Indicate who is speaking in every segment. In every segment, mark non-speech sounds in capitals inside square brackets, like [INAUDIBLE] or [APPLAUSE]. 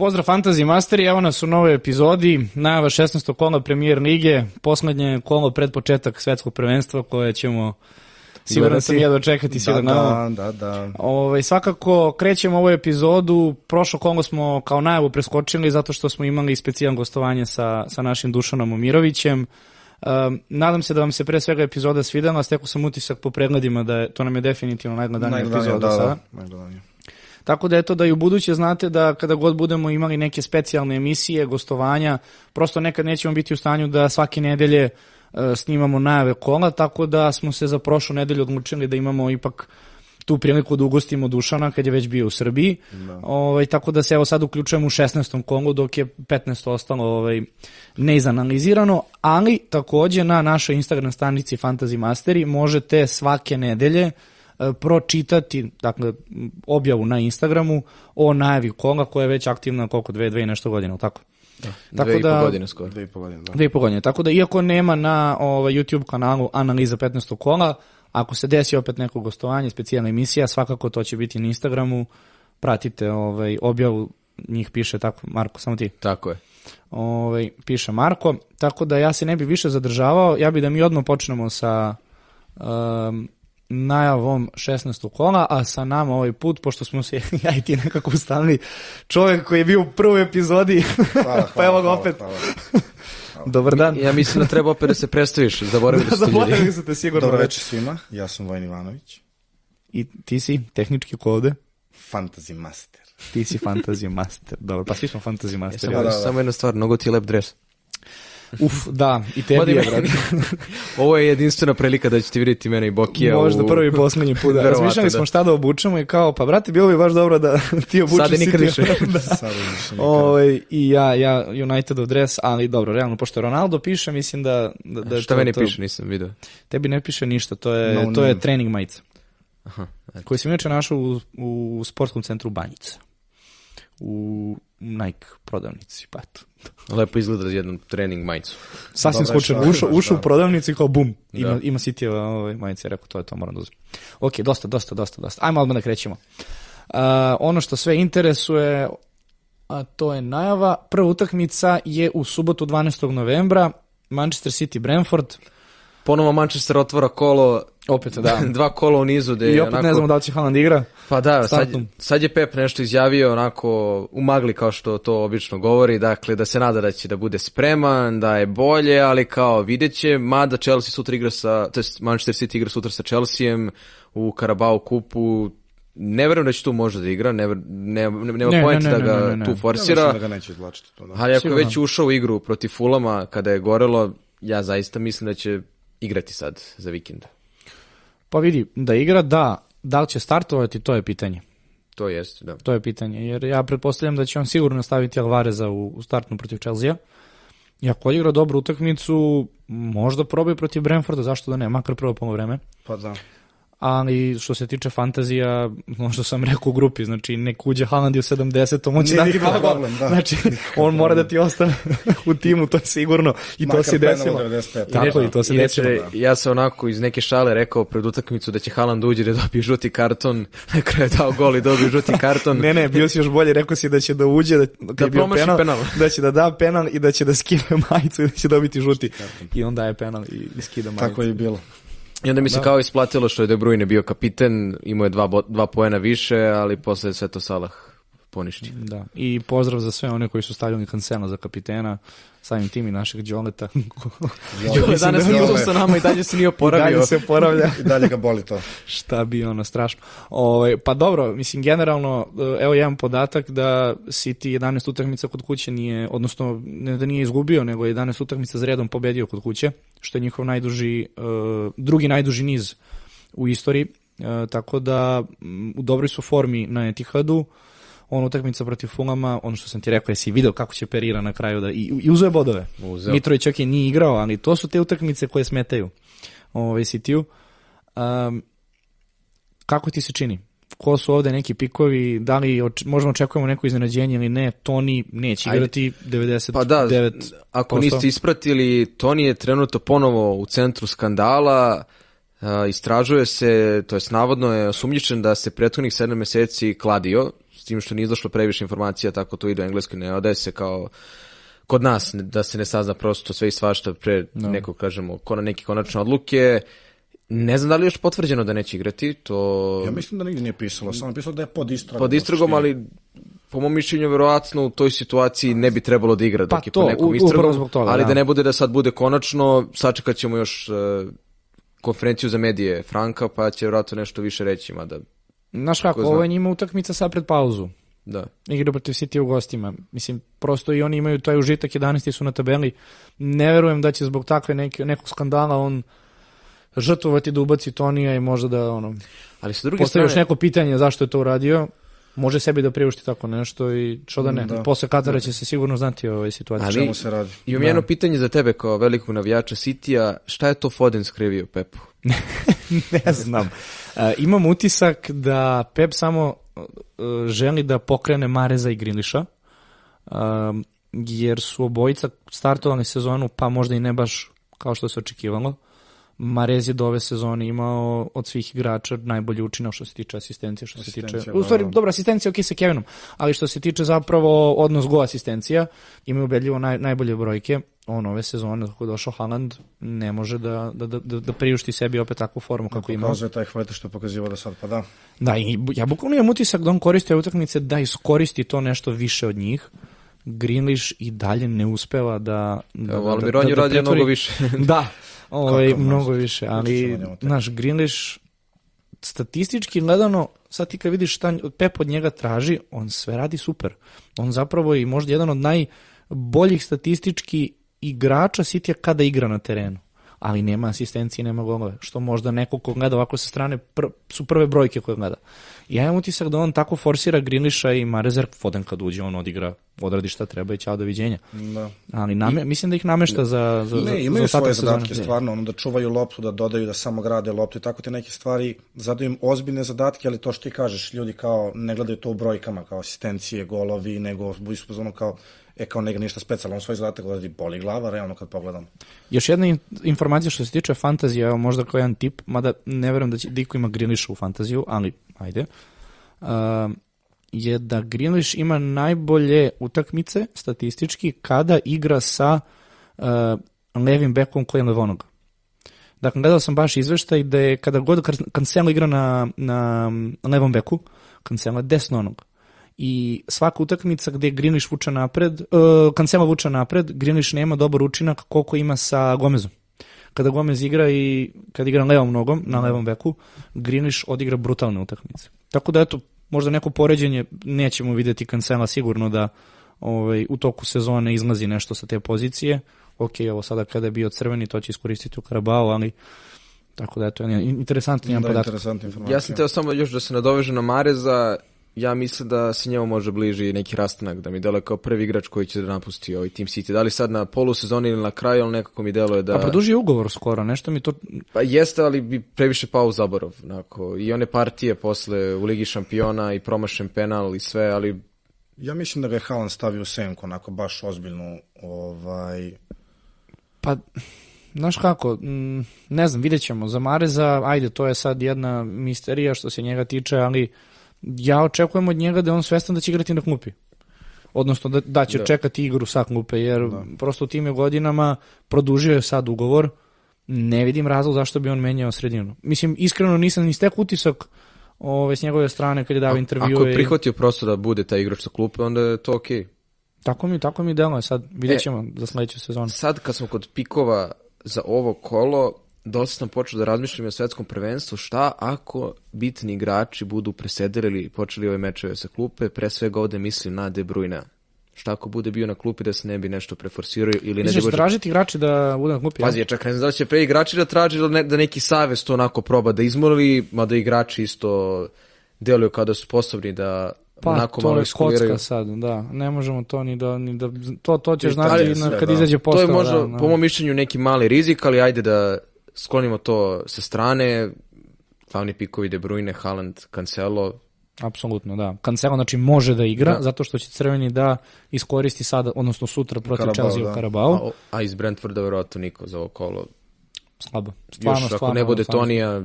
Speaker 1: pozdrav Fantasy Masteri, evo nas u novoj epizodi, najava 16. kola premijer lige, poslednje kolo pred početak svetskog prvenstva koje ćemo Siguran sam ja dočekati
Speaker 2: da,
Speaker 1: da,
Speaker 2: da, da, da.
Speaker 1: Ovaj, svakako krećemo ovu epizodu, prošlo Kongo smo kao najavu preskočili zato što smo imali specijalno gostovanje sa, sa našim Dušanom Omirovićem. Um, nadam se da vam se pre svega epizoda svidela, stekao sam utisak po pregledima da je, to nam je definitivno najgledanija
Speaker 2: Najgledanija,
Speaker 1: epizoda
Speaker 2: da,
Speaker 1: sada.
Speaker 2: da, najgledanija.
Speaker 1: Tako da eto da i u buduće znate da kada god budemo imali neke specijalne emisije, gostovanja, prosto nekad nećemo biti u stanju da svake nedelje e, snimamo najave kola, tako da smo se za prošlu nedelju odlučili da imamo ipak tu priliku da ugostimo Dušana kad je već bio u Srbiji. Da. Ovaj, tako da se evo sad uključujemo u 16. kolu dok je 15 ostalo ovaj, neizanalizirano, ali takođe na našoj Instagram stranici Fantasy Masteri možete svake nedelje e, pročitati dakle, objavu na Instagramu o najavi kola koja je već aktivna koliko dve, dve i nešto godina, tako?
Speaker 3: Da, dve i po godine skoro.
Speaker 2: Dve i po godine, da.
Speaker 1: Dve i po godine. Tako da, iako nema na ovaj, YouTube kanalu analiza 15. kola, ako se desi opet neko gostovanje, specijalna emisija, svakako to će biti na Instagramu. Pratite ovaj, objavu, njih piše tako, Marko, samo ti.
Speaker 3: Tako je.
Speaker 1: Ovaj, piše Marko. Tako da ja se ne bi više zadržavao. Ja bi da mi odmah počnemo sa um, najavom 16. kola, a sa nama ovaj put, pošto smo se [LAUGHS] ja i ti nekako ustavili, čovjek koji je bio u prvoj epizodi, [LAUGHS]
Speaker 2: Hvala,
Speaker 1: pa evo ga
Speaker 2: hvala,
Speaker 1: opet.
Speaker 2: hvala. [LAUGHS]
Speaker 1: Dobar dan.
Speaker 3: Ja mislim da treba opet da se predstaviš, zaboravili
Speaker 1: Da,
Speaker 3: ljudi.
Speaker 1: zaboravili su te sigurno.
Speaker 2: Dobro
Speaker 1: već.
Speaker 2: večer svima, ja sam Vojn Ivanović,
Speaker 1: I ti si tehnički kode,
Speaker 2: Fantasy Master.
Speaker 1: ti si fantasy master. Dobro, pa svi smo fantasy master.
Speaker 3: Samo,
Speaker 2: da, da.
Speaker 3: samo jedna stvar, mnogo ti je lep dres.
Speaker 1: Uf, da, i tebi je, brate. [LAUGHS]
Speaker 3: Ovo je jedinstvena prilika da ćete vidjeti mene i Bokija
Speaker 1: Možda
Speaker 3: u...
Speaker 1: prvi i poslednji put. Da. [LAUGHS] Razmišljali smo
Speaker 3: da.
Speaker 1: šta da obučemo i kao, pa brate, bilo bi baš dobro da [LAUGHS] ti obučeš
Speaker 3: Sada nikad više.
Speaker 1: da.
Speaker 2: Sada.
Speaker 1: Ovaj, I ja, ja Unitedov dres, ali dobro, realno, pošto Ronaldo piše, mislim da... da, da je
Speaker 3: Šta
Speaker 1: to,
Speaker 3: meni
Speaker 1: to,
Speaker 3: piše, nisam video.
Speaker 1: Tebi ne piše ništa, to je,
Speaker 2: No
Speaker 1: to je
Speaker 2: name.
Speaker 1: trening majica.
Speaker 3: Aha, eto.
Speaker 1: Koji sam inače našao u, u sportskom centru Banjica. U Nike prodavnici, pa eto.
Speaker 3: Lepo izgleda za jednu trening majicu.
Speaker 1: Sasvim slučajno, ušao, ušao u
Speaker 2: da.
Speaker 1: prodavnicu i kao bum, ima,
Speaker 3: Da.
Speaker 1: ima City ovaj, majice, rekao to je to, moram da uzmem. Ok, dosta, dosta, dosta, dosta. Ajmo odmah da krećemo. Uh, ono što sve interesuje, a to je najava, prva utakmica je u subotu 12. novembra, Manchester City Brentford,
Speaker 3: Ponovo Manchester otvara kolo,
Speaker 1: opet da. [LAUGHS]
Speaker 3: dva kola u nizu. Gde
Speaker 1: I opet
Speaker 3: onako,
Speaker 1: ne znamo da li će Haaland igra.
Speaker 3: Pa da, sad, sad je Pep nešto izjavio onako u magli kao što to obično govori, dakle da se nada da će da bude spreman, da je bolje, ali kao vidjet će, mada Chelsea sutra igra sa, to jest Manchester City igra sutra sa Chelseaem u Carabao kupu, ne verujem da će tu može da igra, ne, ne, ne, nema
Speaker 1: Ne,
Speaker 3: pojenta
Speaker 1: ne,
Speaker 3: da
Speaker 1: ne,
Speaker 3: ga
Speaker 1: ne, ne, ne.
Speaker 3: tu
Speaker 2: Ja
Speaker 3: forsira.
Speaker 2: mislim da ga neće izvlačiti to, da.
Speaker 3: Ali ako je već ušao u igru protiv Fulama kada je gorelo, ja zaista mislim da će igrati sad za vikend.
Speaker 1: Pa vidi, da igra, da. Da li će startovati, to je pitanje.
Speaker 3: To jest, da.
Speaker 1: To je pitanje, jer ja pretpostavljam da će on sigurno staviti Alvareza u, u startnu protiv Chelsea. I ako igra dobru utakmicu, možda probaju protiv Brentforda, zašto da ne, makar prvo polovreme.
Speaker 2: Pa da.
Speaker 1: Ali što se tiče fantazija, što sam rekao u grupi, znači nek uđe Haaland i u 70. on će dati
Speaker 2: nikakav
Speaker 1: dva gola.
Speaker 2: problem, da.
Speaker 1: Znači, on mora da ti ostane u timu, to je sigurno. I to
Speaker 2: Makar
Speaker 1: se
Speaker 2: penal
Speaker 1: desilo.
Speaker 2: 95.
Speaker 1: Tako i to se desilo.
Speaker 3: ja sam onako iz neke šale rekao pred utakmicu da će Haaland uđe da dobije žuti karton, [LAUGHS] na kraju je dao gol i dobio žuti karton.
Speaker 1: Ne, ne, bio si još bolje, rekao si da će da uđe, da, je bio
Speaker 3: promaši
Speaker 1: penal,
Speaker 3: penal.
Speaker 1: da će da da penal i da će da skine [LAUGHS] majicu i da će dobiti žuti. I onda je penal i, i skida majicu.
Speaker 2: Tako je i bilo.
Speaker 3: I onda mi se kao isplatilo što je De Bruyne bio kapiten, imao je dva, bo- dva poena više, ali posle sve to Salah poništi.
Speaker 1: Da. I pozdrav za sve one koji su stavljali Cancelo za kapitena, samim tim i našeg Đoleta. [LAUGHS]
Speaker 3: Đole danas
Speaker 2: da
Speaker 3: nije sa nama i dalje se nije [LAUGHS]
Speaker 1: I
Speaker 3: oporavio.
Speaker 1: dalje se oporavlja. [LAUGHS]
Speaker 2: I dalje ga boli to.
Speaker 1: Šta bi ono strašno. Ovaj pa dobro, mislim generalno evo jedan podatak da City 11 utakmica kod kuće nije odnosno ne da nije izgubio, nego je 11 utakmica za redom pobedio kod kuće, što je njihov najduži eh, drugi najduži niz u istoriji. Eh, tako da u dobroj su formi na Etihadu. On utakmica protiv Fulama, ono što sam ti rekao, jesi video kako će perira na kraju da i, i uzeo bodove.
Speaker 3: Uzeo.
Speaker 1: Mitrović i nije igrao, ali to su te utakmice koje smetaju ovaj City-u. Um, kako ti se čini? Ko su ovde neki pikovi, da li oč možemo očekujemo neko iznenađenje ili ne, Toni neće
Speaker 3: Ajde.
Speaker 1: igrati 99%.
Speaker 3: Pa da, ako niste ispratili, Toni je trenutno ponovo u centru skandala, a, istražuje se, to jest navodno je osumnjičen da se prethodnih sedam meseci kladio s tim što nije izašlo previše informacija, tako to ide u engleskoj, ne odaje se kao kod nas, da se ne sazna prosto sve i svašta pre nekog, kažemo, kona neke konačne odluke. Ne znam da li je još potvrđeno da neće igrati, to
Speaker 2: Ja mislim da nigdje nije pisalo, samo je pisalo da je pod istragom.
Speaker 3: pod istragom, ali po mom mišljenju verovatno u toj situaciji ne bi trebalo da igra dok
Speaker 1: Pa
Speaker 3: je
Speaker 1: to,
Speaker 3: po nekom istragom, ali
Speaker 1: da.
Speaker 3: da ne bude da sad bude konačno, sačekat ćemo još e, konferenciju za medije Franka, pa će vjerojatno nešto više reći, mada,
Speaker 1: Znaš kako, ovo je njima utakmica sad pred pauzu.
Speaker 3: da.
Speaker 1: Igra protiv City u gostima. Mislim, prosto i oni imaju taj užitak, 11. su na tabeli. Ne verujem da će zbog takve neke, nekog skandala on žrtvovati da ubaci Tonija i možda da ono,
Speaker 3: Ali sa druge
Speaker 1: postavi još
Speaker 3: strane,
Speaker 1: neko pitanje zašto je to uradio. Može sebi da priušti tako nešto i što da ne.
Speaker 2: Da.
Speaker 1: Posle Katara će se sigurno znati o ovoj situaciji.
Speaker 3: Ali-
Speaker 2: čemu se radi.
Speaker 3: imam jedno pitanje za tebe kao velikog navijača Citya, šta je to Foden skrivio Pepu? [LAUGHS]
Speaker 1: ne znam. E, imam utisak da Pep samo e, želi da pokrene Mareza i Griliša, um, jer su obojica startovali sezonu, pa možda i ne baš kao što se očekivalo. Marez je do ove sezone imao od svih igrača najbolji učinak što se tiče asistencije, što se tiče...
Speaker 2: Asistencija,
Speaker 1: U stvari,
Speaker 2: da.
Speaker 1: dobra asistencija, ok sa Kevinom, ali što se tiče zapravo odnos go asistencija, imaju ubedljivo naj, najbolje brojke. On ove sezone, kako je došao Haaland, ne može da, da, da, da, da priušti sebi opet takvu formu kako ima.
Speaker 2: Pokazuje taj hvete što je pokazivao do sad, pa da.
Speaker 1: Da, i ja bukvalno imam utisak da on koristi utakmice da iskoristi to nešto više od njih. Greenlish i dalje ne uspeva da... da
Speaker 3: Evo,
Speaker 1: da-
Speaker 3: Almiron
Speaker 1: da-
Speaker 3: je
Speaker 1: da
Speaker 3: radio
Speaker 1: pretvori-
Speaker 3: mnogo više. [LAUGHS]
Speaker 1: da, ovaj, mnogo više, ali, naš Greenlish, statistički gledano, sad ti kad vidiš šta Pep od njega traži, on sve radi super. On zapravo je možda jedan od najboljih statistički igrača Citya kada igra na terenu ali nema asistencije, nema golove, što možda neko ko gleda ovako sa strane pr su prve brojke koje gleda. I ja imam utisak da on tako forsira Griliša i Marezer, Foden kad uđe, on odigra, odradi šta treba i ćao doviđenja.
Speaker 2: Da.
Speaker 1: Ali name, mislim da ih namešta za, za, za,
Speaker 2: Ne, imaju
Speaker 1: za
Speaker 2: svoje
Speaker 1: sezone.
Speaker 2: zadatke, stvarno, ono da čuvaju loptu, da dodaju, da samo grade loptu i tako te neke stvari, zadaju im ozbiljne zadatke, ali to što ti kažeš, ljudi kao ne gledaju to u brojkama, kao asistencije, golovi, nego budu ono kao, e kao nega ništa specijalno, on svoj zadatak gleda i boli glava, realno kad pogledam.
Speaker 1: Još jedna in- informacija što se tiče fantazije, evo možda kao jedan tip, mada ne verujem da će Diko ima Griliša u fantaziju, ali ajde. Uh, je da Griliš ima najbolje utakmice statistički kada igra sa uh, levim bekom koji je levonog. Dakle, gledao sam baš izveštaj da je kada god Cancelo igra na, na levom beku, Cancelo je desnonog. I svaka utakmica gde Greenlish vuče napred, uh, Cancelo vuče napred, Greenlish nema dobar učinak koliko ima sa Gomezom. Kada Gomez igra i kad igra levom nogom na levom beku, Greenlish odigra brutalne utakmice. Tako da eto, možda neko poređenje nećemo videti Cancela sigurno da ovaj, u toku sezone izlazi nešto sa te pozicije. Ok, ovo sada kada je bio crveni, to će iskoristiti u Karabao, ali tako da eto, jedan interesantan jedan
Speaker 2: Da,
Speaker 1: podatak.
Speaker 2: interesantna informacija.
Speaker 3: Ja sam teo samo još da se nadovežem na Mareza, ja mislim da se njemu može bliži neki rastanak, da mi deluje kao prvi igrač koji će da napusti ovaj Team City. Da li sad na polusezoni ili na kraju, ali nekako mi deluje da...
Speaker 1: A produži ugovor skoro, nešto mi to...
Speaker 3: Pa jeste, ali bi previše pao u zaborav. Onako. I one partije posle u Ligi šampiona i promašen penal i sve, ali
Speaker 2: Ja mislim da ga je Haaland stavio u senku, onako baš ozbiljnu, ovaj,
Speaker 1: Pa, znaš kako, mm, ne znam, vidjet ćemo. Za Mareza, ajde, to je sad jedna misterija što se njega tiče, ali ja očekujem od njega da je on svestan da će igrati na klupi. Odnosno da, da će
Speaker 3: Da.
Speaker 1: čekati igru sa klupe, jer prosto u tim je godinama produžio je sad ugovor, ne vidim razlog zašto bi on menjao sredinu. Mislim, iskreno nisam ni stek utisak ove, s njegove strane kad je dao intervjue.
Speaker 3: ako je prihvatio prosto da bude taj igrač sa klupe, onda je to okej.
Speaker 1: Tako mi, tako mi deluje sad, vidjet
Speaker 3: E,
Speaker 1: ćemo za sledeću sezonu.
Speaker 3: Sad kad smo kod pikova za ovo kolo, dosta sam počeo da razmišljam o svetskom prvenstvu, šta ako bitni igrači budu presedeli i počeli ove mečeve sa klupe, pre svega ovde mislim na De Bruyne. Šta ako bude bio na klupi da se ne bi nešto preforsirao ili ne
Speaker 1: Misliš,
Speaker 3: da
Speaker 1: tražiti igrači da bude na klupi?
Speaker 3: Pazi, ja čak ne znam da će pre igrači da traži ili ne, da neki savez to onako proba da izmoli, mada igrači isto deluju kao da su sposobni da
Speaker 1: Pa,
Speaker 3: onako
Speaker 1: to
Speaker 3: malo
Speaker 1: je
Speaker 3: iskuliraju.
Speaker 1: kocka sad, da. Ne možemo to ni da, ni da to, to ćeš
Speaker 2: I
Speaker 1: znati kad
Speaker 2: da.
Speaker 1: izađe
Speaker 3: To
Speaker 1: postava.
Speaker 3: je možda,
Speaker 1: da, da.
Speaker 3: po mom mišljenju, neki mali rizik, ali ajde da sklonimo to sa strane. Glavni pikovi De Bruyne, Haaland, Cancelo.
Speaker 1: Apsolutno, da. Cancelo, znači, može da igra,
Speaker 3: Da.
Speaker 1: zato što će crveni da iskoristi sada, odnosno sutra protiv
Speaker 2: Karabao,
Speaker 1: Chelsea u
Speaker 2: da.
Speaker 1: Karabao.
Speaker 3: A, a iz Brentforda verovatno niko za ovo kolo.
Speaker 1: Slabo. Stvarno,
Speaker 3: Još ako
Speaker 1: stvarno.
Speaker 3: ne bude
Speaker 1: stvarno.
Speaker 3: Tonija,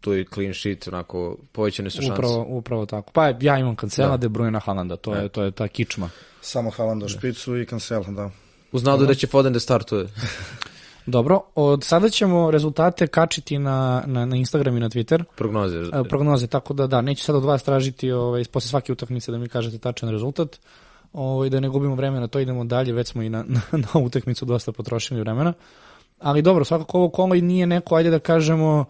Speaker 3: tu je clean sheet, onako, povećane su šanse.
Speaker 1: Upravo, upravo tako. Pa ja imam Cancela, De Bruyne, Haalanda, to je, to je ta kičma.
Speaker 2: Samo Haaland u špicu i Cancel, da.
Speaker 3: Uz nadu da će Foden da startuje. [LAUGHS]
Speaker 1: Dobro, od sada ćemo rezultate kačiti na, na, na Instagram i na Twitter.
Speaker 3: Prognoze.
Speaker 1: E, prognoze, tako da da, neću sad od vas tražiti ovaj, posle svake utakmice da mi kažete tačan rezultat. Ovaj, da ne gubimo vreme na to, idemo dalje, već smo i na, [LAUGHS] na, na utakmicu dosta potrošili vremena. Ali dobro, svakako ovo kolo i nije neko, ajde da kažemo,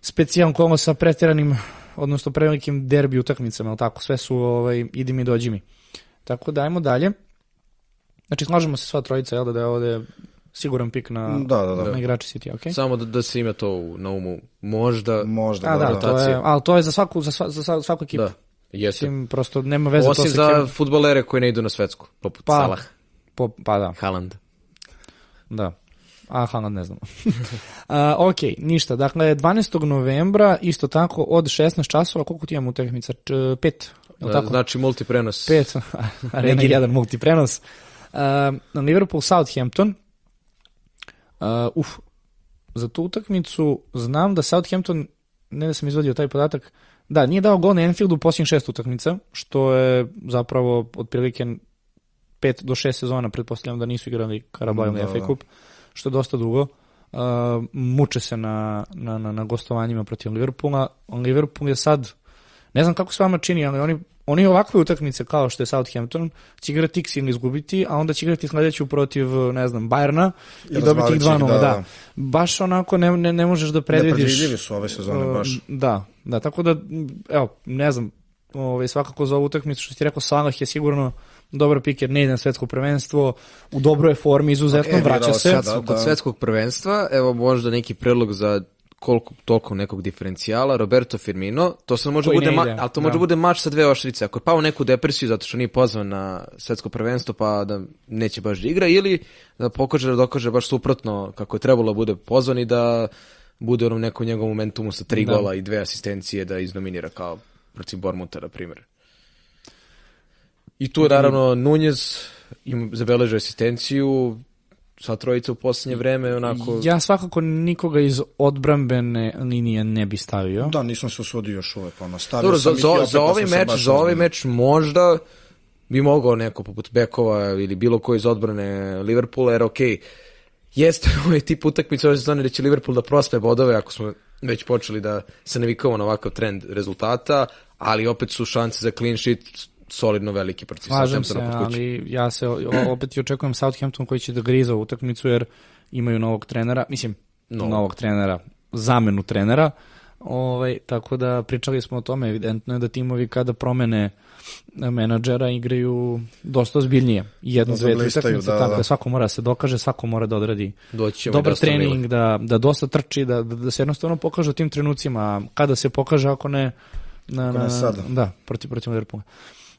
Speaker 1: specijalno kolo sa pretjeranim, odnosno prevelikim derbi utakmicama, ali tako, sve su ovaj, idi mi, dođi mi. Tako da, ajmo dalje. Znači, slažemo se sva trojica, jel da, da je ovde siguran pik na,
Speaker 2: Da, da, da.
Speaker 1: na igrači City, ok?
Speaker 3: Samo da, da se ima to u- na umu. Možda,
Speaker 2: Možda,
Speaker 1: A
Speaker 2: da,
Speaker 1: da,
Speaker 2: da.
Speaker 1: to je, ali to je za svaku, za, sva, za sva- svaku ekipu.
Speaker 3: da, jeste.
Speaker 1: Mislim, prosto nema veze
Speaker 3: Osim
Speaker 1: to sa
Speaker 3: za
Speaker 1: kim-
Speaker 3: futbolere koji ne idu na svetsku, poput
Speaker 1: Pa.
Speaker 3: Salah,
Speaker 1: Po, pa da,
Speaker 3: Haaland.
Speaker 1: da. A Haaland ne znam. [LAUGHS] A, ok, ništa. Dakle, 12. novembra, isto tako, od 16 časova, koliko ti imamo utakmica? Č- Pet, je li tako?
Speaker 3: Znači multiprenos.
Speaker 1: Pet, [LAUGHS] arena
Speaker 3: Neki-
Speaker 1: 1, multiprenos. Uh, Liverpool Southampton. Uh, uf, za tu utakmicu znam da Southampton, ne da sam izvadio taj podatak, da, nije dao gol na Enfieldu u posljednjih šest utakmica, što je zapravo otprilike 5 do 6 sezona, pretpostavljam da nisu igrali Carabao ili
Speaker 2: Da,
Speaker 1: FA
Speaker 2: da.
Speaker 1: Cup, što je dosta dugo. Uh, muče se na, na, na, na gostovanjima protiv Liverpoola. Liverpool je sad, ne znam kako se vama čini, ali oni, oni ovakve utakmice kao što je Southampton će igrati x ili izgubiti, a onda će igrati sledeću protiv, ne znam, Bayerna i,
Speaker 2: I
Speaker 1: dobiti ih
Speaker 2: razvalit će
Speaker 1: 2-0.
Speaker 2: ih,
Speaker 1: Da,
Speaker 2: da,
Speaker 1: da.
Speaker 2: da.
Speaker 1: Baš onako ne, ne, ne možeš da predvidiš.
Speaker 2: Nepredvidljivi su ove sezone,
Speaker 1: Uh,
Speaker 2: baš.
Speaker 1: Da, da, tako da, evo, ne znam, ovaj, svakako za ovu utakmicu, što si ti rekao, Salah je sigurno dobar pik jer ne ide na svetsko prvenstvo, u dobroj formi, izuzetno
Speaker 2: E,
Speaker 1: vraća se.
Speaker 3: smo
Speaker 2: Da,
Speaker 3: kod
Speaker 2: da.
Speaker 3: svetskog prvenstva, evo možda neki predlog za koliko toliko nekog diferencijala, Roberto Firmino, to sad može
Speaker 1: Koji
Speaker 3: bude, ma, ali to
Speaker 1: da.
Speaker 3: može bude mač sa dve oštrice. Ako je pao u neku depresiju zato što nije pozvan na svetsko prvenstvo pa da neće baš da igra ili da pokaže da dokaže baš suprotno kako je trebalo da bude pozvan i da bude onom nekom njegovom momentumu sa tri
Speaker 1: Da.
Speaker 3: gola i dve asistencije da iznominira kao protiv Bormuta, na primjer. I tu je naravno Nunez im zabeležio asistenciju, sva trojica u posljednje vreme, onako...
Speaker 1: Ja svakako nikoga iz odbrambene linije ne bi stavio.
Speaker 2: Da, nisam se usudio još uvek, ono, stavio
Speaker 3: Dobro, za,
Speaker 2: sam
Speaker 3: za, za ovaj
Speaker 2: sam se
Speaker 3: meč, za ovaj meč možda bi mogao neko poput Bekova ili bilo ko iz odbrane Liverpoola, jer okej, jeste [LAUGHS] ovaj tip utakmice ove sezone da će Liverpool da prospe bodove ako smo već počeli da se navikamo na ovakav trend rezultata, ali opet su šanse za clean sheet solidno veliki protiv
Speaker 1: Slažem se, ali ja se opet i očekujem Southampton koji će da griza u utakmicu jer imaju novog trenera, mislim,
Speaker 3: Novog.
Speaker 1: novog trenera, zamenu trenera. Ovaj, tako da pričali smo o tome, evidentno je da timovi kada promene menadžera igraju dosta ozbiljnije. Jednu,
Speaker 2: Da
Speaker 1: dve, tri utakmice,
Speaker 2: da,
Speaker 1: tako
Speaker 2: da.
Speaker 1: da svako mora da se dokaže, svako mora da odradi
Speaker 3: Doći
Speaker 1: dobar
Speaker 3: Ville.
Speaker 1: trening, da, da dosta trči, da, da, da se jednostavno pokaže u tim trenucima. Kada se pokaže, ako ne, na,
Speaker 2: Ako ne
Speaker 1: na,
Speaker 2: sada.
Speaker 1: da, protiv, protiv Liverpoola.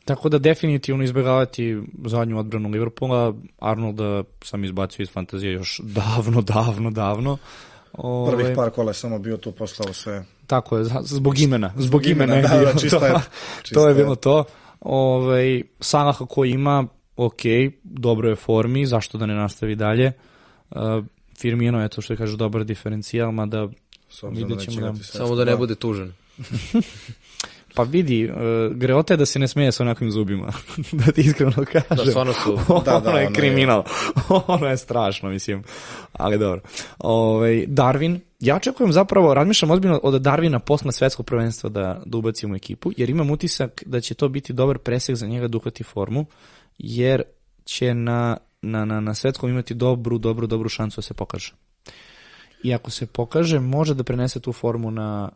Speaker 1: Tako da definitivno izbjegavati zadnju odbranu Liverpoola, Arnolda sam izbacio iz fantazije još davno, davno, davno. Ove,
Speaker 2: Prvih par kola je samo bio tu poslao sve.
Speaker 1: Tako je, zbog imena. Zbog
Speaker 2: imena,
Speaker 1: imena, je
Speaker 2: da,
Speaker 1: bilo
Speaker 2: da, čisto
Speaker 1: to.
Speaker 2: je-
Speaker 1: to
Speaker 2: čisto
Speaker 1: je
Speaker 2: je.
Speaker 1: bilo to. Ove, Salah koji ima, ok, dobro je formi, zašto da ne nastavi dalje. Uh, Firmino, eto što kaže, dobar diferencijal, mada Vidjet
Speaker 2: da neće
Speaker 1: ćemo, da.
Speaker 3: Samo da ne bude tužan. [LAUGHS]
Speaker 1: Pa vidi, uh, greota je da se ne smeje sa onakvim zubima, [LAUGHS] da ti iskreno kažem.
Speaker 3: Da, stvarno su... [LAUGHS]
Speaker 2: Da, da,
Speaker 1: ono je
Speaker 2: ono je-
Speaker 1: kriminal. [LAUGHS] ono je strašno, mislim. Ali dobro. Ovaj Darwin, ja očekujem zapravo, razmišljam ozbiljno od Darvina posle svetskog prvenstva da, da ubacimo u ekipu, jer imam utisak da će to biti dobar presek za njega da uhvati formu, jer će na, na, na, na svetskom imati dobru, dobru, dobru šansu da se pokaže. I ako se pokaže, može da prenese tu formu na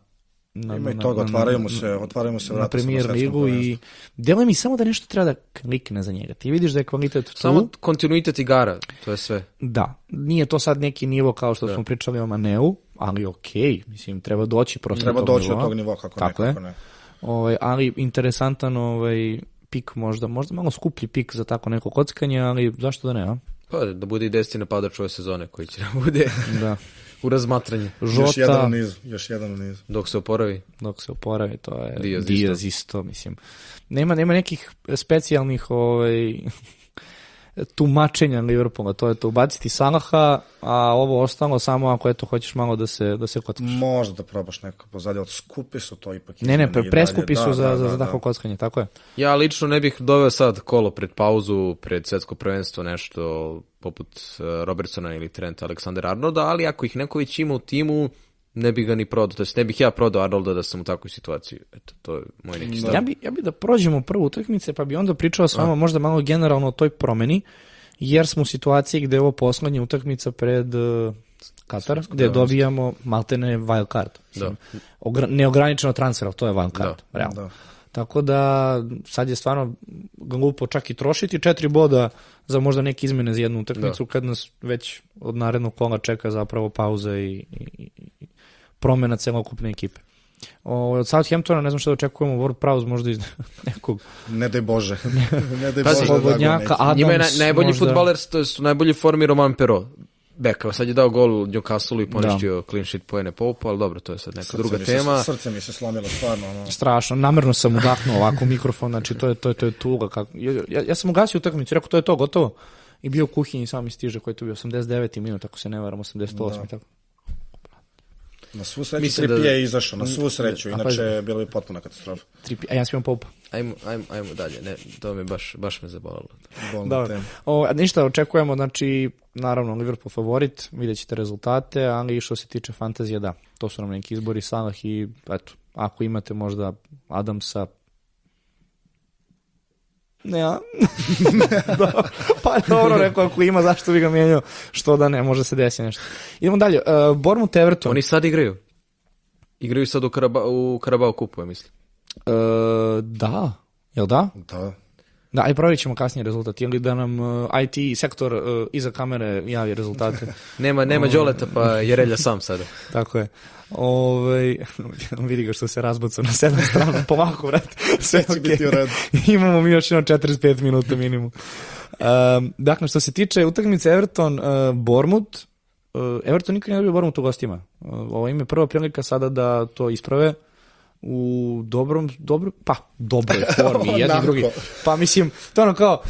Speaker 1: na,
Speaker 2: Ima i
Speaker 1: na-
Speaker 2: toga,
Speaker 1: na-
Speaker 2: otvaraju
Speaker 1: na-
Speaker 2: mu se, otvaraju mu se
Speaker 1: na
Speaker 2: vrata
Speaker 1: premier
Speaker 2: svetskom
Speaker 1: ligu i deluje mi samo da nešto treba da klikne za njega. Ti vidiš da je kvalitet tu,
Speaker 3: Samo kontinuitet igara, to je sve.
Speaker 1: da. Nije to sad neki nivo kao što smo pričali o Maneu, ali okej, mislim, treba doći prosto
Speaker 2: Treba
Speaker 1: do tog
Speaker 2: doći do
Speaker 1: nivoa.
Speaker 2: tog nivoa, kako
Speaker 1: Tako
Speaker 2: ne, kako ne.
Speaker 1: Ovaj, ali interesantan ovaj, pik možda, možda malo skuplji pik za tako neko kockanje, ali zašto da ne, a?
Speaker 3: Pa da bude i deseti napadač ove sezone koji će da bude
Speaker 1: Da. [LAUGHS]
Speaker 3: u razmatranju
Speaker 2: Još jedan
Speaker 1: Žota,
Speaker 2: u nizu, još jedan u nizu.
Speaker 3: dok se oporavi.
Speaker 1: dok se oporavi, to je
Speaker 3: Diaz
Speaker 1: Diaz, isto. mislim. Nema, nema nekih specijalnih ovaj, tumačenja Liverpoola, to je to ubaciti Salaha, a ovo ostalo samo ako eto hoćeš malo da se da se kockaš.
Speaker 2: Možda da probaš neko pozadnje, od skupi su to ipak.
Speaker 1: Ne, ne,
Speaker 2: dalje.
Speaker 1: preskupi su
Speaker 2: Da,
Speaker 1: za,
Speaker 2: da,
Speaker 1: za,
Speaker 2: da,
Speaker 1: za
Speaker 2: da.
Speaker 1: kockanje, tako je.
Speaker 3: Ja lično ne bih doveo sad kolo pred pauzu, pred svetsko prvenstvo, nešto poput uh, Robertsona ili Trenta Aleksandra Arnolda, ali ako ih neko već ima u timu, ne bih ga ni prodao, to jest ne bih ja prodao Arnolda da sam u takvoj situaciji. Eto, to je moj neki stav.
Speaker 1: Ja bi, ja bi da prođemo prvu utakmice, pa bi onda pričao s vama možda malo generalno o toj promeni, jer smo u situaciji gde je ovo poslednja utakmica pred uh, Katar, gde dobijamo maltene wild card.
Speaker 3: Da.
Speaker 1: Ogra, neograničeno transfer, to je wild card,
Speaker 3: Da.
Speaker 1: realno.
Speaker 2: Da.
Speaker 1: Tako da sad je stvarno glupo čak i trošiti četiri boda za možda neke izmene za jednu utakmicu kad nas već od narednog kola čeka zapravo pauza i, i promena celokupne ekipe. O, od Southamptona ne znam što da očekujemo, Ward Prowse možda iz [LAUGHS] nekog
Speaker 2: Ne daj Bože. [LAUGHS] ne daj
Speaker 3: Pazi,
Speaker 2: Bože. da
Speaker 1: slobodnjaka,
Speaker 2: Dago
Speaker 1: Adams
Speaker 3: Njima je naj, najbolji
Speaker 1: možda...
Speaker 3: futbaler, to je u najbolji formi Roman Pero. Beka, sad je dao gol Newcastle i poništio clean sheet pojene Poupa, ali dobro, to je sad neka
Speaker 2: Srce
Speaker 3: druga
Speaker 2: mi se-
Speaker 3: tema.
Speaker 2: Srce mi se slomilo, stvarno. Ono.
Speaker 1: Strašno, namerno sam udahnuo ovako mikrofon, znači to je, to je, to je tuga. Kako, ja, ja sam ugasio utakmicu, rekao to je to, gotovo. I bio u kuhinji sam mi stiže koji je tu bio 89. minut, ako se ne varam, 88.
Speaker 2: Da.
Speaker 1: Tako.
Speaker 2: Na svu sreću
Speaker 3: Mislim da-
Speaker 2: Trippier je izašao, na svu sreću,
Speaker 1: A
Speaker 2: inače
Speaker 1: pazi.
Speaker 2: je bilo i potpuna katastrofa.
Speaker 1: Tripi, a ja sam imam poupa.
Speaker 3: Ajmo, ajmo, ajmo dalje, ne, to me baš, baš me zabolalo.
Speaker 2: Bolna
Speaker 1: Da.
Speaker 2: tema.
Speaker 1: O, a ništa, očekujemo, znači, naravno, Liverpool favorit, vidjet ćete rezultate, ali što se tiče fantazije, da, to su nam neki izbori Salah i, eto, ako imate možda Adamsa, ne, a? [LAUGHS] Do, pa dobro, rekao, ako ima, zašto bi ga mijenjao, što da ne, može se desiti nešto. Idemo dalje, uh, Bournemouth Everton.
Speaker 3: Oni sad igraju. Igraju sad u, Karaba, u Karabao kupu, ja mislim.
Speaker 1: Uh, da, jel da?
Speaker 2: Da.
Speaker 1: Da, aj provjerit ćemo kasnije rezultat, ili da nam uh, IT sektor uh, iza kamere javi rezultate. [LAUGHS]
Speaker 3: Nema, nema Đoleta, pa je relja sam sada. [LAUGHS]
Speaker 1: Tako je. Ove, [LAUGHS] vidi ga što se razbacao na sedam strana, polako, vrat. Sve
Speaker 2: će
Speaker 1: okej.
Speaker 2: biti u redu.
Speaker 1: Imamo mi još jedno 45 minuta minimum. Um, dakle, što se tiče utakmice Everton, uh, Bormut, uh, Everton nikad nije dobio Bormut u gostima. Uh, ovo im je prva prilika sada da to isprave u dobrom, dobro, pa, dobroj [LAUGHS] formi, jedni drugi. Pa mislim, to ono kao,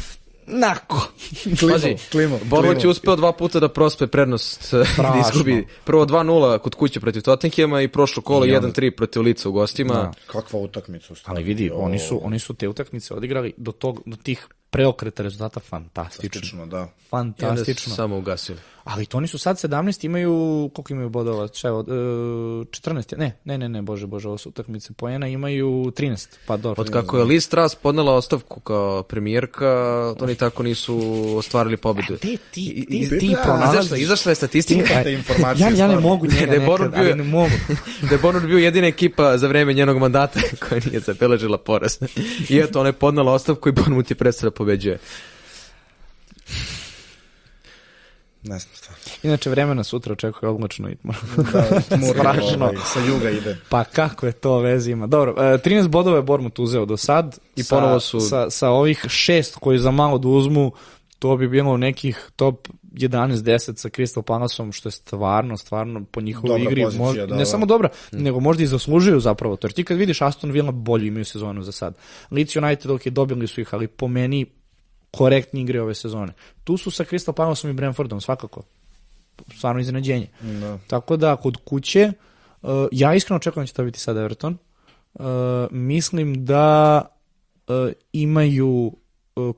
Speaker 1: nako. [LAUGHS]
Speaker 3: Pazi,
Speaker 2: klimo,
Speaker 3: Bournemouth je
Speaker 2: klimo.
Speaker 3: uspeo dva puta da prospe prednost, [LAUGHS] da izgubi. Prvo 2-0 kod kuće protiv Tottenhema i prošlo kolo 1-3 protiv Lica u gostima.
Speaker 1: Da.
Speaker 2: Kakva utakmica.
Speaker 1: Ali vidi, oni su, oni su te utakmice odigrali do, tog, do tih preokreta rezultata fantastično.
Speaker 2: Fantastično, da.
Speaker 1: Fantastično.
Speaker 3: samo ugasili.
Speaker 1: Ali to oni su sad 17, imaju, koliko imaju bodova? Šta je, od, e, 14, ne, ne, ne, ne, bože, bože, ovo su utakmice pojena, imaju 13, pa dobro.
Speaker 3: Od kako je Liz Truss podnela ostavku kao premijerka, oni tako nisu ostvarili pobedu.
Speaker 1: Te ti,
Speaker 3: I-
Speaker 1: ti,
Speaker 3: i-
Speaker 1: ti
Speaker 2: da,
Speaker 1: pronalaziš.
Speaker 3: Izašla, je statistika
Speaker 2: te informacije,
Speaker 1: ja, ja ne mogu njega [LAUGHS]
Speaker 3: Da
Speaker 1: nekad,
Speaker 3: bio-
Speaker 1: ali ne mogu. [LAUGHS]
Speaker 3: da je bio jedina ekipa za vreme njenog mandata [LAUGHS] koja nije zabeležila poraz. I eto, ona je podnela ostavku i je prestao da pobeđuje.
Speaker 2: Ne znam šta.
Speaker 1: Inače, vremena sutra očekuje oblačno i [LAUGHS]
Speaker 2: Da,
Speaker 1: Strašno.
Speaker 2: ovaj, sa juga ide.
Speaker 1: Pa kako je to veze ima? Dobro, e, 13 bodova je Bormut uzeo do sad.
Speaker 3: I
Speaker 1: sa,
Speaker 3: ponovo su-
Speaker 1: Sa, sa ovih šest koji za malo da uzmu, to bi bilo nekih top 11-10 sa Crystal Palaceom, što je stvarno, stvarno po njihovoj
Speaker 2: Dobra
Speaker 1: igri,
Speaker 2: pozicija,
Speaker 1: mož-
Speaker 2: da,
Speaker 1: ne
Speaker 2: da.
Speaker 1: samo dobra, nego možda i zaslužuju zapravo to. Jer ti kad vidiš Aston Villa bolju imaju sezonu za sad. Leeds United, ok, dobili su ih, ali po meni korektni igre ove sezone. Tu su sa Crystal Palaceom i Brentfordom, svakako. Stvarno iznenađenje.
Speaker 2: Da.
Speaker 1: Tako da, kod kuće, uh, ja iskreno očekujem da će to biti sad Everton. Uh, mislim da uh, imaju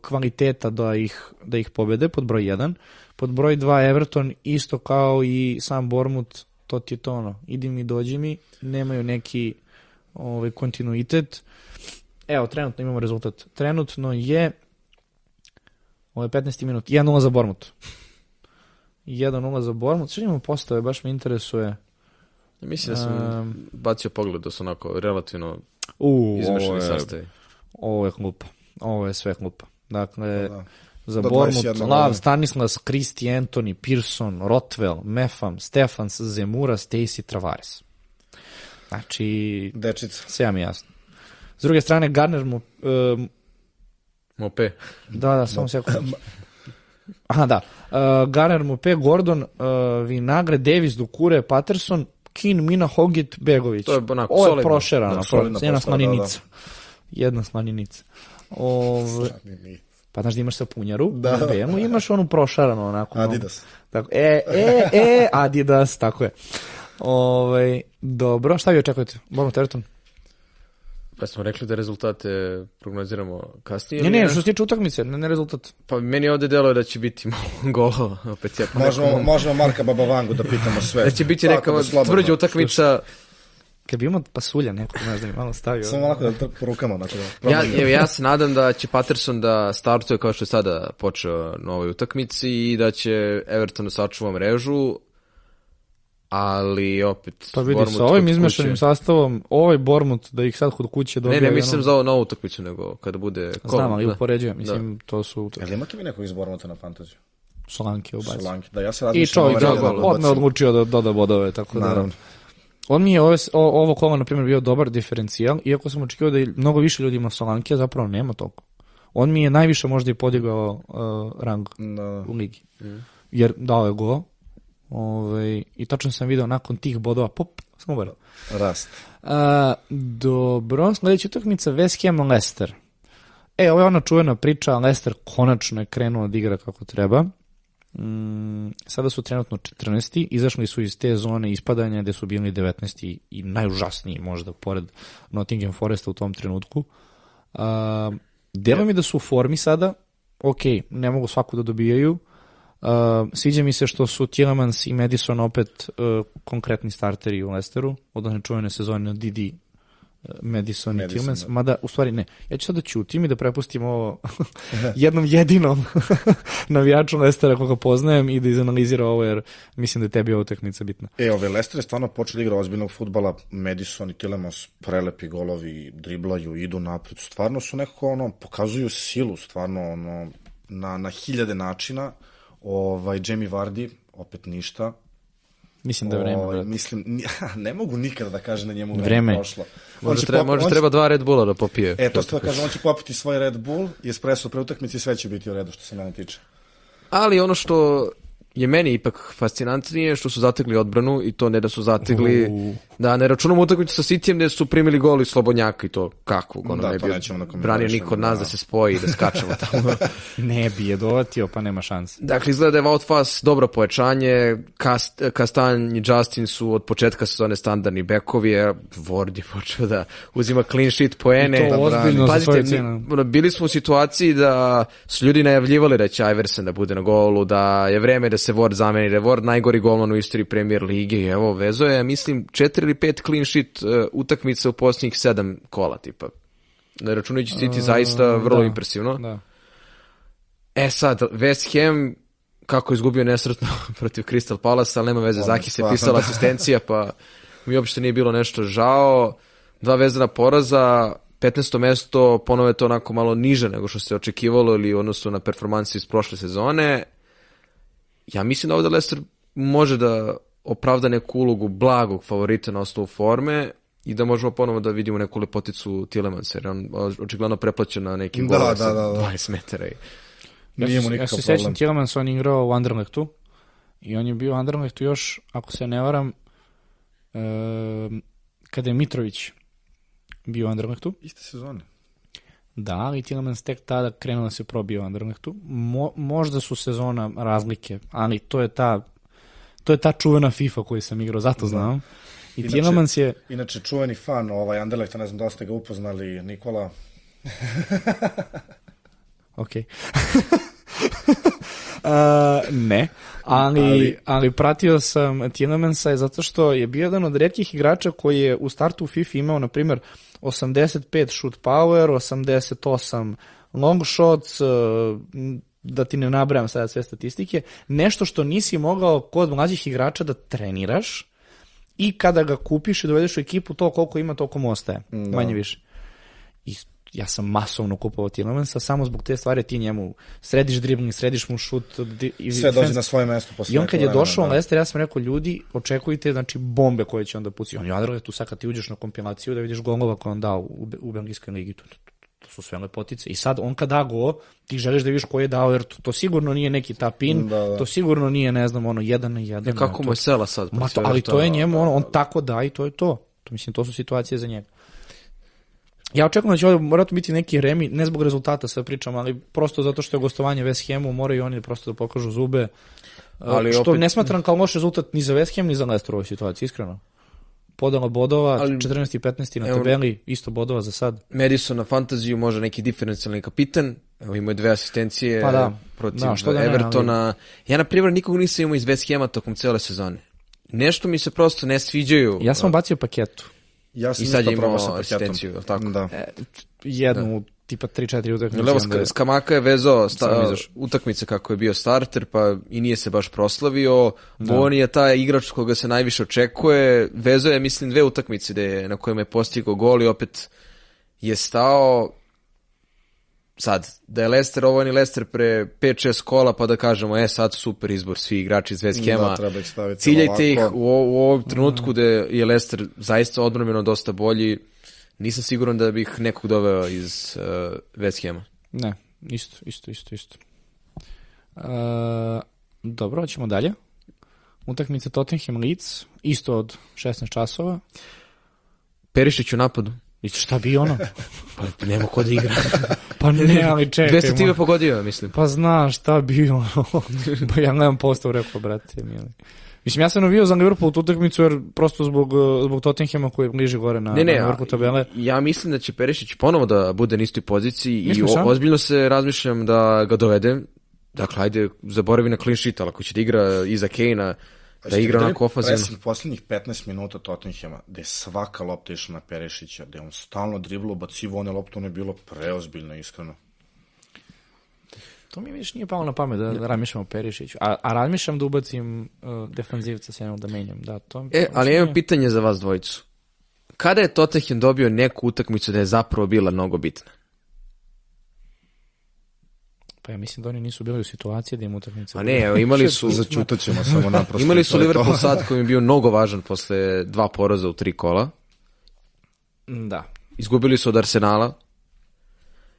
Speaker 1: kvaliteta da ih, da ih pobede, pod broj 1. Pod broj 2 Everton, isto kao i sam Bormut, to ti je to ono, idi mi, dođi mi, nemaju neki ovaj, kontinuitet. Evo, trenutno imamo rezultat. Trenutno je ovo je 15. minut, 1-0 za Bormut. 1-0 za Bormut. Što imamo postave, baš me interesuje.
Speaker 3: Mislim da sam
Speaker 1: Um,
Speaker 3: bacio pogled da su onako relativno
Speaker 1: U,
Speaker 3: izmešani sastavi.
Speaker 1: ovo je glupa. Ovo je sve glupa. Dakle,
Speaker 2: Da.
Speaker 1: za
Speaker 2: Do
Speaker 1: Bormut,
Speaker 2: 21
Speaker 1: Lav. Stanislas, Kristi, Anthony, Pearson, Rotwell, Mefam, Stefans, Zemura, Stacy, Travares. Znači,
Speaker 2: Dečica.
Speaker 1: sve mi je jasno. S druge strane, Garner mu... Um,
Speaker 3: Mope.
Speaker 1: da, da, samo sekund. Aha, da. Uh, Garner mu P, Gordon, uh, Vinagre, Davis, Dukure, Patterson, Kin, Mina, Hogit, Begović.
Speaker 3: To je onako
Speaker 1: Ovo je
Speaker 3: solidno.
Speaker 1: prošerano,
Speaker 2: Da, solidna
Speaker 1: jedna
Speaker 2: postava, da,
Speaker 1: slaninica. Jedna slaninica. Ove, Pa znaš da imaš sapunjaru,
Speaker 2: Da.
Speaker 1: belu, i imaš onu prošaranu onako.
Speaker 2: Adidas.
Speaker 1: Tako, e, e, e, Adidas, tako je. Ovaj, dobro, šta vi očekujete? Bournemouth Everton?
Speaker 3: Pa smo rekli da rezultate prognoziramo kasnije.
Speaker 1: Ne,
Speaker 3: ili
Speaker 1: ne, što se tiče utakmice, ne, ne rezultat.
Speaker 3: Pa meni ovde deluje da će biti malo [LAUGHS] golova, opet ja
Speaker 2: Možemo, možemo Marka Babavangu da pitamo sve.
Speaker 3: Da će biti neka
Speaker 2: da
Speaker 3: tvrđa utakmica.
Speaker 1: Kad bi imao pasulja nekog, ne znam, malo stavio.
Speaker 2: Samo onako da to rukama, onako da
Speaker 3: Ja, evo, ja se nadam da će Patterson da startuje kao što je sada počeo na ovoj utakmici i da će Everton da sačuva mrežu, ali opet...
Speaker 1: Pa vidi, sa ovim izmešanim
Speaker 3: kuće-
Speaker 1: sastavom, ovaj Bormut da ih sad kod kuće dobije...
Speaker 3: Ne, ne, mislim
Speaker 1: ono-
Speaker 3: za ovu novu utakmicu, nego kada bude...
Speaker 1: Znam, ali
Speaker 3: da.
Speaker 1: upoređujem, mislim, to su
Speaker 2: Jel imate vi nekog iz Bormota na fantaziju?
Speaker 1: solanke ubaci.
Speaker 2: Solanki. Da, ja se
Speaker 1: I
Speaker 2: razmišljam
Speaker 1: čovjek je
Speaker 2: redne da
Speaker 1: odmah odlučio da doda bodove, tako da...
Speaker 2: Naravno.
Speaker 1: On mi je ove, o, ovo kola, na primjer, bio dobar diferencijal, iako sam očekivao da je mnogo više ljudi ima Solanke, a zapravo nema toliko. On mi je najviše možda i podigao uh, rang
Speaker 2: Da.
Speaker 1: u ligi. Jer dao je go, ovaj, i tačno sam video nakon tih bodova, pop, samo gore.
Speaker 2: Rast.
Speaker 1: A, dobro, sledeća utakmica West Ham Leicester. E, ovo je ona čuvena priča, Leicester konačno je krenuo da igra kako treba. Mm, sada su trenutno 14. Izašli su iz te zone ispadanja gde su bili 19. i najužasniji možda pored Nottingham Foresta u tom trenutku. A, delo mi da su u formi sada, ok, ne mogu svaku da dobijaju, Uh, sviđa mi se što su Tielemans i Madison opet uh, konkretni starteri u Leicesteru, od one čuvene sezone Didi uh, Madison, i
Speaker 2: Madison,
Speaker 1: Tielemans,
Speaker 2: da.
Speaker 1: mada u stvari ne. Ja ću sad da ćutim i da prepustim ovo [LAUGHS] jednom jedinom [LAUGHS] navijaču Leicestera koga poznajem i da izanalizira ovo jer mislim da je tebi ova utakmica bitna.
Speaker 2: E, ove Leicester je stvarno počeli igra ozbiljnog futbala, Madison i Tillemans prelepi golovi, driblaju, idu napred, stvarno su nekako ono, pokazuju silu, stvarno ono, na, na hiljade načina, ovaj, Jamie Vardy, opet ništa,
Speaker 1: Mislim da je vreme, brate.
Speaker 2: Mislim, [LAUGHS] ne mogu nikada da kažem da njemu vreme,
Speaker 1: Vreme.
Speaker 2: prošlo. On
Speaker 3: Možda, treba,
Speaker 2: pop-
Speaker 3: možda
Speaker 2: on će-
Speaker 3: treba dva Red Bulla da popije.
Speaker 2: E, to što da kažem, on će popiti svoj Red Bull i espresso pre utakmice i sve će biti u redu što se mene tiče.
Speaker 3: Ali ono što je meni ipak fascinantnije što su zategli odbranu i to ne da su zategli da ne računamo utakmicu sa Cityjem gde su primili gol iz Slobodnjaka i to kakvog ono
Speaker 2: Da,
Speaker 3: ne bi branio niko od nas
Speaker 2: da.
Speaker 3: da se spoji i da skačemo [LAUGHS] tamo. [LAUGHS]
Speaker 1: Ne bi je dovatio, pa nema šanse.
Speaker 3: Dakle, izgleda da je Wout Fass dobro pojačanje, Kast, Kastan i Justin su od početka sezone standardni bekovi, a Ward je počeo da uzima clean sheet poene.
Speaker 1: I to
Speaker 3: Da
Speaker 1: ozbiljno
Speaker 3: Pazite, mi- bili smo u situaciji da su ljudi najavljivali da će Iversen da bude na golu, da je vreme da se Ward zameni, da je Ward najgori golman u istoriji premier lige i evo, vezo je, mislim, četiri ili pet clean sheet uh, utakmica u posljednjih sedam kola, tipa. Ne računajući City zaista vrlo
Speaker 1: da.
Speaker 3: impresivno.
Speaker 1: Da.
Speaker 3: E sad, West Ham, kako je izgubio nesretno [LAUGHS] protiv Crystal Palace, ali nema veze, Zaki se
Speaker 2: stvarno,
Speaker 3: pisala
Speaker 2: da. [LAUGHS]
Speaker 3: asistencija, pa mi uopšte nije bilo nešto žao. Dva vezana poraza, 15. mesto, ponovo je to onako malo niže nego što se očekivalo ili u odnosu na performanse iz prošle sezone. Ja mislim da ovde Leicester može da opravda neku ulogu blagog favorita na osnovu forme i da možemo ponovo da vidimo neku lepoticu Tielemans, jer on očigledno preplaćen na nekim
Speaker 2: Da, da,
Speaker 3: sa
Speaker 2: da, da.
Speaker 3: 20 metara. I...
Speaker 2: Nije
Speaker 1: ja
Speaker 2: mu
Speaker 1: se, ja se sećam
Speaker 2: problem.
Speaker 1: Tielemans, on je igrao u Anderlechtu i on je bio u Anderlechtu još, ako se ne varam, um, kada je Mitrović bio u Anderlechtu,
Speaker 2: Iste sezone.
Speaker 1: Da, ali Tielemans tek tada krenuo da se probio u Anderlechtu. Mo, možda su sezona razlike, ali to je ta to je ta čuvena FIFA koju sam igrao, zato znam. I
Speaker 2: Inače-
Speaker 1: Tielemans je,
Speaker 2: Inače, čuveni fan ovaj Anderlechta, ne znam da ste ga upoznali, Nikola. [LAUGHS]
Speaker 1: ok. [LAUGHS] Uh, ne, ali,
Speaker 2: Ali-
Speaker 1: ali pratio sam Tielemанsa zato što je bio jedan od redkih igrača koji je u startu u FIFA imao, na primjer, 85 shoot power, 88 long shots, uh, da ti ne nabrajam sada sve statistike, nešto što nisi mogao kod mlađih igrača da treniraš i kada ga kupiš i dovedeš u ekipu, to koliko ima, toliko mu ostaje, manje više. I ja sam masovno kupovao Tielemанsa samo zbog te stvari ti njemu središ dribling, središ mu šut di- i
Speaker 2: Sve dođe na svoje mesto posle
Speaker 1: i on kad je došao u
Speaker 2: da.
Speaker 1: Leicester, ja sam rekao, ljudi, očekujte znači, bombe koje će onda pucati. On je Anderlecht tu sad kad ti uđeš na kompilaciju da vidiš golova koje on dao u, u Belgijskoj ligi. To, to, su sve lepotice. I sad on kad da go, ti želiš da vidiš ko je dao, jer to, to sigurno nije neki tapin,
Speaker 2: Da, da.
Speaker 1: to sigurno nije, ne znam, ono, jedan na jedan.
Speaker 3: Ja, kako mu je sela sad?
Speaker 1: Ma to, ali to je njemu, ono, on tako da i to je to. To mislim, to su situacije za njega. Ja očekujem da će ovdje morati biti neki remi, ne zbog rezultata sve pričam, ali prosto zato što je gostovanje West Hamu, moraju oni prosto da pokažu zube.
Speaker 3: Ali
Speaker 1: Ali što
Speaker 3: opet-
Speaker 1: ne smatram kao loš rezultat ni za West Ham, ni za Leicester u ovoj situaciji, iskreno. Podala bodova,
Speaker 3: Ali-
Speaker 1: 14 i 15 na
Speaker 3: Evo-
Speaker 1: tabeli, isto bodova za sad.
Speaker 3: Madison na fantaziju, može neki diferencijalni kapitan, evo imao je dve asistencije
Speaker 1: Pa da.
Speaker 3: protiv
Speaker 1: Da, što da ne,
Speaker 3: Evertona. Ja, na primjer, nikog nisam imao iz West Hama tokom cele sezone. Nešto mi se prosto ne sviđaju.
Speaker 1: Ja sam bacio paketu.
Speaker 2: Ja sam
Speaker 3: I sad je imao asistenciju, jel tako?
Speaker 2: Da.
Speaker 1: E, jednu, tipa 3-4 utakmice.
Speaker 3: Jel evo,
Speaker 1: onda je-
Speaker 3: Sk- Skamaka je vezao sta, utakmice kako je bio starter, pa i nije se baš proslavio. Boni je taj igrač koga se najviše očekuje. Vezao je, mislim, dve utakmice da je, na kojima je postigao gol i opet je stao sad, da je Leicester, ovo ni Leicester pre 5-6 kola, pa da kažemo, e, sad super izbor, svi igrači iz West.
Speaker 2: Da, treba ih staviti
Speaker 3: Ciljajte ih u, u ovom trenutku da je Leicester zaista odmrmeno dosta bolji. Nisam siguran da bih nekog doveo iz uh, West Hama.
Speaker 1: Ne, isto, isto, isto, isto. Uh, dobro, hoćemo dalje. Utakmica Tottenham Leeds, isto od 16 časova.
Speaker 3: Perišić u napadu.
Speaker 1: I šta bi ono? [LAUGHS]
Speaker 3: Pa nema ko da igra. [LAUGHS]
Speaker 1: Pa [LAUGHS] ne, ali čekaj.
Speaker 3: Dve se time
Speaker 1: mo-
Speaker 3: pogodio, mislim.
Speaker 1: Pa znaš šta bi ono. [LAUGHS] pa ja nemam postav rekao, brate, mili. Mislim, ja sam navio za Liverpool tu utakmicu jer prosto zbog, uh, zbog Tottenhama koji je bliže gore na,
Speaker 3: Ne, ne,
Speaker 1: na vrhu tabele.
Speaker 3: ja mislim da će Perišić ponovo da bude na istoj poziciji i o- ozbiljno se razmišljam da ga dovedem. Dakle, ajde, zaboravi na clean sheet, ali ako će da igra iza Kane-a, da
Speaker 2: Ste
Speaker 3: igra onako ofanzivno.
Speaker 2: Pressing poslednjih 15 minuta Tottenhama, gde je svaka lopta išla na Perešića, gde je on stalno driblo, bacivo one loptu, ono je bilo preozbiljno, iskreno.
Speaker 1: To mi više nije palo na pamet da, da razmišljam o Perišiću. A, a razmišljam da ubacim uh, defanzivca s jednog da menjam. Da, to,
Speaker 3: E,
Speaker 1: to
Speaker 3: ali imam pitanje za vas dvojicu. Kada je Tottenham dobio neku utakmicu da je zapravo bila mnogo bitna?
Speaker 1: Pa ja mislim da oni nisu bili u situaciji da im utakmica...
Speaker 3: A ne, evo, imali su... [LAUGHS]
Speaker 2: Začutat ćemo samo [LAUGHS] naprosto.
Speaker 3: Imali su. Liverpool sad koji je bio mnogo važan posle dva poraza u tri kola.
Speaker 1: Da.
Speaker 3: Izgubili su od Arsenala.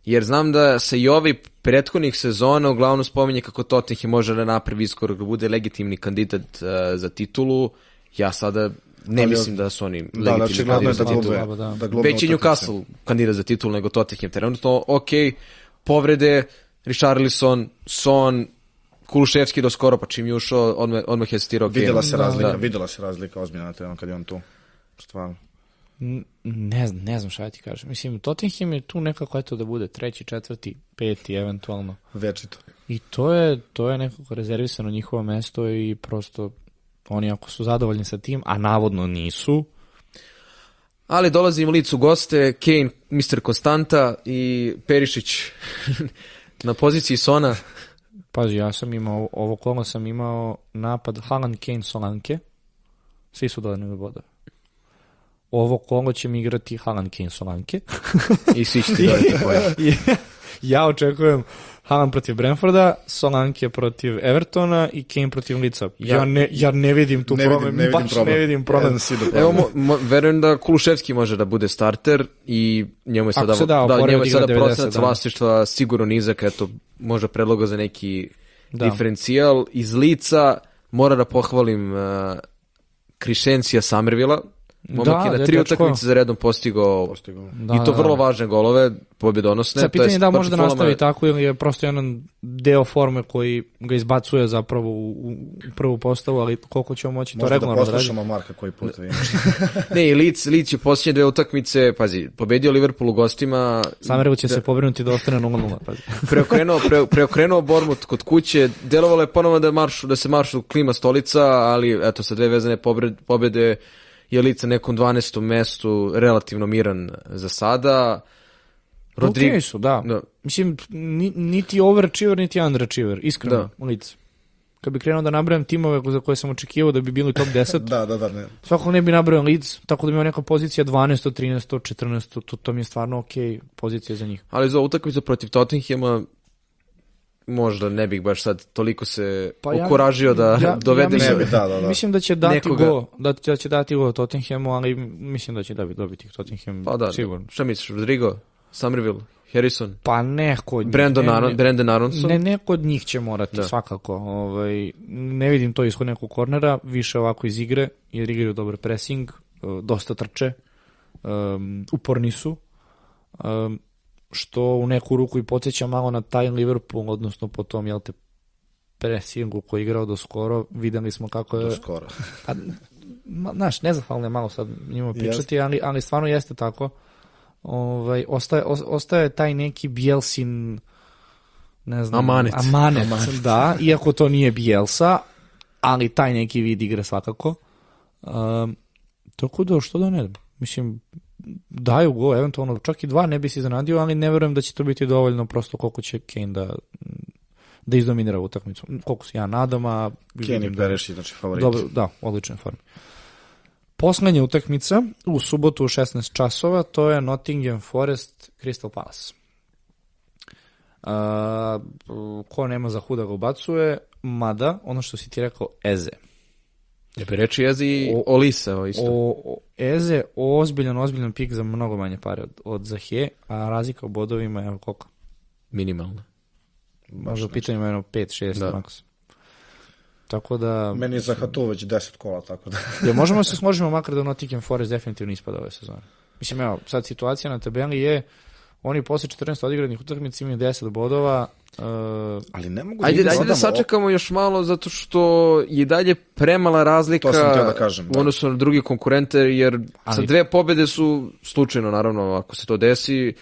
Speaker 3: Jer znam da se i ovi prethodnih sezona uglavnom spominje kako Tottenham može da napravi iskorak da bude legitimni kandidat uh, za titulu. Ja sada ne
Speaker 2: Ali-
Speaker 3: mislim da su oni
Speaker 2: Da, da,
Speaker 3: legitimni
Speaker 2: očigledno je
Speaker 3: kandidat
Speaker 2: da
Speaker 3: za titulu.
Speaker 2: glube,
Speaker 1: da.
Speaker 2: da glube
Speaker 3: Već je. Newcastle kandidat za titulu nego Tottenham. Trenutno, ok, povrede, Richarlison, Son, Kuluševski do skoro, pa čim je ušao, odmah, odmah je stirao
Speaker 2: Videla se
Speaker 1: Da,
Speaker 2: razlika,
Speaker 1: da.
Speaker 2: videla se razlika ozbiljna na terenu kad je on tu. Stvarno.
Speaker 1: Ne znam, ne znam šta ja ti kažem. Mislim, Tottenham je tu nekako eto da bude treći, četvrti, peti eventualno.
Speaker 2: Večito.
Speaker 1: I to je, to je nekako rezervisano njihovo mesto i prosto oni ako su zadovoljni sa tim, a navodno nisu,
Speaker 3: Ali dolazi im licu goste, Kane, Mr. Konstanta i Perišić [LAUGHS] na poziciji Sona.
Speaker 1: Pazi, ja sam imao, ovo kolo sam imao napad Haaland, Kane, Solanke. Svi su dodani bodove. Ovo kolo će mi igrati Haaland, Kane, Solanke.
Speaker 3: I svi će ti dodati [LAUGHS] poje.
Speaker 1: ja očekujem Haaland protiv Brentforda, Solanke protiv Evertona i Kane protiv Lica. Ja,
Speaker 3: Ja-
Speaker 1: ne, ja ne vidim tu
Speaker 2: Ne
Speaker 1: problem,
Speaker 2: vidim, ne vidim
Speaker 1: baš
Speaker 2: problem.
Speaker 1: ne vidim problem.
Speaker 2: Do
Speaker 3: Evo, mo, mo, verujem da Kuluševski može da bude starter i njemu je sada,
Speaker 1: se da,
Speaker 3: da, njemu je
Speaker 1: igra
Speaker 3: sada
Speaker 1: 90
Speaker 3: procenac
Speaker 1: dana.
Speaker 3: vlasništva sigurno nizak, eto, možda predloga za neki
Speaker 1: Da.
Speaker 3: diferencijal. Iz lica mora da pohvalim uh, Krišencija Samervila. Momak je na
Speaker 1: da,
Speaker 3: tri utakmice za redom postigao
Speaker 2: Postigao.
Speaker 1: Da,
Speaker 3: I to
Speaker 1: da,
Speaker 3: vrlo
Speaker 1: da.
Speaker 3: važne golove, pobjedonosne. Jest
Speaker 1: pitanje je da može da nastavi
Speaker 3: je-
Speaker 1: tako ili je prosto jedan deo forme koji ga izbacuje zapravo u, u prvu postavu, ali koliko ćemo moći to
Speaker 2: da
Speaker 1: regularno da,
Speaker 2: poslušamo Marka koji put. [LAUGHS]
Speaker 3: Ne, i Leeds, Leeds je posljednje dve utakmice, pazi, pobedio Liverpool u gostima,
Speaker 1: Samerville će se pobrinuti da ostane 0-0. Pazi. [LAUGHS]
Speaker 3: preokrenuo, pre, preokrenuo Bormut kod kuće, delovalo je ponovo da, maršu, da se maršu klima stolica, ali eto sa dve vezane pobred, pobede je na nekom 12. mestu relativno miran za sada.
Speaker 1: Rodrigo. Okay su, da.
Speaker 3: Da.
Speaker 1: Mislim, ni, niti overachiever, niti underachiever, iskreno,
Speaker 3: Da.
Speaker 1: u lice. Kad bi krenuo da nabrajam timove za koje sam očekivao da bi bili top 10, [LAUGHS]
Speaker 2: da, da, da, ne.
Speaker 1: svakako ne bi nabrajao Leeds, tako da bi imao neka pozicija 12, 13, 14, to, to mi je stvarno ok pozicija za njih.
Speaker 3: Ali za utakmicu protiv Tottenhama možda ne bih baš sad toliko se
Speaker 1: Pa ja-
Speaker 3: ukoražio da
Speaker 1: ja- ja
Speaker 3: dovede
Speaker 1: mislim-
Speaker 2: Ne bi, da, da, da.
Speaker 1: Mislim da će dati
Speaker 3: Nekoga.
Speaker 1: go, da, da će dati go Tottenhamu, ali mislim da će da dobiti Tottenham
Speaker 3: Pa da,
Speaker 1: sigurno.
Speaker 3: šta misliš, Rodrigo, Somerville, Harrison,
Speaker 1: Pa neko od njih.
Speaker 3: Brandon,
Speaker 1: ne,
Speaker 3: Aron,
Speaker 1: ne,
Speaker 3: Brandon Aronson?
Speaker 1: Ne, neko od njih će morati,
Speaker 3: Da.
Speaker 1: svakako. Ovaj, ne vidim to ishod nekog kornera, više ovako iz igre, jer igraju dobar pressing, eh, dosta trče, um, uporni su. um, što u neku ruku i podsjeća malo na taj Liverpool, odnosno po tom, jel te, presingu koji je igrao do skoro, videli smo kako je...
Speaker 2: Do skoro. [LAUGHS]
Speaker 1: Pa, ma, znaš, nezahvalno je malo sad njima pričati, ali, ali stvarno jeste tako. Ovaj, ostaje, o- ostaje taj neki Bielsin ne znam,
Speaker 3: Amanet.
Speaker 1: amanet, da, iako to nije Bielsa, ali taj neki vid igre svakako. Um, tako da, što da ne, mislim, daju go, eventualno čak i dva ne bi se iznenadio, ali ne verujem da će to biti dovoljno prosto koliko će Kane da da izdominira utakmicu. Koliko se ja nadam, a
Speaker 2: Kane i
Speaker 1: da-
Speaker 2: Perešić, znači favorit.
Speaker 1: dobro, da, odlična forma. Poslednja utakmica u subotu u 16 časova, to je Nottingham Forest Crystal Palace. A, ko nema za huda ga ubacuje, mada, ono što si ti rekao, Eze.
Speaker 3: Ja bi reči jezi
Speaker 1: O-
Speaker 3: isto.
Speaker 1: O, o, Eze, ozbiljan, ozbiljan pik za mnogo manje pare od, od Zahe, a razlika u bodovima je koliko?
Speaker 3: Minimalno.
Speaker 1: Možda u pitanju jedno 5-6
Speaker 3: Da.
Speaker 1: maks. Tako da...
Speaker 2: Meni je za Hatu već 10 kola, tako da... [LAUGHS]
Speaker 1: Ja, možemo se složimo makar da Nottingham Forest definitivno ispada ove sezone. Mislim, evo, sad situacija na tabeli je oni posle 14 odigranih utakmica imaju 10 bodova. Uh,
Speaker 2: Ali ne mogu
Speaker 3: Ajde,
Speaker 2: da
Speaker 3: ajde da
Speaker 2: dodam o-
Speaker 3: sačekamo još malo, zato što je dalje premala razlika
Speaker 2: To sam da kažem,
Speaker 3: u
Speaker 2: da.
Speaker 3: odnosu na drugi konkurente, jer
Speaker 1: Ali-
Speaker 3: sa dve pobede su slučajno, naravno, ako se to desi,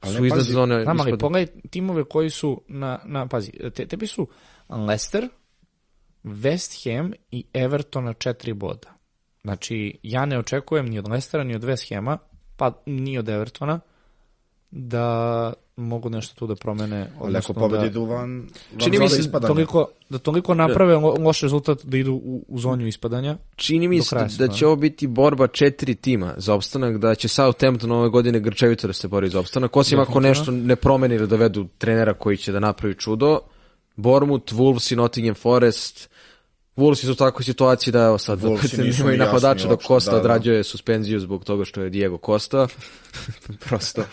Speaker 2: Ali
Speaker 3: su iznad
Speaker 2: pazi,
Speaker 3: zone
Speaker 1: Znam, ali pogledaj timove koji su na, na pazi, te, tebi su Leicester, West Ham i Everton na četiri boda. Znači, ja ne očekujem ni od Leicestera, ni od West Hama, pa ni od Evertona, da mogu nešto tu da promene.
Speaker 2: Ali ako
Speaker 1: odnosno
Speaker 2: pobedi
Speaker 1: da,
Speaker 2: idu van, van
Speaker 3: Čini mi se
Speaker 1: toliko, da toliko naprave lo- loš rezultat da idu u, u zonju ispadanja.
Speaker 3: Čini mi se da, da će ovo biti borba četiri tima za opstanak, da će Southampton ove godine grčevito da se bori za opstanak, osim ako nešto ne promeni ili dovedu trenera koji će da napravi čudo. Bournemouth, Wolves i Nottingham Forest. Wolves su u takvoj situaciji da evo sad [LAUGHS] nemaju
Speaker 2: jasni
Speaker 3: napadača dok
Speaker 2: uopšte,
Speaker 3: Costa
Speaker 2: da, da.
Speaker 3: odrađuje suspenziju zbog toga što je Diego Costa. [LAUGHS] Prosto.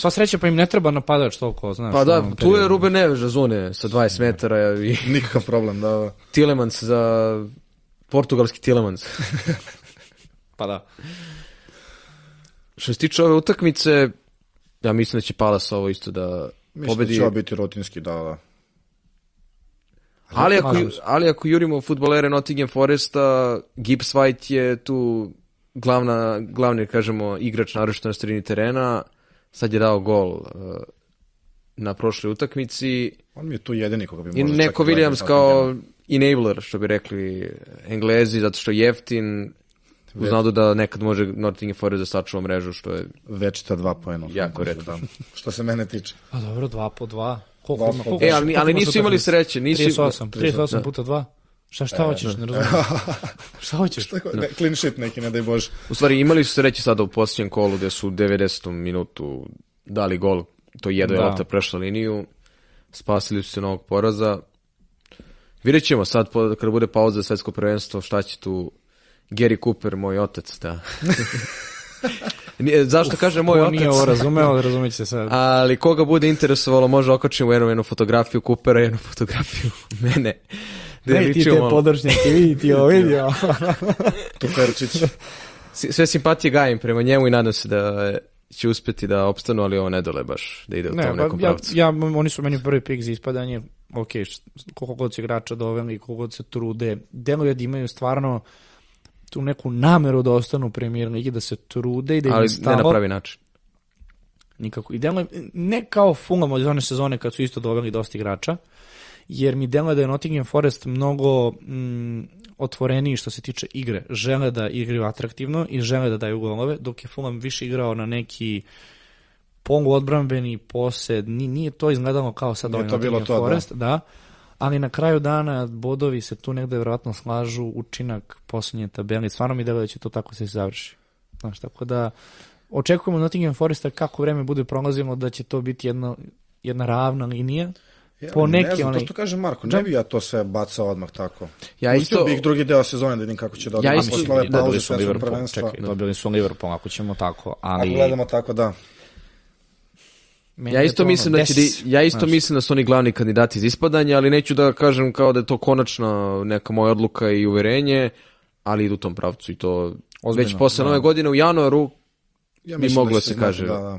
Speaker 1: Sva sreća pa im ne treba napadač toliko, znaš.
Speaker 3: Pa da, tu je. Ruben Neves Zune sa 20 metara i [LAUGHS]
Speaker 2: Nikakav problem, da, da.
Speaker 3: Tillemans za portugalski Tillemans. [LAUGHS]
Speaker 1: Pa da.
Speaker 3: Što se tiče ove utakmice, ja mislim da će Palace ovo isto da
Speaker 2: Mislim
Speaker 3: pobedi.
Speaker 2: da će biti rutinski, da, da.
Speaker 3: Ali ako, ali ako jurimo futbolere Nottingham Foresta, Gibbs White je tu glavna, glavni, kažemo, igrač naročito na sredini terena. Sad je dao gol uh, na prošloj utakmici.
Speaker 2: On mi je tu jedini koga bi
Speaker 3: I
Speaker 2: možda
Speaker 3: neko
Speaker 2: čak i
Speaker 3: Williams kao enabler, što bi rekli englezi, zato što je jeftin, uz nadu da nekad može Nottingham Forest da sačuva mrežu, što je
Speaker 2: Večita dva pojena.
Speaker 3: Jako.
Speaker 2: Da. Što se mene tiče.
Speaker 1: Pa dobro, dva po dva. Koliko
Speaker 2: Dva
Speaker 1: ima? Koliko,
Speaker 3: E, ali, ali
Speaker 1: koliko
Speaker 3: nisu imali sreće. Nisu,
Speaker 1: 38, 38
Speaker 3: da.
Speaker 1: puta 2. Šta, šta hoćeš, ne razumijem. [LAUGHS] šta hoćeš?
Speaker 2: Tako, ne, clean shit neki, ne daj Bože.
Speaker 3: U stvari imali su sreće sada u posljednjem kolu gde su u 90. minutu dali gol, to jedno je
Speaker 1: Da.
Speaker 3: lopta prešla liniju, spasili su se novog poraza. Vidjet ćemo sad kada bude pauza za svetsko prvenstvo šta će tu Gary Cooper, moj otac, da. [LAUGHS] Nije- Zašto kaže moj
Speaker 1: Ko nije ovo
Speaker 3: otac?
Speaker 1: razumeo, razumit će sad.
Speaker 3: Ali koga bude interesovalo, može okačimo jednu, jednu fotografiju Coopera, jednu fotografiju [LAUGHS] mene. Da
Speaker 1: Ej, ti
Speaker 3: ličimo
Speaker 1: te
Speaker 3: malo.
Speaker 1: podršnjake, vidi ti ovo, vidi [LAUGHS] ovo.
Speaker 3: Sve simpatije gajim prema njemu i nadam se da će uspeti da opstanu, ali ovo ne dole baš da ide u
Speaker 1: Ne,
Speaker 3: tom
Speaker 1: pa
Speaker 3: nekom
Speaker 1: ja,
Speaker 3: pravcu.
Speaker 1: ja, oni su meni prvi pik za ispadanje, ok, koliko god se igrača doveli, koliko god se trude, deluje da imaju stvarno tu neku nameru da ostanu u premier ligi, da se trude i da im
Speaker 3: ali
Speaker 1: je
Speaker 3: ne na
Speaker 1: stalo.
Speaker 3: pravi način.
Speaker 1: Nikako. I deluje, ne kao Fulham od one sezone kad su isto doveli dosta igrača, jer mi deluje da je Nottingham Forest mnogo mm, otvoreniji što se tiče igre. Žele da igraju atraktivno i žele da daju golove, dok je Fulham više igrao na neki polu odbrambeni posed, ni, nije to izgledalo kao sad ovaj Nottingham
Speaker 2: to, da.
Speaker 1: Forest, da. ali na kraju dana bodovi se tu negde verovatno slažu učinak posljednje tabeli, stvarno mi deluje da će to tako se završi. Znaš, tako da očekujemo Nottingham Foresta kako vreme bude prolazilo da će to biti jedna, jedna ravna linija.
Speaker 2: Ja,
Speaker 1: Po
Speaker 2: ne
Speaker 1: neki
Speaker 2: znam,
Speaker 1: onaj-
Speaker 2: to što kaže Marko, ne bi ja to sve bacao odmah tako.
Speaker 3: Ja
Speaker 2: Pustio
Speaker 3: isto-
Speaker 2: bih drugi deo sezone da vidim kako će da
Speaker 3: Ja
Speaker 2: ja
Speaker 3: isto-
Speaker 2: posle ove
Speaker 3: da,
Speaker 2: pauze svetskog
Speaker 1: Liverpool,
Speaker 2: prvenstva.
Speaker 1: čekaj, dobili su Liverpool, ako ćemo tako,
Speaker 2: Ako
Speaker 1: ali...
Speaker 2: gledamo tako, da.
Speaker 1: meni
Speaker 3: Ja isto
Speaker 1: to ono,
Speaker 3: mislim da će
Speaker 1: des-
Speaker 3: ja isto
Speaker 1: znaš,
Speaker 3: mislim da su oni glavni kandidati za ispadanje, ali neću da kažem kao da je to konačna neka moja odluka i uverenje, ali idu u tom pravcu i to
Speaker 1: Ozbiljno,
Speaker 3: već posle
Speaker 1: da.
Speaker 2: da.
Speaker 3: nove godine u januaru
Speaker 2: Ja
Speaker 3: Bi
Speaker 2: mislim
Speaker 3: moglo
Speaker 2: da
Speaker 3: se
Speaker 2: će
Speaker 3: kaže.
Speaker 2: Da, da.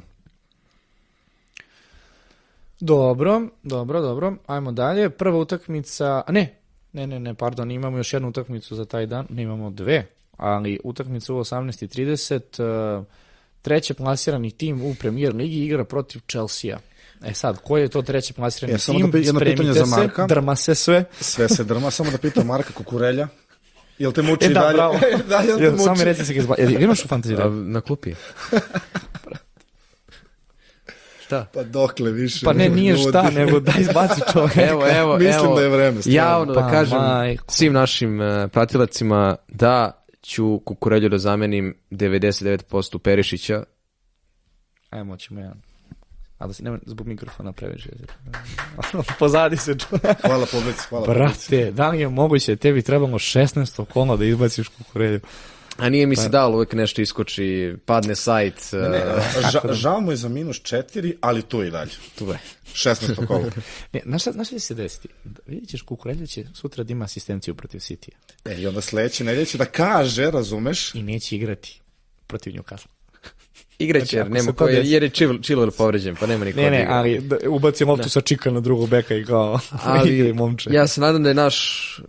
Speaker 1: Dobro, dobro, dobro. Ajmo dalje. Prva utakmica, a ne, ne, ne, ne, pardon, imamo još jednu utakmicu za taj dan, ne imamo dve, ali utakmica u 18.30, uh, treće plasirani tim u premier ligi igra protiv Chelsea. E sad, koji je to treći plasirani
Speaker 2: E, samo
Speaker 1: tim?
Speaker 2: da jedno pitanje
Speaker 1: Spremite
Speaker 2: za
Speaker 1: se,
Speaker 2: Marka.
Speaker 1: drma se sve.
Speaker 2: Sve se drma, samo da pitam Marka Kukurelja. Jel te muči
Speaker 1: E, da,
Speaker 2: dalje?
Speaker 1: bravo. [LAUGHS]
Speaker 2: da, jel te muči?
Speaker 1: samo mi reci se ga izba... Jel imaš u fantaziji?
Speaker 3: A, na klupi. [LAUGHS] Šta?
Speaker 2: Pa dokle više.
Speaker 1: Pa ne, nije
Speaker 2: ljudi.
Speaker 1: šta, nego daj izbaci [LAUGHS] čovjeka.
Speaker 3: Evo, evo,
Speaker 2: Mislim
Speaker 3: evo.
Speaker 2: da je vreme, stvarno.
Speaker 3: Javno da
Speaker 1: Pa,
Speaker 3: kažem
Speaker 1: majko.
Speaker 3: svim našim uh, pratilacima da ću Kukurelju da zamenim 99% Perišića.
Speaker 1: Ajmo, ćemo jedan. A da se nema zbog mikrofona previše. [LAUGHS] Pozadi se čovjek. [LAUGHS]
Speaker 2: Hvala publici, hvala publici.
Speaker 1: Brate, da li je moguće tebi trebalo 16 kola da izbaciš kukurelju?
Speaker 3: A nije mi se dalo, uvek nešto iskoči, padne sajt. uh,
Speaker 2: Ne, ža, [LAUGHS] žao mu je za minus četiri, ali tu i dalje.
Speaker 3: tu je.
Speaker 2: 16. kolo. [LAUGHS]
Speaker 1: Ne, znaš, znaš šta će se desiti? Vidjet ćeš kukurelja će sutra da ima asistenciju protiv City
Speaker 2: E, I onda sledeće nedelje će da kaže, razumeš,
Speaker 1: i neće igrati protiv Newcastle. [LAUGHS]
Speaker 3: Igraće,
Speaker 1: Znači,
Speaker 3: jer nema ko, jer,
Speaker 1: desi-
Speaker 3: jer je Chil- Chilwell povređen, pa nema niko
Speaker 1: Ne,
Speaker 3: da
Speaker 1: ne,
Speaker 3: igra.
Speaker 1: ali da, ubacim loptu sa čika na drugog beka i kao igri momče.
Speaker 3: ja se nadam da je naš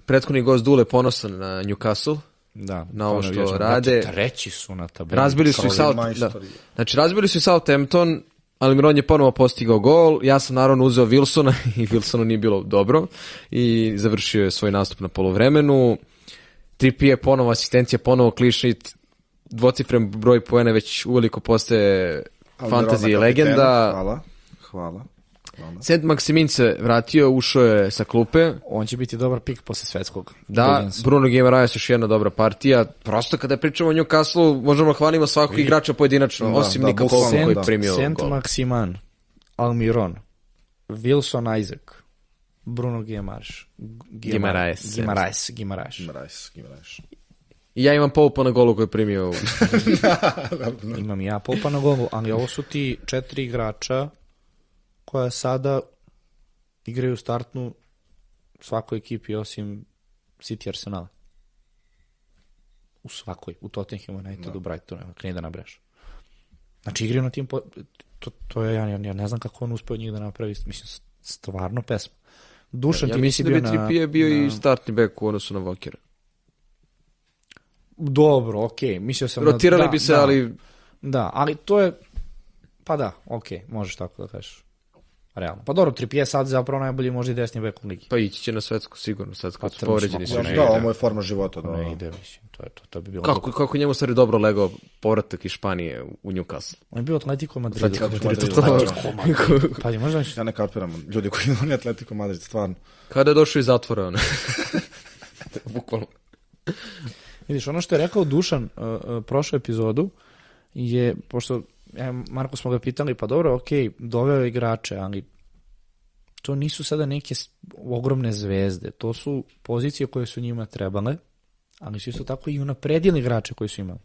Speaker 3: prethodni gost Dule ponosan na Newcastle.
Speaker 1: Da,
Speaker 3: na ovo
Speaker 1: to
Speaker 3: što
Speaker 1: navijačem.
Speaker 3: rade.
Speaker 1: Brate, treći su na tabeli.
Speaker 3: Razbili su i
Speaker 2: Kao
Speaker 3: South, da. Znači, razbili su i Southampton, ali Miron je ponovo postigao gol. Ja sam naravno uzeo Wilsona [LAUGHS] i Wilsonu nije bilo dobro i završio je svoj nastup na polovremenu. 3P je ponovo asistencija, ponovo klišit, dvocifren broj poena već uveliko postaje fantasy legenda.
Speaker 2: Hvala, hvala. Hvala.
Speaker 3: Sent Maksimin se vratio, ušao je sa klupe.
Speaker 1: On će biti dobar pik posle svetskog.
Speaker 3: Da,
Speaker 1: Williamsa.
Speaker 3: Bruno Guimaraes još jedna dobra partija. Prosto kada pričamo o Newcastle, možemo da hvalimo svakog igrača pojedinačno,
Speaker 2: Da,
Speaker 3: osim
Speaker 2: da,
Speaker 3: Nika Polma koji
Speaker 2: da.
Speaker 3: je primio
Speaker 1: Sent
Speaker 3: gol.
Speaker 1: Maximan, Almiron, Wilson Isaac, Bruno Guimaraes,
Speaker 3: Guimaraes.
Speaker 1: Guimaraes, Guimaraes.
Speaker 2: Gimaraes, Gimaraes.
Speaker 3: I ja imam Poupa na golu koji je primio. [LAUGHS] u-
Speaker 1: Imam i ja Popa na golu, ali ovo su ti četiri igrača koja sada igraju startnu svakoj ekipi osim City Arsenala. U svakoj, u Tottenhamu, Unitedu, Brightonu, evo, kreni da nabraš. Znači igraju na tim, po... to, to je, ja, ja, ja ne znam kako on uspeo njih da napravi, mislim, stvarno pesma. Dušan,
Speaker 3: ja
Speaker 1: ti nisi
Speaker 3: da
Speaker 1: bio
Speaker 3: bi
Speaker 1: na...
Speaker 3: Trippier bio
Speaker 1: na...
Speaker 3: i startni bek u odnosu na Vokera.
Speaker 1: Dobro, okej, mislio sam
Speaker 3: Rotirali
Speaker 1: da,
Speaker 3: bi se,
Speaker 1: da,
Speaker 3: ali
Speaker 1: Da, ali to je, pa da, okej, možeš tako da kažeš. Realno. Pa dobro, Trippier sad zapravo najbolji možda i desni bek u ligi.
Speaker 3: pa ići će na svetsku sigurno, sad
Speaker 1: Pa
Speaker 3: kad su
Speaker 1: to
Speaker 3: povređeni su
Speaker 2: Da,
Speaker 3: ide.
Speaker 2: ovo je forma života. Da.
Speaker 1: Ne ide, mislim, to je to, to bi bilo...
Speaker 3: Kako, kako njemu stvari dobro legao povratak iz Španije u Newcastle.
Speaker 1: On je bio Atletico Madrid.
Speaker 2: Atletico Madrid,
Speaker 1: Atletico
Speaker 2: da.
Speaker 1: Madrid. Pa je možda
Speaker 2: Ja ne kapiram, ljudi koji je Atletico Madrid, stvarno.
Speaker 3: Kada je došao iz zatvora, on. [LAUGHS] Bukvalno.
Speaker 1: Vidiš, ono što je rekao Dušan uh, uh, prošlu epizodu je, pošto ja, Marko smo ga pitali, pa dobro, okej, doveo igrače, ali to nisu sada neke ogromne zvezde, to su pozicije koje su njima trebale, ali su isto tako i unapredili igrače koji su imali.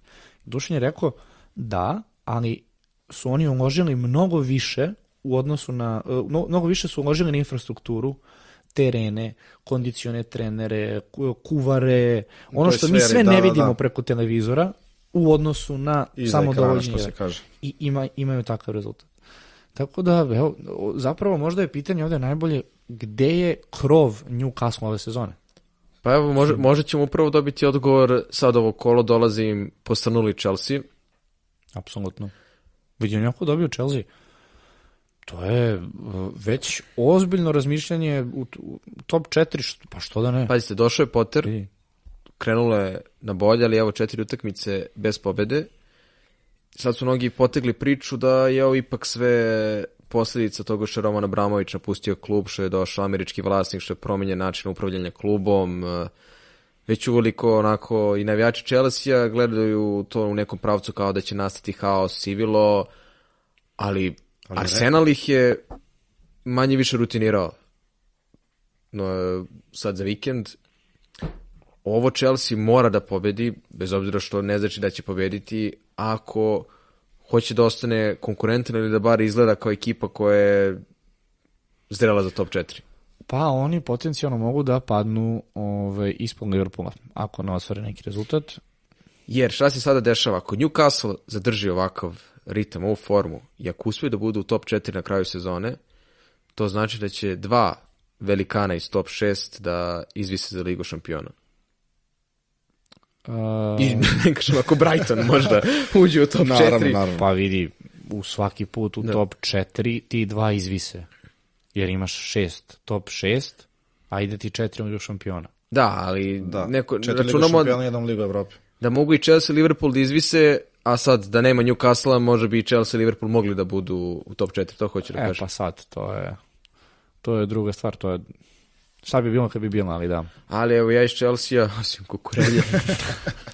Speaker 1: Dušan je rekao, da, ali su oni uložili mnogo više u odnosu na, uh, mno- mnogo više su uložili na infrastrukturu, terene, kondicione trenere, ku- kuvare, ono što mi sve
Speaker 2: da,
Speaker 1: ne
Speaker 2: da,
Speaker 1: vidimo
Speaker 2: da.
Speaker 1: preko televizora u odnosu na
Speaker 2: Iza
Speaker 1: samo dovođenje
Speaker 2: se kaže.
Speaker 1: i ima, imaju takav rezultat. Tako da, evo, zapravo možda je pitanje ovde najbolje gde je krov Newcastle ove sezone?
Speaker 3: Pa evo, može, možda ćemo upravo dobiti odgovor, sad ovo kolo dolazi im postanuli Chelsea.
Speaker 1: Apsolutno. Vidim jako dobio Chelsea. To je uh, već ozbiljno razmišljanje u, top 4, što, pa što da ne?
Speaker 3: Pazite, došao je Potter. Krenulo je na bolje, ali evo četiri utakmice bez pobede. Sad su mnogi potegli priču da je ovo ipak sve posljedica toga što je Roman Abramović napustio klub, što je došao američki vlasnik, što je promenjen način upravljanja klubom. Već uvoliko onako i navijači Chelsea gledaju to u nekom pravcu kao da će nastati haos, sivilo, ali, Arsenal ih je manje više rutinirao. No, sad za vikend ovo Chelsea mora da pobedi, bez obzira što ne znači da će pobediti, ako hoće da ostane konkurentan ili da bar izgleda kao ekipa koja je zrela za top 4.
Speaker 1: Pa oni potencijalno mogu da padnu ovaj, ispod Liverpoola, ako ne osvare neki rezultat.
Speaker 3: Jer šta se sada dešava? Ako Newcastle zadrži ovakav ritam, ovu formu, i ako uspije da bude u top 4 na kraju sezone, to znači da će dva velikana iz top 6 da izvise za ligu šampiona.
Speaker 1: Uh,
Speaker 3: I ne kažem, ako Brighton možda [LAUGHS] uđe u top 4.
Speaker 2: Naravno, naravno.
Speaker 1: Pa vidi, u svaki put u top 4 ti dva izvise. Jer imaš šest, top 6, a ide ti četiri u šampiona.
Speaker 3: Da, ali
Speaker 2: Da,
Speaker 3: neko,
Speaker 2: četiri
Speaker 3: računamo
Speaker 2: šampiona, jedan liga Evrope.
Speaker 3: da mogu i Chelsea i Liverpool da izvise, a sad da nema Newcastle, može bi i Chelsea i Liverpool mogli da budu u top 4, to hoću da
Speaker 1: E,
Speaker 3: kažem.
Speaker 1: pa sad, to je, to je druga stvar, to je, šta bi bilo kad bi bilo, ali da.
Speaker 3: Ali evo ja iz Chelsea, [LAUGHS] osim kukurelja,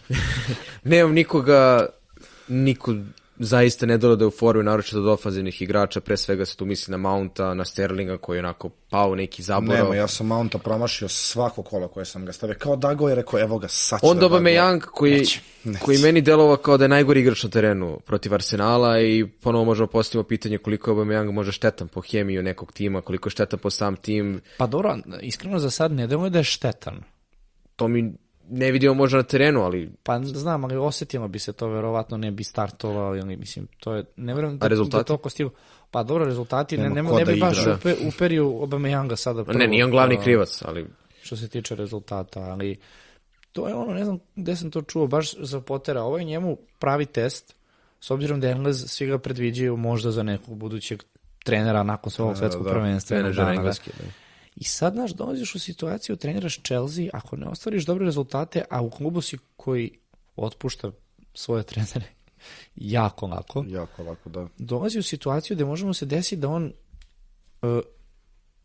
Speaker 3: [LAUGHS] nemam nikoga, niko zaista ne dolaze u formu, naročito od ofanzivnih igrača, pre svega se tu misli na Mounta, na Sterlinga koji je onako pao neki zaborav.
Speaker 2: Nema, ja sam Mounta promašio svako kola koje sam ga stavio. Kao Dago je rekao, evo ga, sad će
Speaker 3: Onda
Speaker 2: da da
Speaker 3: Aubameyang koji,
Speaker 2: Neće, neće.
Speaker 3: koji meni delova kao da je najgori igrač na terenu protiv Arsenala i ponovo možemo postaviti pitanje koliko je Aubameyang može štetan po hemiju nekog tima, koliko je štetan po sam tim.
Speaker 1: Pa dobro, iskreno za sad ne deluje da je štetan.
Speaker 3: To mi ne vidimo možda na terenu, ali
Speaker 1: Pa znam, ali osetilo bi se to, verovatno ne bi startovao, ili mislim, to je, ne verujem da,
Speaker 3: rezultati?
Speaker 1: da toliko. Pa dobro, rezultati, ne,
Speaker 2: Nema
Speaker 1: ne,
Speaker 2: ko
Speaker 1: ne
Speaker 2: da
Speaker 1: bi baš
Speaker 2: igra.
Speaker 1: upe, uperio Aubameyanga sada prvo.
Speaker 3: ne, nije on glavni
Speaker 1: a,
Speaker 3: krivac, ali
Speaker 1: Što se tiče rezultata, ali to je ono, ne znam gde sam to čuo, baš za Potera, ovo je njemu pravi test, s obzirom da Englez, svi ga predviđaju možda za nekog budućeg trenera nakon svog svetskog
Speaker 2: da,
Speaker 1: prvenstva. jednog
Speaker 3: menadžer
Speaker 1: dana, da.
Speaker 3: engleski. Da.
Speaker 1: I sad, znaš, dolaziš u situaciju, treniraš Chelsea, ako ne ostvariš dobre rezultate, a u klubu si koji otpušta svoje [LAUGHS] trenere jako lako,
Speaker 2: Jako lako, da.
Speaker 1: dolazi u situaciju gde možemo se desiti da on uh,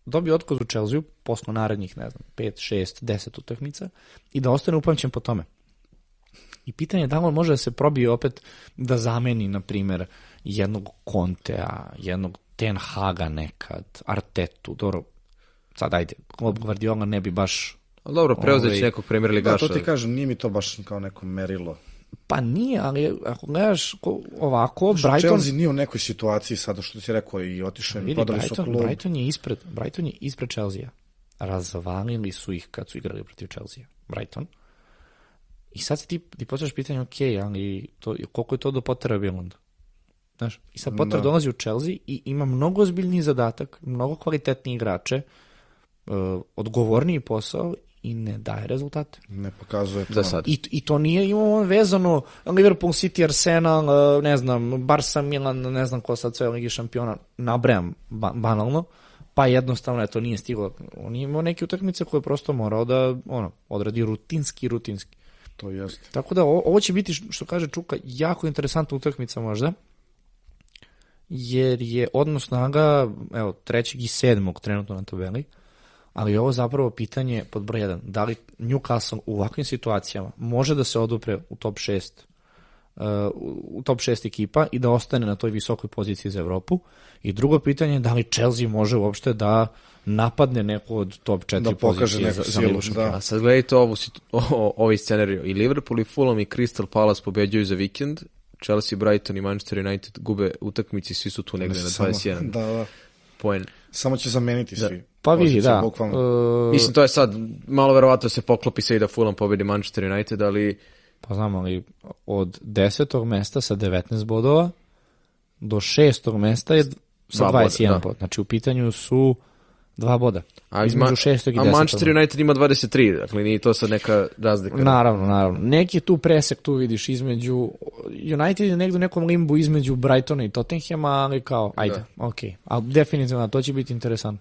Speaker 1: dobije otkaz u Chelsea posle narednih, ne znam, 5, 6, 10 utakmica i da ostane upamćen po tome. I pitanje je da on može da se probije opet da zameni, na primer, jednog Contea, jednog Ten Haga nekad, Artetu, dobro, sad ajde, Guardiola ne bi baš,
Speaker 3: dobro, preuzet će
Speaker 1: Ovaj,
Speaker 3: nekog premier
Speaker 2: Da,
Speaker 3: ligaša.
Speaker 2: to ti kažem, nije mi to baš kao neko merilo.
Speaker 1: pa nije, ali ako gledaš ko- ovako, Brighton,
Speaker 2: Chelsea nije u nekoj situaciji sada, što si rekao, i otišao im, prodali su
Speaker 1: Brighton,
Speaker 2: klub.
Speaker 1: Brighton je ispred, Brighton je ispred Chelsea. Razvalili su ih kad su igrali protiv Chelsea. Brighton. I sad se ti, ti postavljaš pitanje, ok, ali to, koliko je to do Pottera bilo onda? Znaš, i sad Potter
Speaker 2: Da.
Speaker 1: dolazi u Chelsea i ima mnogo ozbiljniji zadatak, mnogo kvalitetniji igrače, uh, odgovorniji posao i ne daje rezultate.
Speaker 2: Ne pokazuje to.
Speaker 3: Za sad.
Speaker 1: I, I to nije imamo vezano Liverpool, City, Arsenal, uh, ne znam, Barca, Milan, ne znam ko sad sve u Ligi šampiona, nabrajam ba banalno, pa jednostavno eto nije stiglo. On je imao neke utakmice koje je prosto morao da ono, odradi rutinski, rutinski.
Speaker 2: To jeste.
Speaker 1: Tako da ovo, ovo će biti, što kaže Čuka, jako interesantna utakmica možda, jer je odnos snaga, evo, trećeg i sedmog trenutno na tabeli, ali je ovo zapravo pitanje pod broj 1. Da li Newcastle u ovakvim situacijama može da se odupre u top 6 uh, u top 6 ekipa i da ostane na toj visokoj poziciji za Evropu. I drugo pitanje je da li Chelsea može uopšte da napadne neku od top 4
Speaker 2: Da pokaže
Speaker 1: pozicije
Speaker 2: neku
Speaker 1: za, za
Speaker 2: silu,
Speaker 1: šampiona.
Speaker 2: da.
Speaker 3: A sad gledajte ovu, o, o, ovaj scenariju. I Liverpool i Fulham i Crystal Palace pobeđuju za vikend. Chelsea, Brighton i Manchester United gube utakmici, svi su tu negde na
Speaker 2: Samo-
Speaker 3: 21 [LAUGHS]
Speaker 2: Da, da.
Speaker 3: poen.
Speaker 2: Samo će zameniti svi.
Speaker 1: Pa vidi, da.
Speaker 2: Bukvalno.
Speaker 1: Uh,
Speaker 3: Mislim, to je sad, malo verovatno se poklopi sve i da Fulham pobedi Manchester United, ali
Speaker 1: Pa znam, ali od desetog mesta sa 19 bodova do šestog mesta je sa
Speaker 3: Dva boda,
Speaker 1: 21
Speaker 3: da.
Speaker 1: bod. Znači u pitanju su dva boda.
Speaker 3: a,
Speaker 1: između
Speaker 3: Ma-
Speaker 1: šestog i
Speaker 3: a
Speaker 1: desetog.
Speaker 3: Manchester United ima 23, dakle nije to sad neka razlika.
Speaker 1: Naravno, naravno. Neki tu presek tu vidiš između United je negdje u nekom limbu između Brightona i Tottenhama, ali kao, ajde,
Speaker 3: Da.
Speaker 1: ok. Ali definitivno, to će biti interesantno.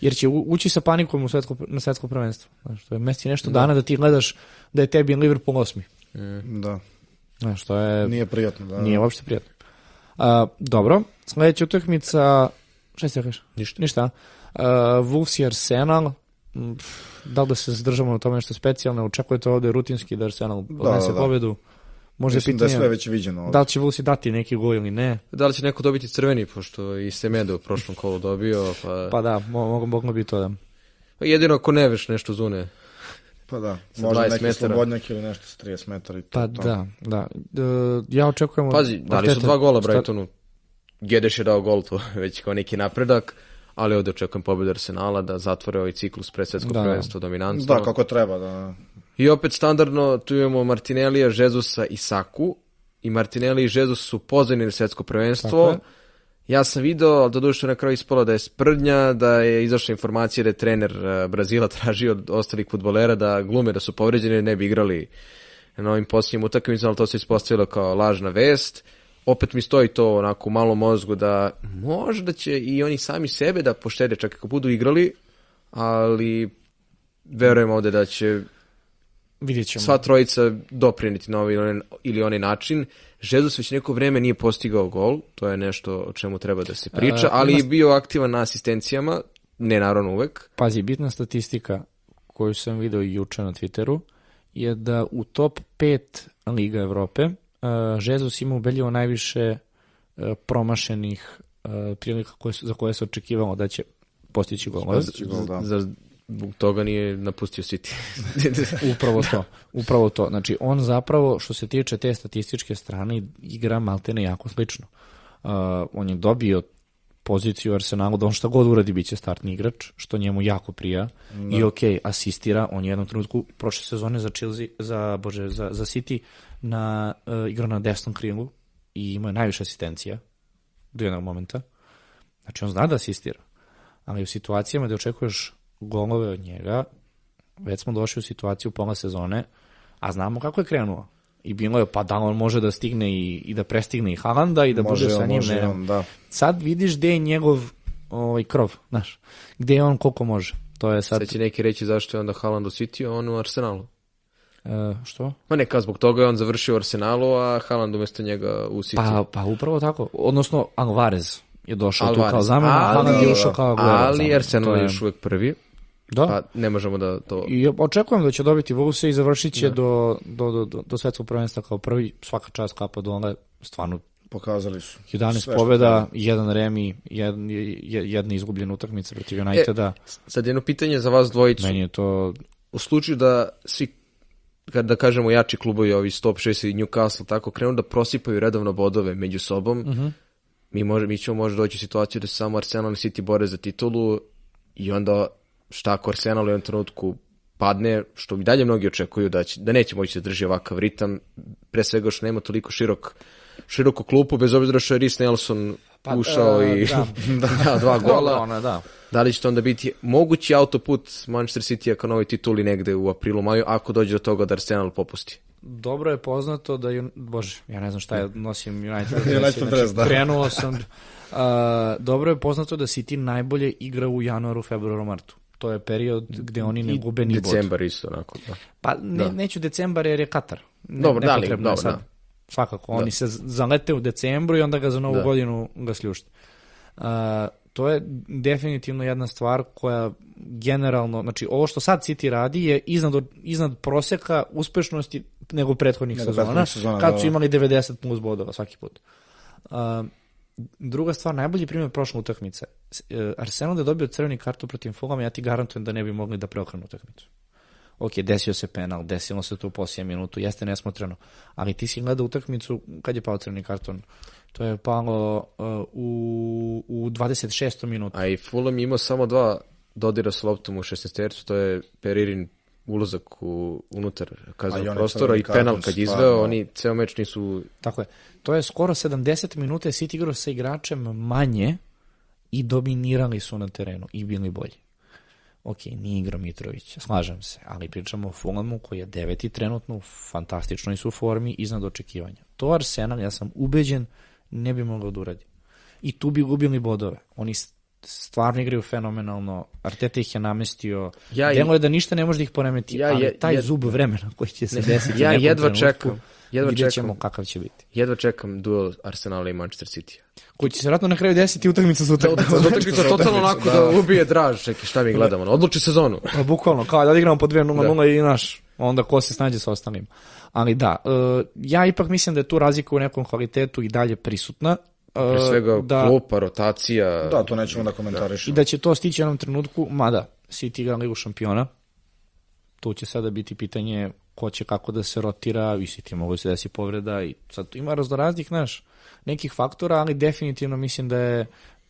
Speaker 1: Jer će ući sa panikom u svetsko, na svetsko prvenstvo. Znaš, to je mesti nešto dana da ti gledaš da je tebi Liverpool osmi.
Speaker 2: Da.
Speaker 1: Znaš, to je...
Speaker 2: Nije prijatno. Da.
Speaker 1: Nije uopšte prijatno. A, dobro, sledeća utakmica, šta si kažeš?
Speaker 3: Ništa.
Speaker 1: Ništa. Uh, Wolves i Arsenal, Mm, pff, da li da se zadržamo na tome nešto specijalno, očekujete ovde rutinski da Arsenal odnese
Speaker 2: da, da.
Speaker 1: pobedu? Možda je
Speaker 2: Mislim da je
Speaker 1: pitanje
Speaker 2: sve već viđeno. ovdje.
Speaker 1: da li će Wolves dati neki gol ili ne,
Speaker 3: Da li će neko dobiti crveni, pošto i Semedo u prošlom kolu dobio, pa...
Speaker 1: pa da, mo- mogu, moglo bi to da.
Speaker 3: Jedino ako Neveš nešto zune.
Speaker 2: Pa da. Možda
Speaker 3: 20
Speaker 2: neki
Speaker 3: metara.
Speaker 2: slobodnjak ili nešto sa 30 metara i to.
Speaker 1: Pa
Speaker 2: to.
Speaker 1: da, da. E, ja očekujem... od
Speaker 3: Pazi, dali su dva gola
Speaker 1: šta-
Speaker 3: Brightonu. Gedeš je dao gol, to [LAUGHS] već kao neki napredak, ali ovde očekujem pobedu Arsenala da zatvore ovaj ciklus pre svetskog
Speaker 1: Da.
Speaker 3: prvenstva dominantno.
Speaker 2: Da, kako treba, da.
Speaker 3: I opet standardno tu imamo Martinellija, Žezusa i Saku. I Martinelli i Žezus su pozvani na svetsko prvenstvo. Ja sam video, doduše na kraju ispalo da je sprdnja, da je izašla informacija da je trener uh, Brazila [LAUGHS] tražio od ostalih futbolera da glume da su povređeni, ne bi igrali na ovim posljednjim utakmicama, ali to se ispostavilo kao lažna vest. Opet mi stoji to onako u malom mozgu da možda će i oni sami sebe da poštede čak ako budu igrali, ali verujem ovde da će
Speaker 1: Vidjet ćemo.
Speaker 3: sva trojica dopriniti na ovaj ili onaj- ili onaj način. Jesus već neko vreme nije postigao gol, to je nešto o čemu treba da se priča,
Speaker 1: E,
Speaker 3: ali
Speaker 1: ima-
Speaker 3: je bio aktivan na asistencijama, ne naravno uvek.
Speaker 1: Pazi, bitna statistika koju sam video i juče na Twitteru je da u top 5 Liga Evrope uh, Jesus ima ubedljivo najviše uh, promašenih uh, prilika koje su, za koje se očekivalo da će postići golove.
Speaker 2: Postići gol, da.
Speaker 3: Zar zbog toga nije napustio City? [LAUGHS]
Speaker 1: Upravo to, upravo to. Znači, on zapravo, što se tiče te statističke strane, igra maltene jako slično. Uh, on je dobio poziciju u Arsenalu da on šta god uradi biće startni igrač, što njemu jako prija. I ok, asistira, on je u jednom trenutku prošle sezone za Chelsea, za, bože, za, za City na, uh, igra na desnom krilu i ima najviše asistencija do jednog momenta. Znači, on zna da asistira. Ali u situacijama gde očekuješ golove od njega, već smo došli u situaciju pola sezone, a znamo kako je krenuo. I bilo je, pa da on može da stigne i, i da prestigne i Haalanda i da
Speaker 2: Može
Speaker 1: bude sa njim.
Speaker 2: može on, da.
Speaker 1: Sad vidiš gde je njegov ovaj, krov, znaš, gde je on koliko može. To je sad,
Speaker 3: Sad će neki reći zašto je onda Haaland u City, a on u Arsenalu.
Speaker 1: e, što?
Speaker 3: Ma ne, kao zbog toga je on završio u Arsenalu, a Haaland umjesto njega u City.
Speaker 1: Pa, pa upravo tako. Odnosno, Alvarez je došao tu
Speaker 3: Alvarez.
Speaker 1: kao zamena, a Haaland je ušao kao Aguero
Speaker 3: ali. Arsenal je još uvek prvi,
Speaker 1: Da,
Speaker 3: pa ne možemo da to...
Speaker 1: I očekujem da će dobiti Wolves i završit će do, do, do, do, do svetskog prvenstva kao prvi. Svaka čast kapa dole, stvarno
Speaker 2: Pokazali su.
Speaker 1: 11
Speaker 2: Sve
Speaker 1: pobjeda, jedan remi, jedan, jedna izgubljena utakmica protiv Uniteda.
Speaker 3: Sad jedno pitanje za vas dvojicu.
Speaker 1: Meni je to
Speaker 3: u slučaju da svi kad da kažemo jači klubovi, ovi Stop 6 i Newcastle, tako krenu da prosipaju redovno bodove među sobom, mi, može, mi ćemo možda doći u situaciju da se samo Arsenal i City bore za titulu i onda šta ako Arsenal u jednom trenutku padne, što i dalje mnogi očekuju da, će, da neće moći da drži ovakav ritam, pre svega što nema toliko širok široku klupu, bez obzira što je Rhys Nelson ušao
Speaker 1: e,
Speaker 3: i
Speaker 1: da. [LAUGHS]
Speaker 3: da, dva gola.
Speaker 1: Ona, da.
Speaker 3: Da li će to onda biti mogući autoput Manchester City ka novoj tituli negde u aprilu, maju, ako dođe do toga da Arsenal popusti?
Speaker 1: Dobro je poznato da, Jun- bože, ja ne znam šta je, nosim United [LAUGHS]
Speaker 2: United
Speaker 1: dres, znači,
Speaker 2: dres, da.
Speaker 1: krenuo sam, uh, dobro je poznato da City najbolje igra u januaru, februaru, martu. To je period gde oni ne gube ni bod.
Speaker 3: Decembar isto, onako. Da.
Speaker 1: Pa ne, neću decembar jer je Katar. Ne,
Speaker 3: Dobro, da li, dobro,
Speaker 1: sad.
Speaker 3: da.
Speaker 1: Svakako, oni se zalete u decembru i onda ga za novu
Speaker 3: Da.
Speaker 1: godinu ga sljušte. Uh, to je definitivno jedna stvar koja generalno, znači ovo što sad City radi je iznad, iznad proseka uspešnosti nego prethodnih
Speaker 2: Nego
Speaker 1: sezona,
Speaker 2: sezona,
Speaker 1: kad
Speaker 2: da,
Speaker 1: su
Speaker 2: da.
Speaker 1: imali 90 plus bodova svaki put. Uh, druga stvar, najbolji primjer prošle utakmice. E, Arsenal da je dobio crveni kartu protiv Fulhama, ja ti garantujem da ne bi mogli da preokrenu utakmicu. Ok, desio se penal, desilo se to u posljednjem minutu, jeste nesmotreno, ali ti si gledao utakmicu kad je pao crveni karton. To je palo uh, u, u 26. minutu.
Speaker 3: A i Fulham imao samo dva dodira s loptom u 16 tercu, to je Peririn ulazak u, unutar kaznog prostora i penal kad je
Speaker 2: stvarno.
Speaker 3: izveo, oni ceo meč nisu...
Speaker 1: Tako je. To je skoro 70 minuta City igrao sa igračem manje i dominirali su na terenu i bili bolji. Ok, nije igrao Mitrović, slažem se, ali pričamo o Fulamu koji je deveti trenutno u fantastičnoj su formi iznad očekivanja. To Arsenal, ja sam ubeđen, ne bi mogao da uradi. I tu bi gubili bodove. Oni stvarno igraju fenomenalno, Arteta ih je namestio,
Speaker 3: Ja
Speaker 1: Delo je da ništa ne može da ih poremeti,
Speaker 3: Ja
Speaker 1: ali
Speaker 3: je-
Speaker 1: taj
Speaker 3: je-
Speaker 1: zub vremena koji će se desiti
Speaker 3: Ja jedva
Speaker 1: trenutku,
Speaker 3: čekam, jedva
Speaker 1: vidjet ćemo
Speaker 3: čekam.
Speaker 1: kakav će biti.
Speaker 3: Jedva čekam duel Arsenala i Manchester City.
Speaker 1: Koji će se vratno na kraju desiti utakmica za utakmicu.
Speaker 3: Za utakmicu [LAUGHS] totalno onako da ubije draž, čekaj šta mi gledamo, ono, odluči sezonu.
Speaker 1: Pa bukvalno, kao da igramo po 2-0-0 i naš, onda ko se snađe sa ostalim. Ali da, e, ja ipak mislim da je tu razlika u nekom kvalitetu i dalje prisutna.
Speaker 3: Pre svega
Speaker 1: da,
Speaker 3: klupa, rotacija.
Speaker 2: Da, to nećemo da komentarišemo.
Speaker 1: I da će to stići u jednom trenutku, mada City igra Ligu šampiona, tu će sada biti pitanje ko će kako da se rotira, i City mogu se desi povreda i sad tu ima raznoraznih, znaš, nekih faktora, ali definitivno mislim da je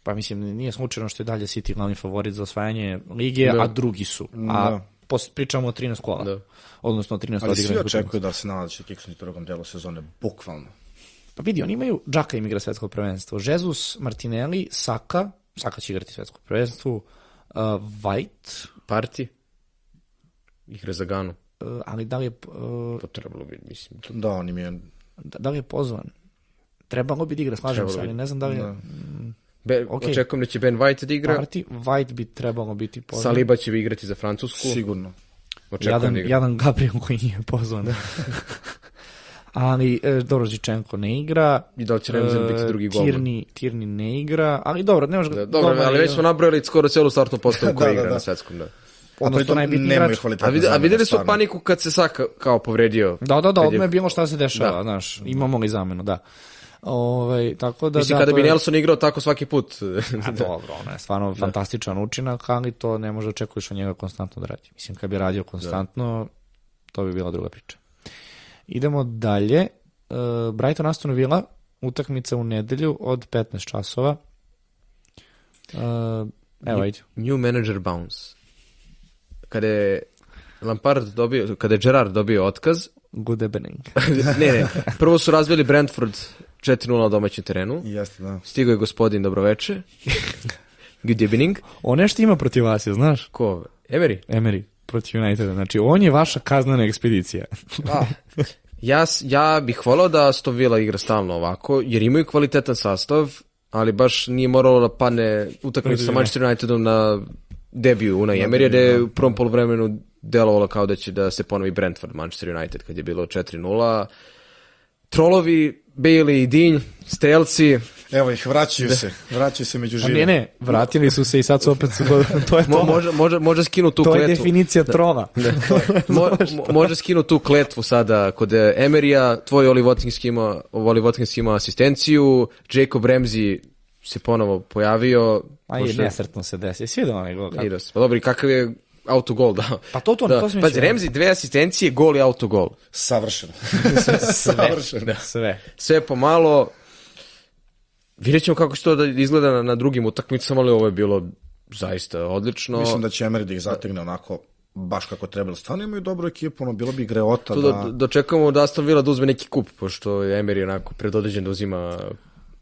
Speaker 1: pa mislim, nije slučajno što je dalje City glavni favorit za osvajanje lige,
Speaker 3: Da.
Speaker 1: a drugi su. A
Speaker 2: Da.
Speaker 1: pos, pričamo o 13 kola.
Speaker 3: Da.
Speaker 1: Odnosno o 13
Speaker 2: Ali svi očekuju da Arsenal će kiksnuti u drugom delu sezone, bukvalno.
Speaker 1: Pa vidi, oni imaju, Džaka im igra svetsko prvenstvo, Jesus, Martinelli, Saka, Saka će igrati svetsko prvenstvo, uh, White,
Speaker 3: Parti? Igre za Ganu.
Speaker 1: uh, ali da li je, uh,
Speaker 3: To trebalo bi, mislim.
Speaker 2: Da, on im je...
Speaker 1: da, da li je pozvan? Trebalo bi da igra, slažem
Speaker 3: Trebalo
Speaker 1: se, ali
Speaker 3: bi.
Speaker 1: ne znam da li je
Speaker 2: Da.
Speaker 3: Be,
Speaker 1: Okej.
Speaker 3: Očekujem da će Ben White da igra.
Speaker 1: Parti, White bi trebalo biti pozvan.
Speaker 3: Saliba će igrati za Francusku.
Speaker 2: Sigurno.
Speaker 3: Očekujem
Speaker 1: Jadan,
Speaker 3: da igra.
Speaker 1: jadan Gabriel koji nije pozvan. [LAUGHS] ali, e, dobro, Zičenko ne igra.
Speaker 3: I da će Remzen biti
Speaker 1: E,
Speaker 3: drugi golman?
Speaker 1: Tirni, Tirni ne igra, ali dobro, ne može
Speaker 3: Da, dobro,
Speaker 1: golman
Speaker 3: ali već smo nabrojali skoro celu startnu postavu [LAUGHS] koja
Speaker 2: Da,
Speaker 3: igra
Speaker 2: da, da.
Speaker 3: na svetskom. Da.
Speaker 1: Odnosno,
Speaker 2: pritom
Speaker 1: najbitniji
Speaker 2: nemaju
Speaker 1: igrač.
Speaker 2: kvalitetne
Speaker 3: A, a videli su
Speaker 2: stvarno.
Speaker 3: paniku kad se Saka kao povredio.
Speaker 1: Da, da, da,
Speaker 3: Kad je-
Speaker 1: odmah je bilo šta se dešava,
Speaker 3: Da.
Speaker 1: znaš, imamo li zamenu, da. Ovaj tako da
Speaker 3: Mislim,
Speaker 1: da,
Speaker 3: kada
Speaker 1: to
Speaker 3: bi
Speaker 1: je-
Speaker 3: Nelson igrao tako svaki put.
Speaker 1: A [LAUGHS] dobro, ono je stvarno fantastičan učinak, ali to ne može da očekuješ od njega konstantno da radi. Mislim, kad bi radio konstantno, to bi bila druga priča. Idemo dalje. Uh, Brighton Aston Villa, utakmica u nedelju od 15 časova. Uh, evo, ajde.
Speaker 3: New manager bounce. Kada je Lampard dobio, kada je Gerard dobio otkaz,
Speaker 1: Good evening. [LAUGHS]
Speaker 3: ne, ne, prvo su razvili Brentford 4-0 na domaćem terenu.
Speaker 2: Jeste, da.
Speaker 3: Stigao je gospodin Dobroveče. [LAUGHS] Good evening.
Speaker 1: On nešto ima protiv vas, je, znaš?
Speaker 3: Ko? Emery?
Speaker 1: Emery, protiv Uniteda. Znači, on je vaša kaznana ekspedicija.
Speaker 3: A, ja, ja bih volao da Aston Villa igra stalno ovako, jer imaju kvalitetan sastav, ali baš nije moralo da padne utakmica sa
Speaker 1: Protiv
Speaker 3: Manchester Unitedom na debiju Una Emery, da je u prvom polovremenu delovalo kao da će da se ponovi Brentford Manchester United kad je bilo 4-0. Trolovi, Bailey i Dinj, strelci,
Speaker 2: Evo ih, vraćaju se. Vraćaju se među
Speaker 1: A
Speaker 2: žive.
Speaker 1: ne, ne, vratili su se i sad su opet su, to je to.
Speaker 3: mo, može, može, može skinu tu
Speaker 1: to je
Speaker 3: kletvu.
Speaker 1: definicija trola. [LAUGHS]
Speaker 3: Mo, mo- može skinu tu kletvu sada kod e, Emerija, tvoj Oli Watkins ima, Oli Watkins ima asistenciju, Jacob Ramsey se ponovo pojavio.
Speaker 1: A je,
Speaker 3: pošto-
Speaker 1: nesretno se desi. Svi da onaj gol.
Speaker 3: se. Pa dobro, i kakav je autogol dao?
Speaker 1: Pa to, to,
Speaker 3: da.
Speaker 1: to sam mislio.
Speaker 3: Ramsey, dve asistencije, gol i autogol.
Speaker 2: Savršeno. [LAUGHS] [LAUGHS] Savršeno.
Speaker 1: Sve.
Speaker 3: Sve pomalo. Vidjet ćemo kako će to da izgleda na, na drugim utakmicama, ali ovo je bilo zaista odlično.
Speaker 2: Mislim da će Emery da ih zategne onako baš kako treba. Stvarno imaju dobru ekipu, ono, bilo bi greota da...
Speaker 3: da, dočekamo da Aston Villa da uzme neki kup, pošto je Emery onako predodređen da uzima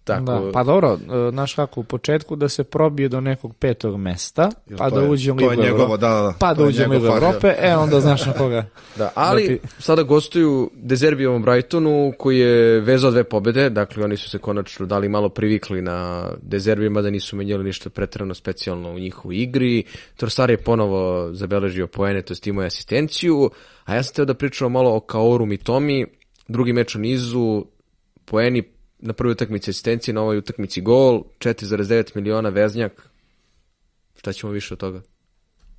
Speaker 3: tako...
Speaker 1: Da, pa dobro, e, znaš kako, u početku da se probije do nekog petog mesta,
Speaker 2: Jer
Speaker 1: pa da
Speaker 2: je-
Speaker 1: uđe u
Speaker 2: je
Speaker 1: Ligu Evrope.
Speaker 2: da, da, da.
Speaker 1: Pa da
Speaker 2: je
Speaker 1: uđe u Ligu. Evrope, e onda znaš na koga. [LAUGHS]
Speaker 3: Da, ali
Speaker 1: Da ti-
Speaker 3: sada gostuju Dezerbijevom Brightonu koji je vezao dve pobede, dakle oni su se konačno dali malo privikli na Dezerbi, mada nisu menjali ništa pretrano specijalno u njihovoj igri. Trossard je ponovo zabeležio poene, to jest imao je asistenciju, a ja sam teo da pričam malo o Kaoru Mitomi, drugi meč u nizu, poeni na prvoj utakmici asistencije, na ovoj utakmici gol, 4,9 miliona veznjak. Šta ćemo više od toga?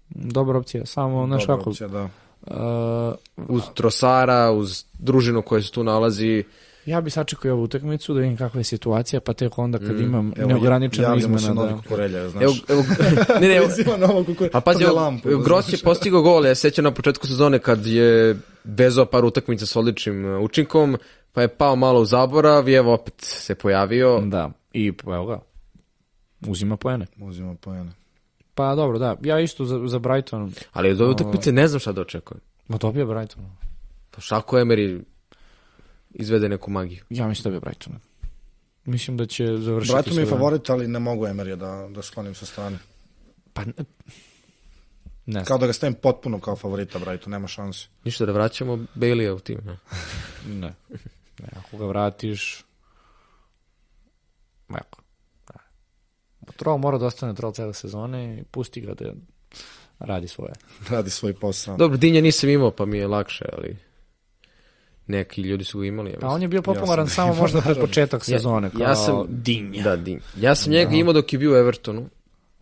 Speaker 1: Dobra opcija, samo,
Speaker 2: Dobra
Speaker 1: kako,
Speaker 2: opcija, da.
Speaker 1: e,
Speaker 3: Uz Trosara, uz družinu koja se tu nalazi,
Speaker 1: ja bi sačekao i ovu utakmicu da vidim kakva je situacija, pa tek onda kad imam
Speaker 2: Evo, mu se
Speaker 1: izmena da...
Speaker 2: kukurelja, znaš.
Speaker 3: Evo, evo, [LAUGHS] ne, ne, evo, a pazi, evo,
Speaker 2: lampu,
Speaker 3: Gross je postigao gol, ja se sjećam na početku sezone kad je vezao par utakmica s odličnim uh, učinkom, pa je pao malo u zaborav i evo opet se pojavio.
Speaker 1: Da, i evo ga, uzima poene.
Speaker 2: Uzima pojene.
Speaker 1: Pa dobro, da, ja isto za, za Brighton,
Speaker 3: Ali od ove utakmice ne znam šta da očekujem.
Speaker 1: ma dobija Brighton.
Speaker 3: Pa šako Emery izvede neku magiju.
Speaker 1: Ja mislim da bi Brighton. Mislim da će završiti
Speaker 2: Brighton mi je favorit, ali ne mogu Emerija da, da sklonim sa strane.
Speaker 1: Pa ne, ne znam.
Speaker 2: Kao da ga stavim potpuno kao favorita Brighton, nema šanse.
Speaker 3: Ništa da vraćamo Bailey u tim. Ne?
Speaker 1: Ne. [LAUGHS] ne. Ako ga vratiš... Meko. Da. Troll mora da ostane troll cele sezone i pusti ga da radi svoje. [LAUGHS]
Speaker 2: Radi svoj posao.
Speaker 3: Dobro, Dinja nisam imao pa mi je lakše, ali neki ljudi su ga imali. Ja
Speaker 1: Pa on je bio popularan
Speaker 2: sam-
Speaker 1: samo možda pred [LAUGHS] početak sezone. Kao
Speaker 3: ja sam-
Speaker 1: dinja.
Speaker 3: Da, Dinj. Ja sam njega imao dok je bio u Evertonu.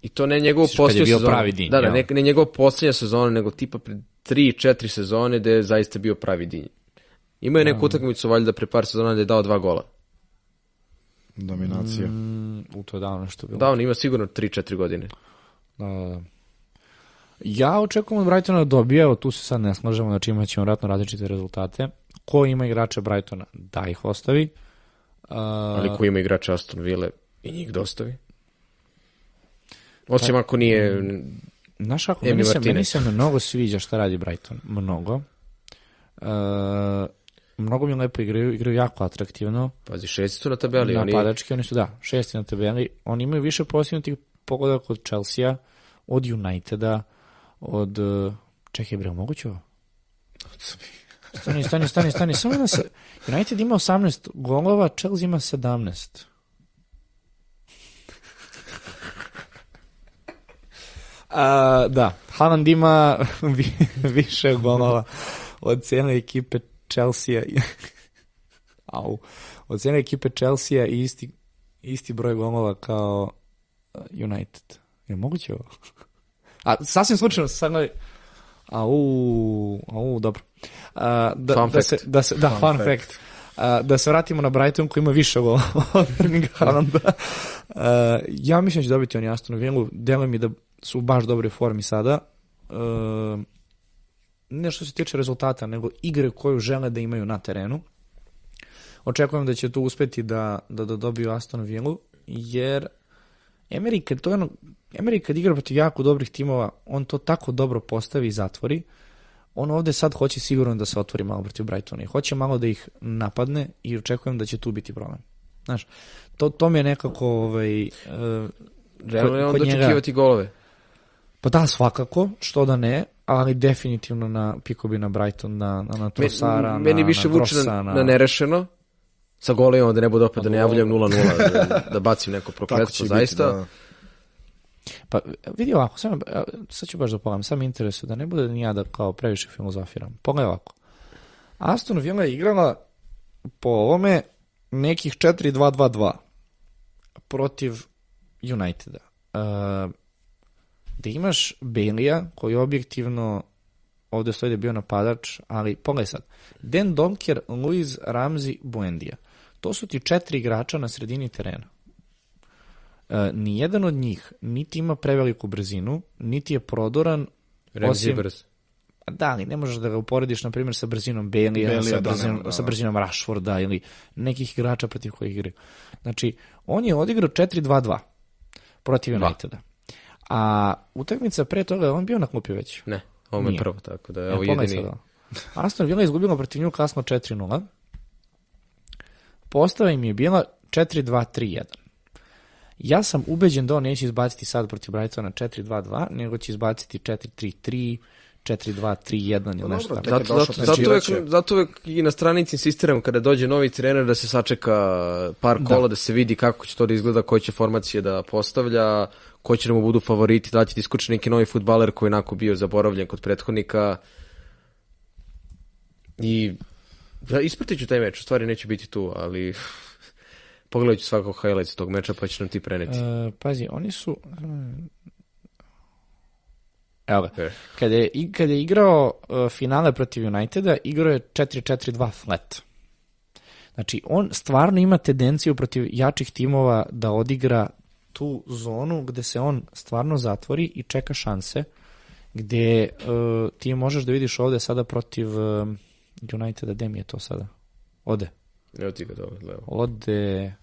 Speaker 3: I to ne njegovu
Speaker 1: Misliš kad je
Speaker 3: posljednju
Speaker 1: bio
Speaker 3: sezonu.
Speaker 1: pravi Dinj,
Speaker 3: Da, da, ne, ne njegovu posljednja sezona, nego tipa pred 3-4 sezone gde je zaista bio pravi Dinj. Imao je neku utakmicu valjda pre par sezona gde je dao dva gola.
Speaker 2: Dominacija.
Speaker 1: Mm, u to je davno što bilo.
Speaker 3: Da, on ima sigurno 3-4 godine.
Speaker 1: Da, da, da. Ja očekujem od Brightona da dobije, evo tu se sad ne slažemo, znači imat ćemo vratno različite rezultate. Ko ima igrače Brightona, da ih ostavi. Uh,
Speaker 3: Ali ko ima igrača Aston Ville i njih dostavi. Osim ako nije...
Speaker 1: Znaš kako, meni se, meni se mnogo sviđa šta radi Brighton. Mnogo. Uh, mnogo mi lepo igraju, igraju jako atraktivno.
Speaker 3: Pazi, šesti su na tabeli. Oni...
Speaker 1: Napadački, oni su, da, šesti na tabeli. Oni imaju više postignutih pogoda od Chelsea-a, od Uniteda, od... uh, Čekaj, bre, moguće ovo? Stani, stani, stani, stani. Samo da se... United ima 18 golova, Chelsea ima 17. A, da, Haaland ima [LAUGHS] vi- više golova od cijele ekipe Chelsea. [LAUGHS] Au. Od cijele ekipe Chelsea i isti, isti broj golova kao uh, United. Je moguće ovo? [LAUGHS] A, sasvim slučajno, sad gledaj. Au, au, dobro. A, da,
Speaker 3: Fun
Speaker 1: da
Speaker 3: fact.
Speaker 1: se, da se, da, fun,
Speaker 2: Fun
Speaker 1: fact. A, da se vratimo na Brighton koji ima više golova [LAUGHS] od Erlinga Haalanda. Ja mislim da će dobiti oni Aston Villa. Deluje mi da su u baš dobroj formi sada. A, ne što se tiče rezultata, nego igre koju žele da imaju na terenu. Očekujem da će tu uspeti da, da, da dobiju Aston Villa, jer Emery kad, to je ono, Emery kad igra protiv jako dobrih timova, on to tako dobro postavi i zatvori, on ovde sad hoće sigurno da se otvori malo protiv Brightona i hoće malo da ih napadne i očekujem da će tu biti problem. Znaš, to, to mi je nekako ovaj, uh,
Speaker 3: Realno je on
Speaker 1: kod njega-
Speaker 3: dočekivati golove.
Speaker 1: pa da, svakako, što da ne, ali definitivno na pikobi na Brighton, na, na, na Trosara,
Speaker 3: Meni
Speaker 1: na,
Speaker 3: više
Speaker 1: na
Speaker 3: vuče
Speaker 1: Grossa,
Speaker 3: na, na nerešeno. Sa golejom da ne bude opet da ne javljam 0-0, da, [LAUGHS] da bacim neko prokletstvo,
Speaker 2: biti,
Speaker 3: zaista.
Speaker 2: da.
Speaker 1: Pa vidi ovako, sam, sad ću baš da pogledam, sam me interesuje da ne bude ni ja da kao previše filozofiram. Pogledaj ovako. Aston Villa je igrala po ovome nekih 4-2-2-2 protiv Uniteda. Uh, da imaš Belija koji objektivno ovde stoji da je bio napadač, ali pogledaj sad. Den Donker, Luiz, Ramzi, Buendija. To su ti četiri igrača na sredini terena. E, nijedan od njih niti ima preveliku brzinu, niti je prodoran,
Speaker 3: Remzi je
Speaker 1: osim-
Speaker 3: brz.
Speaker 1: Da, ali ne možeš da ga uporediš, na primjer, sa brzinom Bailey,
Speaker 2: Baileyja,
Speaker 1: sa,
Speaker 2: da,
Speaker 1: brzinom,
Speaker 2: ne, da,
Speaker 1: sa
Speaker 2: da.
Speaker 1: brzinom Rashforda ili nekih igrača protiv kojih igraju. Znači, on je odigrao 4-2-2 protiv. Uniteda. A utakmica pre toga, je on bio na klupi već.
Speaker 3: Ne, ovo mi je
Speaker 1: Nije.
Speaker 3: prvo, tako da je
Speaker 1: Evo,
Speaker 3: ovo
Speaker 1: pogledaj
Speaker 3: jedini.
Speaker 1: sad ovo. Aston Villa je izgubila protiv Newcastle 4-0. Postava im je bila 4-2-3-1. Ja sam ubeđen da on neće izbaciti sad protiv Brightona 4-2-2, nego će izbaciti 4-3-3, 4-2-3-1 ili nešto
Speaker 2: dobro,
Speaker 1: tako.
Speaker 2: tek-
Speaker 3: Zato, zato, zato, uvek, zato uvek i na stranici insistiram kada dođe novi trener da se sačeka par kola, da, se vidi kako će to da izgleda, koje će formacije da postavlja, ko će da mu budu favoriti, da će da iskuči neki novi futbaler koji je onako bio zaboravljen kod prethodnika. I ja, ispratit ću taj meč, u stvari neće biti tu, ali [LAUGHS] pogledat ću svakog highlights tog meča pa će nam ti preneti.
Speaker 1: E, pazi, oni su... Evo ga.
Speaker 3: E.
Speaker 1: Kada je, kada je igrao uh, finale protiv Uniteda, igrao je 4-4-2 flat. Znači, on stvarno ima tendenciju protiv jačih timova da odigra tu zonu gde se on stvarno zatvori i čeka šanse, gde uh, ti možeš da vidiš ovde sada protiv uh, Uniteda, gde mi je to sada? Ode.
Speaker 3: Evo ti ga dobro, levo.
Speaker 1: Ode...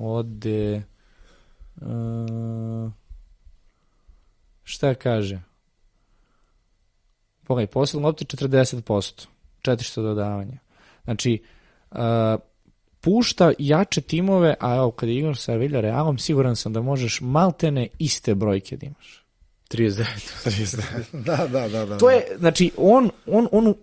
Speaker 1: Ode... [LAUGHS] Uh, šta kaže? Pogledaj, posledno lopte 40%. 400 dodavanja. Znači, uh, pušta jače timove, a evo, kada je igraš sa Villa Realom, siguran sam da možeš maltene iste brojke da imaš.
Speaker 3: 39. [LAUGHS]
Speaker 2: da, da, da, da.
Speaker 1: To je, znači, on, on, on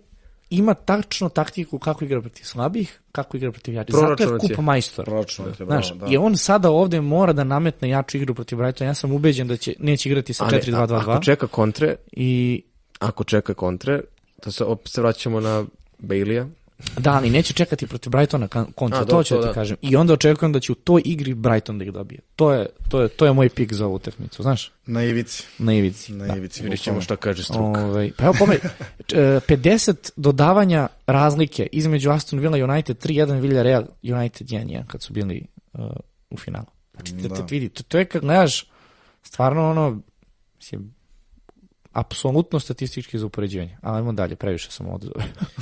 Speaker 1: ima tačno taktiku kako igra protiv slabih, kako igra protiv jačih. Zato je
Speaker 3: je.
Speaker 1: kup majstor.
Speaker 2: Proračunate,
Speaker 1: Znaš,
Speaker 2: bravo, da.
Speaker 1: i on sada ovde mora da nametne jaču igru protiv Brightona. Ja sam ubeđen da će, neće igrati sa
Speaker 3: Ali, a-
Speaker 1: 4-2-2-2.
Speaker 3: Ako čeka kontre,
Speaker 1: I
Speaker 3: ako čeka kontre, to se opet se vraćamo na Bailey-a.
Speaker 1: Da, ali neće čekati protiv Brightona kontra,
Speaker 3: A,
Speaker 1: to ću da ti
Speaker 3: da.
Speaker 1: kažem. I onda očekujem da će u toj igri Brighton da ih dobije. To je, to je, to je moj pik za ovu utakmicu, znaš,
Speaker 2: Na ivici.
Speaker 1: na ivici.
Speaker 2: Na ivici.
Speaker 3: Vidjet ćemo šta kaže struka.
Speaker 1: Ovaj, pa evo pogledaj, [LAUGHS] č- e, 50 dodavanja razlike između Aston Villa i United, 3-1 Villarreal, United 1-1 kad su bili uh, u finalu. Znači, da.
Speaker 2: Da.
Speaker 1: vidi, to, to je kad gledaš stvarno ono, mislim, apsolutno statistički za upoređivanje. Ali ajmo dalje, previše sam ovdje.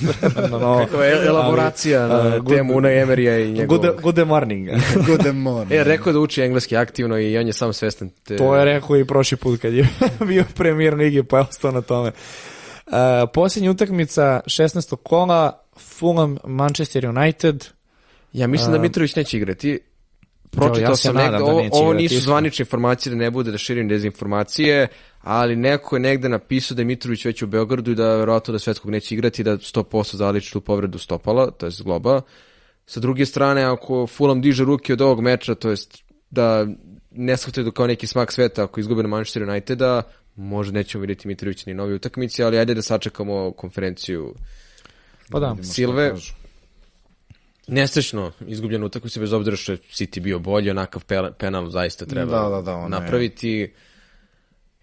Speaker 1: [LAUGHS] no, no,
Speaker 3: Kakva je elaboracija na
Speaker 1: ali, uh,
Speaker 3: temu Una Emerija i njegovog.
Speaker 1: good, good morning. [LAUGHS]
Speaker 2: Good morning.
Speaker 3: E, rekao je da uči engleski aktivno i on je sam svestan te...
Speaker 1: To je rekao i prošli put kad je [LAUGHS] bio premijer Ligi, pa je ostao na tome. Uh, posljednja utakmica 16. kola, Fulham, Manchester United,
Speaker 3: Ja mislim da Mitrović neće igrati. Pročitao
Speaker 1: ja se
Speaker 3: sam negde,
Speaker 1: da
Speaker 3: ovo, ovo nisu zvanične informacije da ne bude da širim dezinformacije, ali neko je negde napisao da je Mitrović već u Beogradu i da verovatno da svetskog neće igrati i da 100% zaliči tu povredu stopala, to je zgloba. Sa druge strane, ako Fulham diže ruke od ovog meča, to jest da ne shvataju da kao neki smak sveta ako izgube na Manchester Uniteda, možda nećemo vidjeti Mitrović ni novi utakmici, ali ajde da sačekamo konferenciju
Speaker 1: pa da.
Speaker 3: Silve.
Speaker 2: kažu.
Speaker 3: Nesrećno izgubljena utakmica bez obzira što je City bio bolji, onakav pe- penal zaista treba
Speaker 2: Da, da, da, je-
Speaker 3: napraviti. I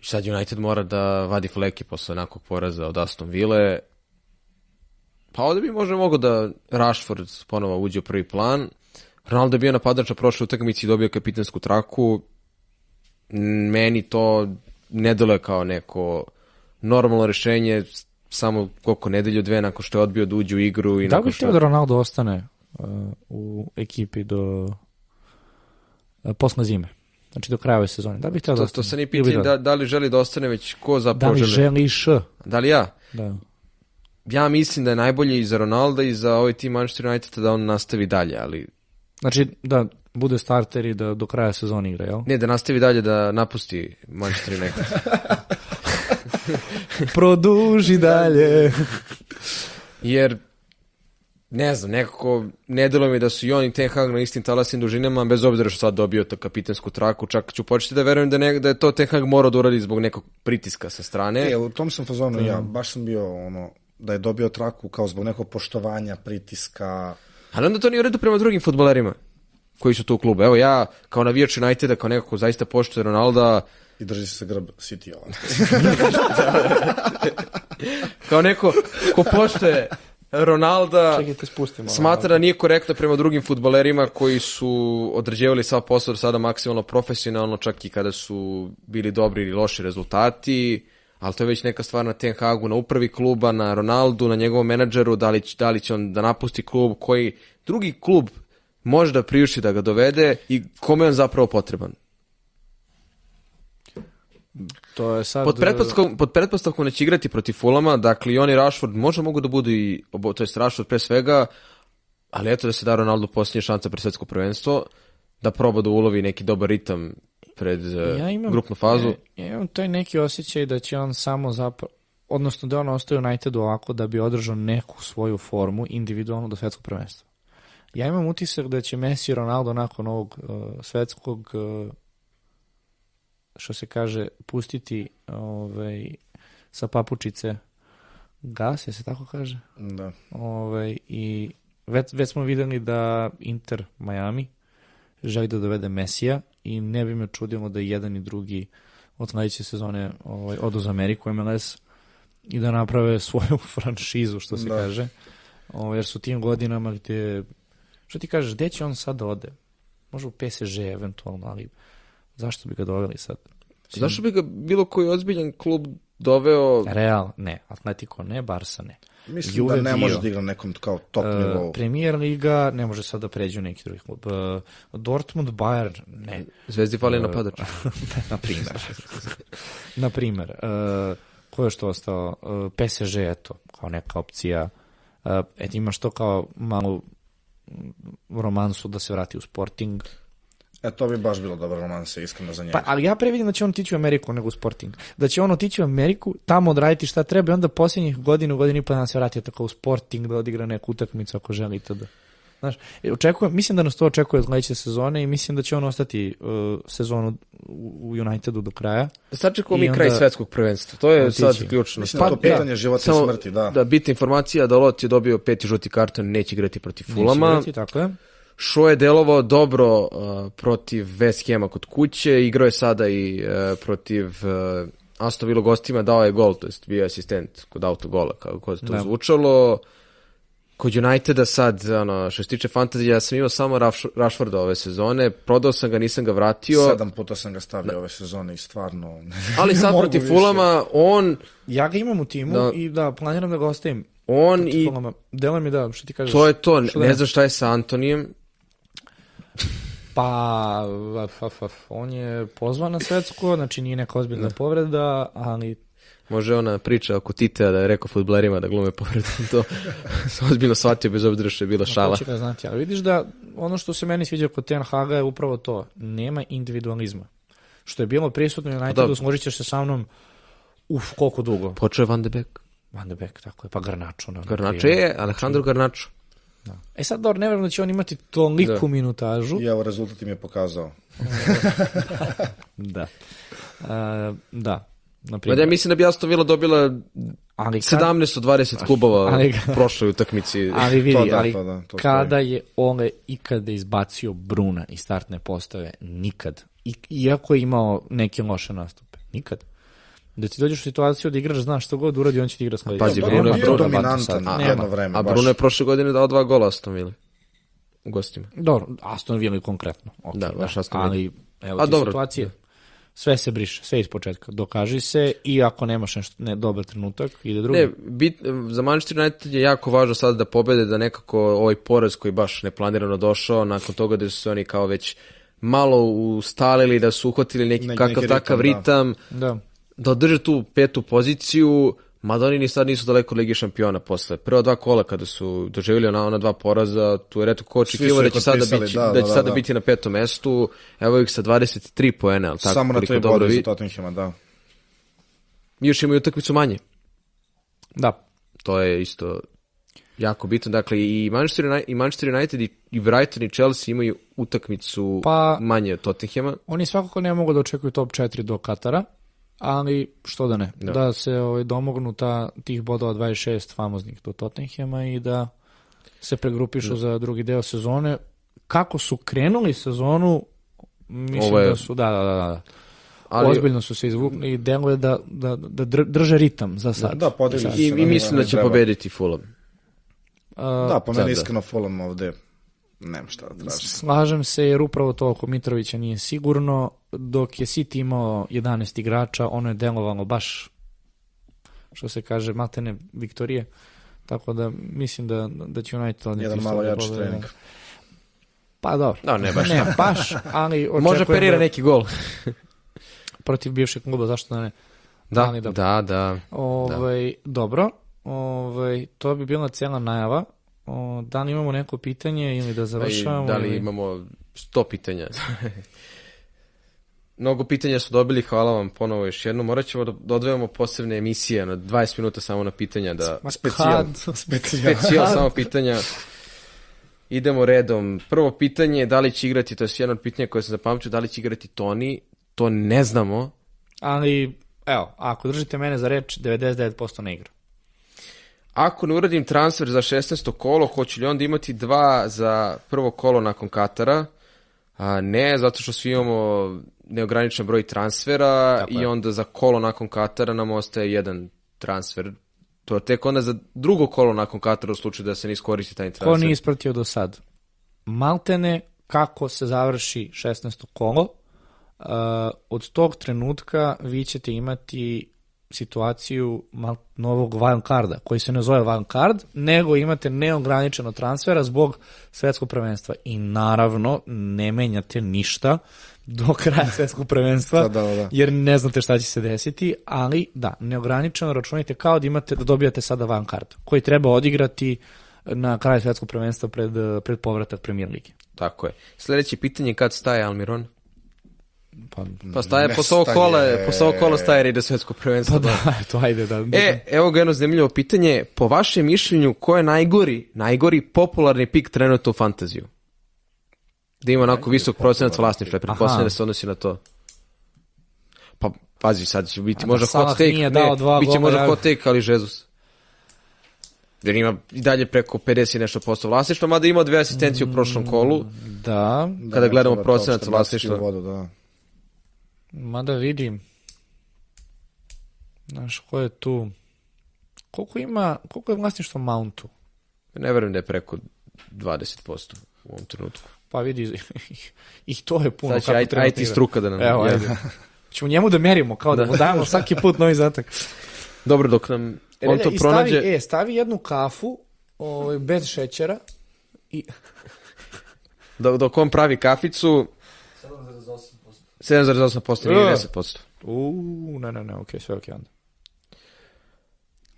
Speaker 3: sad United mora da vadi fleke posle onakvog poraza od Aston Ville. Pa ovde bi možda mogo da Rashford ponovo uđe u prvi plan. Ronaldo je bio napadač na prošle utakmici i dobio kapitansku traku. Meni to ne deluje kao neko normalno rešenje samo koliko nedelju dve nakon što je odbio da uđe u igru i
Speaker 1: Da
Speaker 3: nakon što...
Speaker 1: htio da Ronaldo ostane uh, u ekipi do uh, posle zime. Znači do kraja ove sezone. Da bih htio da
Speaker 3: To,
Speaker 1: ostane.
Speaker 3: to se ni pitanje da, da li želi da ostane, već ko
Speaker 1: Da
Speaker 3: zapravo
Speaker 1: li
Speaker 3: želi.
Speaker 1: želiš?
Speaker 3: Da li ja?
Speaker 1: Da.
Speaker 3: Ja mislim da je najbolje i za Ronalda i za ovaj tim Manchester United da on nastavi dalje, ali
Speaker 1: Znači da bude starter i da do kraja sezone igra, jel?
Speaker 3: ne da nastavi dalje da napusti Manchester United. [LAUGHS]
Speaker 1: Produži dalje.
Speaker 3: Jer ne znam, nekako ne deluje mi da su i on i Ten Hag na istim talasnim dužinama, bez obzira što sad dobio to kapitensku traku, čak ću početi da verujem da, ne, da je to Ten Hag morao da uradi zbog nekog pritiska sa strane.
Speaker 2: E, u tom sam fazonu ja, baš sam bio ono, da je dobio traku kao zbog nekog poštovanja, pritiska,
Speaker 3: Ali onda to nije u redu prema drugim futbolerima koji su tu u klubu. Evo ja, kao navijač Uniteda, kao neko ko zaista poštuje Ronalda,
Speaker 2: i drži se grb City ovako. [LAUGHS]
Speaker 3: kao neko ko poštuje Ronalda,
Speaker 1: Čekajte, spustimo.
Speaker 3: smatra da nije korektno prema drugim futbolerima koji su odrađevali sav posao sada maksimalno profesionalno, čak i kada su bili dobri ili loši rezultati, ali to je već neka stvar na Ten Hagu, na upravi kluba, na Ronaldu, na njegovom menadžeru, da li, da li će on da napusti klub, koji drugi klub može da priuši da ga dovede i kome je on zapravo potreban.
Speaker 1: To je sad...
Speaker 3: Pod pretpostavkom, pod pretpostavkom da će igrati protiv Fulama, dakle i oni Rashford možda mogu da budu i, obo- to jest Rashford pre svega, ali eto da se da Ronaldo posljednje šanca pre svetsko prvenstvo, da proba da ulovi neki dobar ritam pred eh,
Speaker 1: ja imam,
Speaker 3: grupnu fazu.
Speaker 1: Ja, ja imam taj neki osjećaj da će on samo zapravo odnosno da on ostaje u Unitedu ovako da bi održao neku svoju formu individualno do svetskog prvenstva. Ja imam utisak da će Messi i Ronaldo nakon ovog uh, svetskog uh, što se kaže pustiti ovaj, sa papučice gas, je se tako kaže?
Speaker 2: Da.
Speaker 1: Ovaj, I već, već smo videli da Inter Miami želi da dovede Mesija i ne bi me čudilo da jedan i drugi od sledeće sezone ovaj, odu za Ameriku MLS i da naprave svoju [LAUGHS] franšizu, što se
Speaker 2: Da.
Speaker 1: kaže. Ovaj, jer su tim godinama gde... Što ti kažeš, gde će on sad da ode? Možda u PSG eventualno, ali zašto bi ga doveli sad?
Speaker 3: Zašto bi ga bilo koji ozbiljan klub doveo
Speaker 1: Real, ne. Atletico, ne. Barca, ne.
Speaker 2: Mislim
Speaker 1: Juve
Speaker 2: da ne
Speaker 1: bio.
Speaker 2: može da igra na nekom kao top
Speaker 1: Uh,
Speaker 2: nivou.
Speaker 1: Premier Liga ne može sad da pređe u neki drugi klub. Uh, Dortmund, Bayern, ne.
Speaker 3: Zvezdi fali napadač? [LAUGHS]
Speaker 1: na primer. na primer. Uh, ko je što ostao? Uh, PSG, eto, kao neka opcija. Uh, eto, imaš to kao malo mm, romansu da se vrati u Sporting.
Speaker 2: E, to bi baš bilo dobar romanse, iskreno za njega.
Speaker 1: Pa, ali ja previdim da će on otići u Ameriku nego u Sporting. Da će on otići u Ameriku, tamo odraditi šta treba i onda posljednjih godinu, godinu i pa da se vrati tako u Sporting da odigra neku utakmicu ako želi to da. Znaš, e, očekujem, mislim da nas to očekuje od sledeće sezone i mislim da će on ostati uh, sezonu u, Unitedu do kraja.
Speaker 3: Sačekamo
Speaker 1: I
Speaker 3: mi kraj
Speaker 1: onda-
Speaker 3: svetskog prvenstva. To je
Speaker 1: Otići.
Speaker 3: sad ključno.
Speaker 2: Mislim da je to
Speaker 1: Pa,
Speaker 2: pitanje
Speaker 1: da.
Speaker 2: života i
Speaker 3: Samo
Speaker 2: smrti, da.
Speaker 3: Da, bitna informacija da Lot je dobio peti žuti karton, neće igrati protiv Fulama.
Speaker 1: Neće igrati, tako je.
Speaker 3: Šo je delovao dobro uh, protiv West Hema kod kuće, igrao je sada i uh, protiv uh, Aston Villa gostima, dao je gol, to jest bio je asistent kod autogola, kako je to
Speaker 1: Da.
Speaker 3: zvučalo. Kod Uniteda sad, ono, što se tiče fantazija, ja sam imao samo Rash- Rashforda ove sezone, prodao sam ga, nisam ga vratio,
Speaker 2: Sedam puta sam ga stavio ove sezone i stvarno...
Speaker 3: ali sad [LAUGHS] protiv. Fulama, on,
Speaker 1: Ja ga imam u timu
Speaker 3: Da.
Speaker 1: i da, planiram da ga ostavim.
Speaker 3: on i
Speaker 1: Delo mi da, što ti kažeš?
Speaker 3: to je to,
Speaker 1: Što da
Speaker 3: ne znam šta je sa Antonijem,
Speaker 1: Pa, f, f, on je pozvan na svetsko, znači nije neka ozbiljna povreda, ali
Speaker 3: Može ona priča oko Titea da je rekao futblerima da glume povredu. To [LAUGHS] sam ozbiljno shvatio bez obzira što je bila šala.
Speaker 1: To će ga znati, ali vidiš da ono što se meni sviđa kod Ten Haga je upravo to. Nema individualizma. Što je bilo prisutno u Unitedu,
Speaker 3: Da.
Speaker 1: složit ćeš se sa mnom, uf, koliko dugo.
Speaker 3: Počeo je Van de Beek.
Speaker 1: Van de Beek, tako je, pa Garnačo. Na
Speaker 3: Garnačo je, Alejandro Garnačo.
Speaker 1: E sad, dobro, ne verujem da će on imati toliku
Speaker 3: Da.
Speaker 1: minutažu.
Speaker 2: I evo, rezultat im je pokazao.
Speaker 1: Da. [LAUGHS] Uh, da. Na
Speaker 3: Ma da, mislim da bi Aston Villa dobila
Speaker 1: ali kad-
Speaker 3: 17 od 20 klubova [LAUGHS]
Speaker 1: Ali-
Speaker 3: u prošloj utakmici.
Speaker 1: Ali vidi,
Speaker 2: To da,
Speaker 1: ali
Speaker 2: to da, to
Speaker 1: kada je Ole ikada izbacio Bruna iz startne postave? Nikad. I, iako je imao neke loše nastupe. Nikad. Da ti dođeš u situaciju da igrač znaš što god uradi, on će ti igra sledeći.
Speaker 3: Pazi, Bruno
Speaker 2: je
Speaker 3: Bruno
Speaker 2: dominantan jedno vreme.
Speaker 3: A. Bruno je prošle godine dao dva gola Aston Villa. U gostima.
Speaker 1: Dobro, Aston Villa konkretno. Okay,
Speaker 3: Da, baš Aston Villa.
Speaker 1: Ali, evo
Speaker 3: A
Speaker 1: ti
Speaker 3: dobro.
Speaker 1: situacije. Sve se briše, sve iz početka. Dokaži se i ako nemaš nešto, ne, dobar trenutak, ide drugi.
Speaker 3: Ne, bit, za Manchester United je jako važno sada da pobede, da nekako ovaj poraz koji baš neplanirano došao, nakon toga da su se oni kao već malo ustalili, da su uhvatili neki,
Speaker 2: Neki-
Speaker 3: kakav
Speaker 2: neki
Speaker 3: takav
Speaker 2: ritam,
Speaker 3: ritam,
Speaker 1: Da.
Speaker 3: Da održe tu petu poziciju, mada oni ni sad nisu daleko Ligi šampiona posle. Prva dva kola kada su doživjeli ona, ona dva poraza, tu je reto ko očekivao da će sada, biti,
Speaker 2: da,
Speaker 3: da,
Speaker 2: da,
Speaker 3: će
Speaker 2: da,
Speaker 3: sada
Speaker 2: da.
Speaker 3: biti na petom mestu, evo ih sa 23 poena, ali tako
Speaker 2: Samo na
Speaker 3: koliko
Speaker 2: tri
Speaker 3: dobro vi.
Speaker 2: Tottenhama, da.
Speaker 3: Još imaju utakmicu manje.
Speaker 1: Da.
Speaker 3: To je isto jako bitno. Dakle, i Manchester United, i, Manchester United i, i Brighton i Chelsea imaju utakmicu
Speaker 1: Pa-
Speaker 3: manje od Tottenhama.
Speaker 1: Oni svakako ne mogu da očekuju top 4 do Katara, ali što da ne, da, se ovaj, domognu ta, tih bodova 26 famoznih do Tottenhama i da se pregrupišu za drugi deo sezone. Kako su krenuli sezonu, mislim
Speaker 3: Ovo je-
Speaker 1: da su, da, da, da, da.
Speaker 3: Ali,
Speaker 1: Ozbiljno su se izvukli i deluje da, da, da dr- drže ritam za sad.
Speaker 2: Da, podižu
Speaker 3: i,
Speaker 2: se
Speaker 3: i mislim da će pobediti Fulham.
Speaker 1: A,
Speaker 2: Da, po
Speaker 3: Sad,
Speaker 2: meni
Speaker 3: da.
Speaker 2: iskreno Fulham ovde nema šta da traži.
Speaker 1: Slažem se jer upravo to oko Mitrovića nije sigurno. Dok je City imao 11 igrača, ono je delovalo baš, što se kaže, matene Viktorije. Tako da mislim da, da će United odneti
Speaker 2: Jedan malo
Speaker 1: da
Speaker 2: jači
Speaker 1: pobede.
Speaker 2: trening.
Speaker 1: Pa dobro.
Speaker 3: Da, ne baš.
Speaker 1: Ne, baš, ali [LAUGHS]
Speaker 3: Može perira
Speaker 1: da
Speaker 3: neki gol. [LAUGHS]
Speaker 1: protiv bivšeg kluba, zašto da ne?
Speaker 3: Da,
Speaker 1: Ali
Speaker 3: da,
Speaker 1: da.
Speaker 3: da.
Speaker 1: Ovaj, Dobro, ovaj, to bi bila cijela najava. O, da li imamo neko pitanje ili da
Speaker 3: I
Speaker 1: završavamo?
Speaker 3: da li
Speaker 1: ili-
Speaker 3: imamo sto pitanja? [LAUGHS] Mnogo pitanja su dobili, hvala vam ponovo još jednom. Morat ćemo da dodvojamo posebne emisije na 20 minuta samo na pitanja da...
Speaker 2: Specijal. Specijal.
Speaker 3: Specijal samo pitanja. Idemo redom. Prvo pitanje, da li će igrati, to je jedno od pitanja koje sam zapamću, da li će igrati Toni, to ne znamo.
Speaker 1: Ali, evo, ako držite mene za reč, 99% ne igra.
Speaker 3: Ako ne uradim transfer za 16. kolo, hoću li onda imati dva za prvo kolo nakon Katara? A, ne, zato što svi imamo neograničen broj transfera i onda za kolo nakon Katara nam ostaje jedan transfer. To je tek onda za drugo kolo nakon Katara u slučaju da se ne iskoristi taj
Speaker 1: Ko
Speaker 3: transfer.
Speaker 1: nije ispratio do sad? Maltene, kako se završi 16. kolo, uh, od tog trenutka vi ćete imati situaciju novog wild carda, koji se ne zove wild card, nego imate neograničeno transfera zbog svetskog prvenstva. I naravno, ne menjate ništa do kraja [LAUGHS] svetskog prvenstva,
Speaker 2: Da, da, da.
Speaker 1: jer ne znate šta će se desiti, ali da, neograničeno računajte kao da imate da dobijate sada van kart, koji treba odigrati na kraju svetskog prvenstva pred, pred povratak premier lige.
Speaker 3: Tako je. Sljedeće pitanje, kad staje Almiron?
Speaker 1: Pa,
Speaker 3: Pa staje
Speaker 2: Ne
Speaker 3: posle ovog
Speaker 2: staje.
Speaker 3: kola, posle ovog kola staje ide svetsko prvenstvo.
Speaker 1: pa da, to ajde da.
Speaker 3: E, evo ga jedno zanimljivo pitanje. Po vašem mišljenju, ko je najgori, najgori popularni pik trenutno u fantaziju? Da ima onako visok procenat vlasništva, pretpostavljam da se odnosi na to. Pa, pazi, sad će biti
Speaker 1: A
Speaker 3: možda
Speaker 1: da
Speaker 3: hot take,
Speaker 1: nije dao dva
Speaker 3: biće
Speaker 1: gola,
Speaker 3: možda
Speaker 1: ja-
Speaker 3: hot take, ali Žezus. Jer ima i dalje preko 50 i nešto posto vlasništva, mada ima dve asistencije u prošlom kolu.
Speaker 1: Da,
Speaker 3: Kada gledamo procenat vlasništva.
Speaker 2: Vodu, da.
Speaker 1: Mada vidim. Znaš, ko je tu? Koliko ima, koliko je vlasništvo Mountu?
Speaker 3: Ne verujem da je preko 20% u ovom trenutku.
Speaker 1: Pa vidi, [LAUGHS] i to je puno.
Speaker 3: Sad će IT, struka da nam...
Speaker 1: Evo, ajde. Ćemo njemu da merimo, kao da,
Speaker 3: Da.
Speaker 1: mu damo svaki put novi zatak. [LAUGHS]
Speaker 3: Dobro, dok nam on to pronađe...
Speaker 1: Stavi, e, stavi jednu kafu ovaj, bez šećera i...
Speaker 3: Dok, dok on pravi kaficu... 7,8%. 7,8% nije
Speaker 1: Ja.
Speaker 3: 10%.
Speaker 1: Uuu, ne, ne, ne, okej, sve okej onda.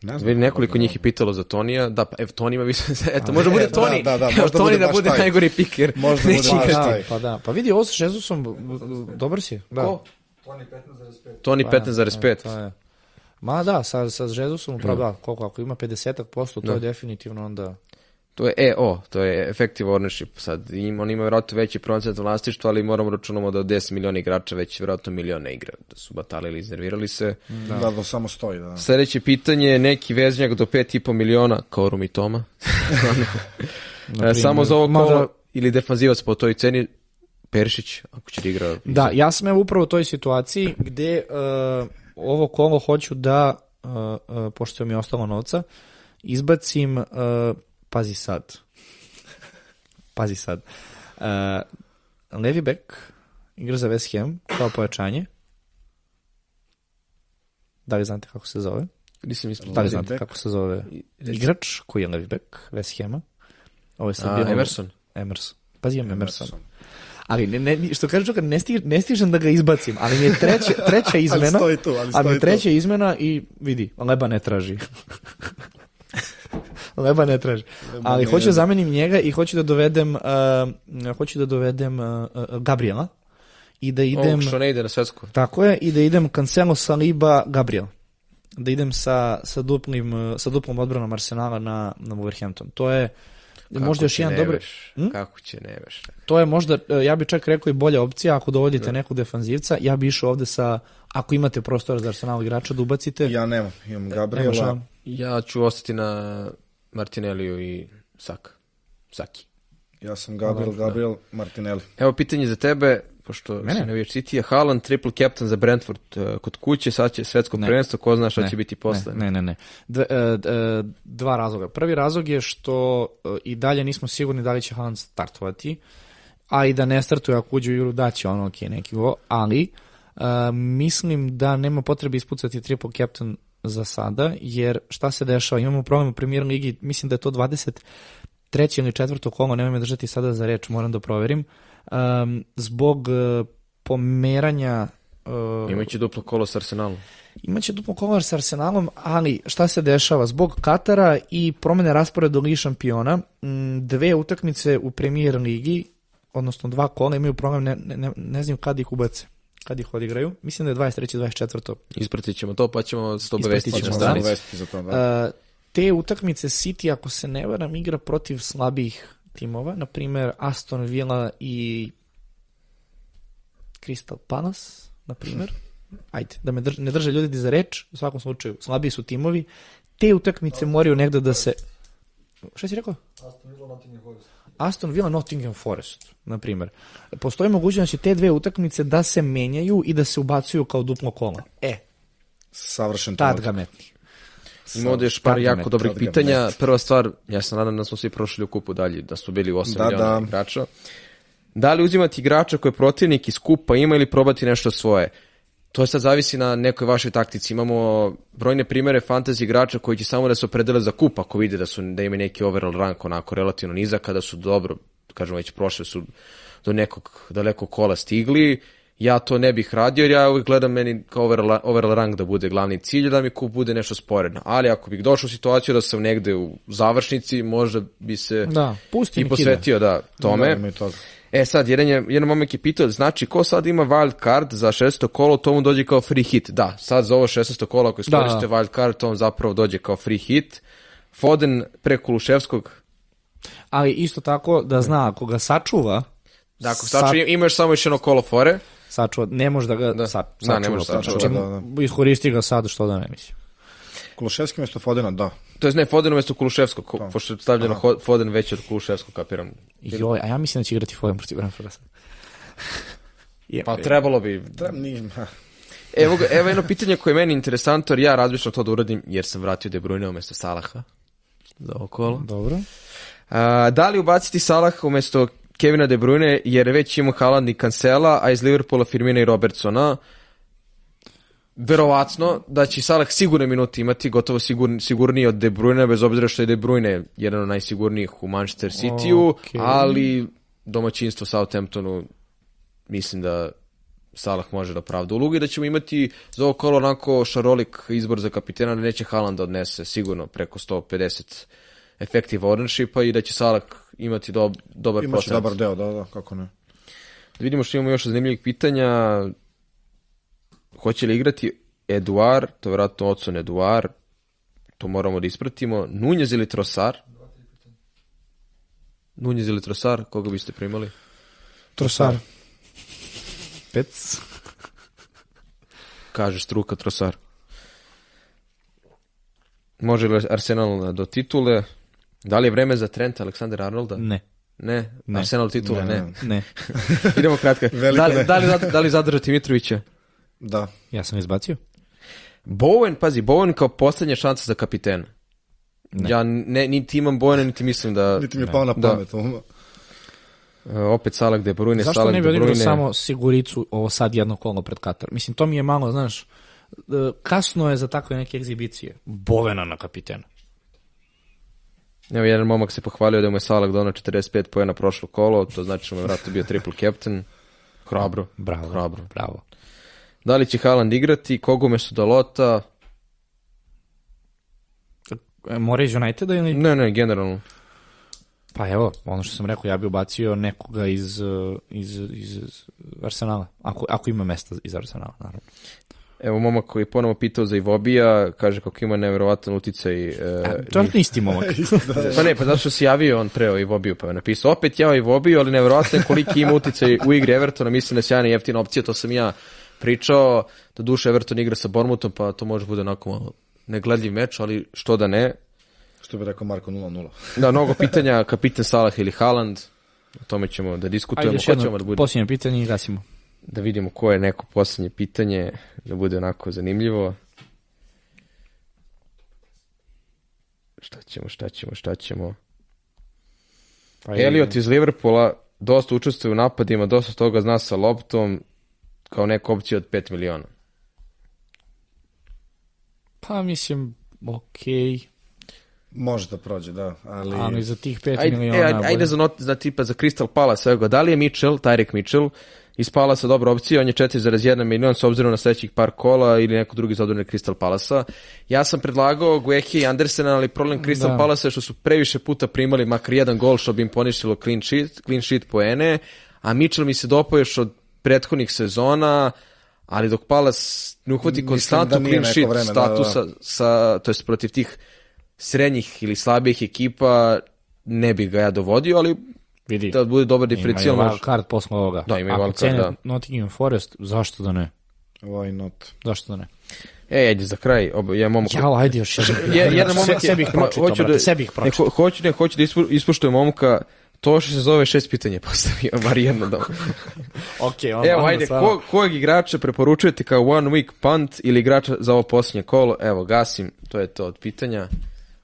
Speaker 2: Ne znam.
Speaker 3: Nekoliko njih je pitalo za Tonija, da, pa evo Tonima mislim, [LAUGHS] eto, može bude
Speaker 2: da,
Speaker 3: Toni,
Speaker 2: da, da,
Speaker 3: evo
Speaker 2: možda
Speaker 3: Toni
Speaker 2: bude
Speaker 3: da bude
Speaker 2: taj.
Speaker 3: najgori piker.
Speaker 2: Možda bude baš taj.
Speaker 1: Pa da, pa vidi, ovo sa b- dobar si. Da.
Speaker 3: Ko?
Speaker 4: Toni 15,5.
Speaker 3: Toni
Speaker 1: Pa,
Speaker 3: 15,5.
Speaker 1: to je. Ma da, sa, sa Jezusom, upravo da, koliko, ako ima 50%, to je definitivno onda...
Speaker 3: To je EO, to je effective ownership. Sad, im, on ima vjerojatno veći procent vlasništva, ali moramo računamo da od 10 miliona igrača već vjerojatno milion ne igra. Da su batalili, iznervirali se.
Speaker 2: Da, da, samo stoji, da.
Speaker 3: Sljedeće pitanje je neki veznjak do 5,5 miliona, kao Rumi Toma. [LAUGHS] E, Samo za ovo
Speaker 1: Mada-
Speaker 3: kolo, ili defanzivac po toj ceni, Perišić, ako će da igra.
Speaker 1: Da, ja sam evo upravo u toj situaciji gde uh, ovo kolo hoću da, uh, uh, pošto mi je ostalo novca, izbacim, uh, pazi sad, pazi sad, uh, levi bek igra za West Ham kao pojačanje. Da li znate kako se zove?
Speaker 3: Nisam ispred.
Speaker 1: Da li znate kako se zove igrač koji je levi bek West Hama? Ovo je sad
Speaker 3: Emerson.
Speaker 1: Emerson. Pazi, imam Emerson.
Speaker 2: Emerson.
Speaker 1: Ali ne, ne, što kaže čovjek, ne, sti, ne stižem da ga izbacim, ali mi je treća, [LAUGHS] treća izmena.
Speaker 2: stoji tu, ali
Speaker 1: ali mi
Speaker 2: stoji
Speaker 1: je treća izmena i vidi, leba ne traži. [LAUGHS] [LAUGHS] leba ne traži. ali
Speaker 2: ne
Speaker 1: hoću da zamenim njega i hoću da dovedem, uh, hoću da dovedem uh, uh, Gabriela i da idem...
Speaker 3: Ovog što ne ide na svetsko.
Speaker 1: Tako je, i da idem Cancelo, Saliba, Gabriel. Da idem sa, sa, duplim, uh, sa duplom odbranom Arsenala na, na Wolverhampton. To je možda još jedan dobar... Hm?
Speaker 3: Kako će ne veš?
Speaker 1: To je možda, ja bih čak rekao i bolja opcija ako dovodite nekog defanzivca. Ja bi išao ovde sa, ako imate prostora za Arsenal igrača da ubacite.
Speaker 2: Ja nemam, imam
Speaker 1: Nemaš,
Speaker 2: Gabriela.
Speaker 1: a?
Speaker 3: Ja ću ostati na Martinelliju i Saka. Saki.
Speaker 2: Ja sam Gabriel, Gabriel, Martinelli.
Speaker 3: Evo pitanje za tebe, pošto
Speaker 1: Mene?
Speaker 3: se navijač City, Haaland triple captain za Brentford uh, kod kuće, sad će svetsko
Speaker 1: Ne.
Speaker 3: prvenstvo, ko zna šta
Speaker 1: Ne,
Speaker 3: će biti posle.
Speaker 1: Ne, ne, ne. Dve- e, d- e, dva razloga. Prvi razlog je što i dalje nismo sigurni da li će Haaland startovati, a i da ne startuje ako uđe u igru da će ono ok neki go, ali e, mislim da nema potrebe ispucati triple captain za sada, jer šta se dešava, imamo problem u premier ligi, mislim da je to 23. ili četvrto kolo, nemoj me držati sada za reč, moram da proverim, um, zbog e, pomeranja e,
Speaker 3: Imaće duplo kolo s Arsenalom.
Speaker 1: Imaće duplo kolar sa Arsenalom, ali šta se dešava? Zbog Katara i promene rasporeda Ligi šampiona, dve utakmice u premier ligi, odnosno dva kola imaju problem, ne, ne, ne, znaju kad ih ubace, kad ih odigraju. Mislim da je 23. 24.
Speaker 3: Ispratit ćemo to, pa ćemo se to
Speaker 1: Ispratit
Speaker 3: obavestiti
Speaker 1: ćemo, da.
Speaker 2: za to, da.
Speaker 1: Uh, te utakmice City, ako se ne varam, igra protiv slabijih timova, na primjer Aston Villa i Crystal Palace, na primjer. Ajde, da me drž, ne drže ljudi za reč, u svakom slučaju, slabiji su timovi. Te utakmice moraju negde da se... Šta si rekao?
Speaker 4: Aston Villa, Nottingham Forest.
Speaker 1: Aston Villa, Nottingham Forest, na primjer. Postoji mogućnost da će te dve utakmice da se menjaju i da se ubacuju kao duplo kola. E,
Speaker 2: Savršen
Speaker 1: tad ga metni.
Speaker 3: Ima ovdje još par jako dobrih pitanja. Prva stvar, ja se nadam da smo svi prošli u kupu dalje, da su bili u 8
Speaker 2: Da,
Speaker 3: miliona
Speaker 2: da.
Speaker 3: igrača. Da li uzimati igrača koje protivnik iz kupa ima ili probati nešto svoje? To sad zavisi na nekoj vašoj taktici. Imamo brojne primere fantasy igrača koji će samo da se opredele za kup ako vide da su da ima neki overall rank onako relativno nizak, kada su dobro, kažemo već prošle su do nekog dalekog kola stigli. Ja to ne bih radio jer ja uvijek gledam meni kao overall, overall rank da bude glavni cilj, da mi kup bude nešto sporedno. Ali ako bih došao u situaciju da sam negde u završnici, možda bi se
Speaker 1: Da, pusti
Speaker 3: i posvetio da, tome.
Speaker 2: Da, i toga.
Speaker 3: E sad, jedan, je, jedan momak je pitao, znači ko sad ima wild card za 16. kolo, to mu dođe kao free hit. Da, sad za ovo 16. kolo, ako
Speaker 1: Da,
Speaker 3: iskoriste
Speaker 1: da.
Speaker 3: wild card, to vam zapravo dođe kao free hit. Foden pre Kuluševskog,
Speaker 1: Ali isto tako da zna, ako ga sačuva,
Speaker 3: da ako
Speaker 1: sa-
Speaker 3: znači, ima još samo još jedno kolo fore,
Speaker 1: sačuva, ne može da ga
Speaker 3: Da.
Speaker 1: sa,
Speaker 3: Da,
Speaker 1: sačuva.
Speaker 3: ne može da
Speaker 1: znači,
Speaker 2: sačuva,
Speaker 1: čim Iskoristi ga sad, što da ne mislim.
Speaker 2: Kuluševski mjesto Fodena, da.
Speaker 3: to je ne, Foden umjesto Kuluševskog, ko- pošto je stavljeno Ho- Foden veći od Kuluševskog, kapiram.
Speaker 1: Joj, a ja mislim da će igrati Foden protiv Brentforda [LAUGHS] sad.
Speaker 3: Pa trebalo bi.
Speaker 2: Da, nije, ha.
Speaker 3: Evo, ga, evo jedno pitanje koje je meni interesantno, jer ja razmišljam to da uradim, jer sam vratio De Bruyne umjesto Salaha za ovo kolo.
Speaker 1: Dobro.
Speaker 3: A, da li ubaciti Salah umjesto Kevina De Bruyne, jer već ima Haaland i Cancela, a iz Liverpoola Firmina i Robertsona, verovatno da će Salah sigurne minuti imati, gotovo sigurni, sigurniji od De Bruyne, bez obzira što je De Bruyne jedan od najsigurnijih u Manchester City-u,
Speaker 1: Okej.
Speaker 3: ali domaćinstvo Southamptonu mislim da Salah može da pravda ulogu i da ćemo imati za ovo kolo onako šarolik izbor za kapitena, da neće Haaland da odnese sigurno preko 150 effective ownershipa i da će Salah imati do, dobar
Speaker 2: Imaće
Speaker 3: procenat.
Speaker 2: dobar deo, da, da, kako ne.
Speaker 3: Da vidimo što imamo još zanimljivih pitanja. Hoće li igrati Eduard, to je vjerojatno Otson Eduard, to moramo da ispratimo. Nunjez ili Trosar? Nunjez ili Trosar, koga biste primali?
Speaker 1: Trosar. Pec.
Speaker 3: Kaže struka Trosar. Može li Arsenal do titule? Da li je vreme za Trenta Aleksandra Arnolda?
Speaker 1: Ne.
Speaker 3: Ne. Arsenal titule? Ne.
Speaker 2: Ne, ne.
Speaker 1: Ne. [LAUGHS]
Speaker 3: Idemo kratka. [LAUGHS]
Speaker 2: Veliko
Speaker 3: da, li,
Speaker 2: ne.
Speaker 3: da, li, da li zadržati Mitrovića?
Speaker 2: Da.
Speaker 1: Ja sam izbacio.
Speaker 3: Bowen, pazi, Bowen kao poslednja šansa za kapitena.
Speaker 1: Ne.
Speaker 3: Ja ne, niti imam Bowena, niti mislim da...
Speaker 2: Niti mi je pao na
Speaker 3: Da.
Speaker 2: pamet.
Speaker 3: E, opet Salah De Bruyne,
Speaker 1: Zašto
Speaker 3: Salah
Speaker 1: ne bi odigrao
Speaker 3: Bruyne.
Speaker 1: samo siguricu ovo sad jedno kolo pred Katar? Mislim, to mi je malo, znaš, e, kasno je za takve neke egzibicije. Bovena na kapitena.
Speaker 3: Evo, jedan momak se pohvalio da mu je Salah donao 45 pojena prošlo kolo, to znači da mu je vratno bio triple captain. Hrabro.
Speaker 1: Bravo.
Speaker 3: Hrabro.
Speaker 1: Bravo.
Speaker 3: Da li će Haaland igrati, koga umesto Dalota?
Speaker 1: E, Mora iz Uniteda ili...
Speaker 3: Ne, ne, generalno.
Speaker 1: Pa evo, ono što sam rekao, ja bi ubacio nekoga iz, uh, iz, iz, iz Arsenala. Ako, ako ima mesta iz Arsenala, naravno.
Speaker 3: Evo, momak koji je ponovo pitao za Ivobija, kaže kako ima nevjerovatan uticaj. E,
Speaker 1: To je isti momak. [LAUGHS]
Speaker 3: Pa ne, pa zato što si javio on preo i Vobiju, pa je napisao opet ja i Vobiju, ali nevjerojatno je koliki ima uticaj u igri Evertona, mislim da je sjajna jeftina opcija, to sam ja pričao, da duše Everton igra sa Bormutom, pa to može bude onako malo negledljiv meč, ali što da ne.
Speaker 2: Što bi rekao Marko 0-0. [LAUGHS]
Speaker 3: Da, mnogo pitanja, kapitan Salah ili Haaland, o tome ćemo da diskutujemo,
Speaker 1: Ajde, još jedno
Speaker 3: da, bude,
Speaker 1: posljednje pitanje i gasimo.
Speaker 3: da vidimo ko je neko posljednje pitanje, da bude onako zanimljivo. Šta ćemo, šta ćemo, šta ćemo?
Speaker 1: Pa
Speaker 3: Elliot iz Liverpoola dosta učestvuje u napadima, dosta toga zna sa loptom, kao neka opcija od 5 miliona.
Speaker 1: Pa mislim, okej,
Speaker 2: Može da prođe, da, ali...
Speaker 1: ali za tih 5
Speaker 3: Ajde,
Speaker 1: miliona...
Speaker 3: e, ajde, ajde za, not, za tipa za Crystal Palace, evo ga, da li je Mitchell, Tyreek Mitchell, iz Palasa dobra opcija, on je 4,1 milion s obzirom na sledećih par kola ili neko drugi za odbrane Crystal Palasa. Ja sam predlagao Guehi i Andersena, ali problem Crystal
Speaker 1: Da.
Speaker 3: Palasa je što su previše puta primali makar jedan gol što bi im poništilo clean sheet, clean sheet poene, a Mitchell mi se dopao još od prethodnih sezona, ali dok Palas ne uhvati
Speaker 2: Mislim
Speaker 3: konstantno
Speaker 2: da
Speaker 3: clean sheet
Speaker 2: vreme, da, da, da.
Speaker 3: statusa sa, to jest protiv tih srednjih ili slabijih ekipa ne bi ga ja dovodio, ali
Speaker 1: Vidi,
Speaker 3: da bude dobar
Speaker 1: ima i
Speaker 3: diferencijal.
Speaker 1: wild
Speaker 3: može-
Speaker 1: card posle ovoga.
Speaker 3: Da, ima i wild card,
Speaker 1: cene
Speaker 3: da.
Speaker 1: Nottingham Forest, zašto da ne?
Speaker 2: Why not?
Speaker 1: Zašto da ne?
Speaker 3: E, ajde, za kraj, ob, ja momak...
Speaker 1: Jao, ajde još [LAUGHS] jedan.
Speaker 3: Je, jedan momak je-
Speaker 1: Sebi ih
Speaker 3: ima-
Speaker 1: pročitao,
Speaker 3: hoću
Speaker 1: brate, sebi ih
Speaker 3: ne,
Speaker 1: pročitao.
Speaker 3: ho, hoću, ne, hoću da ispu, ispuštujem momka, to što se zove šest pitanja postavio, bar jedno da. [LAUGHS]
Speaker 1: Okej, on,
Speaker 3: Evo, ajde, ko, kojeg igrača preporučujete kao one week punt ili igrača za ovo posljednje kolo? Evo, gasim, to je to od pitanja.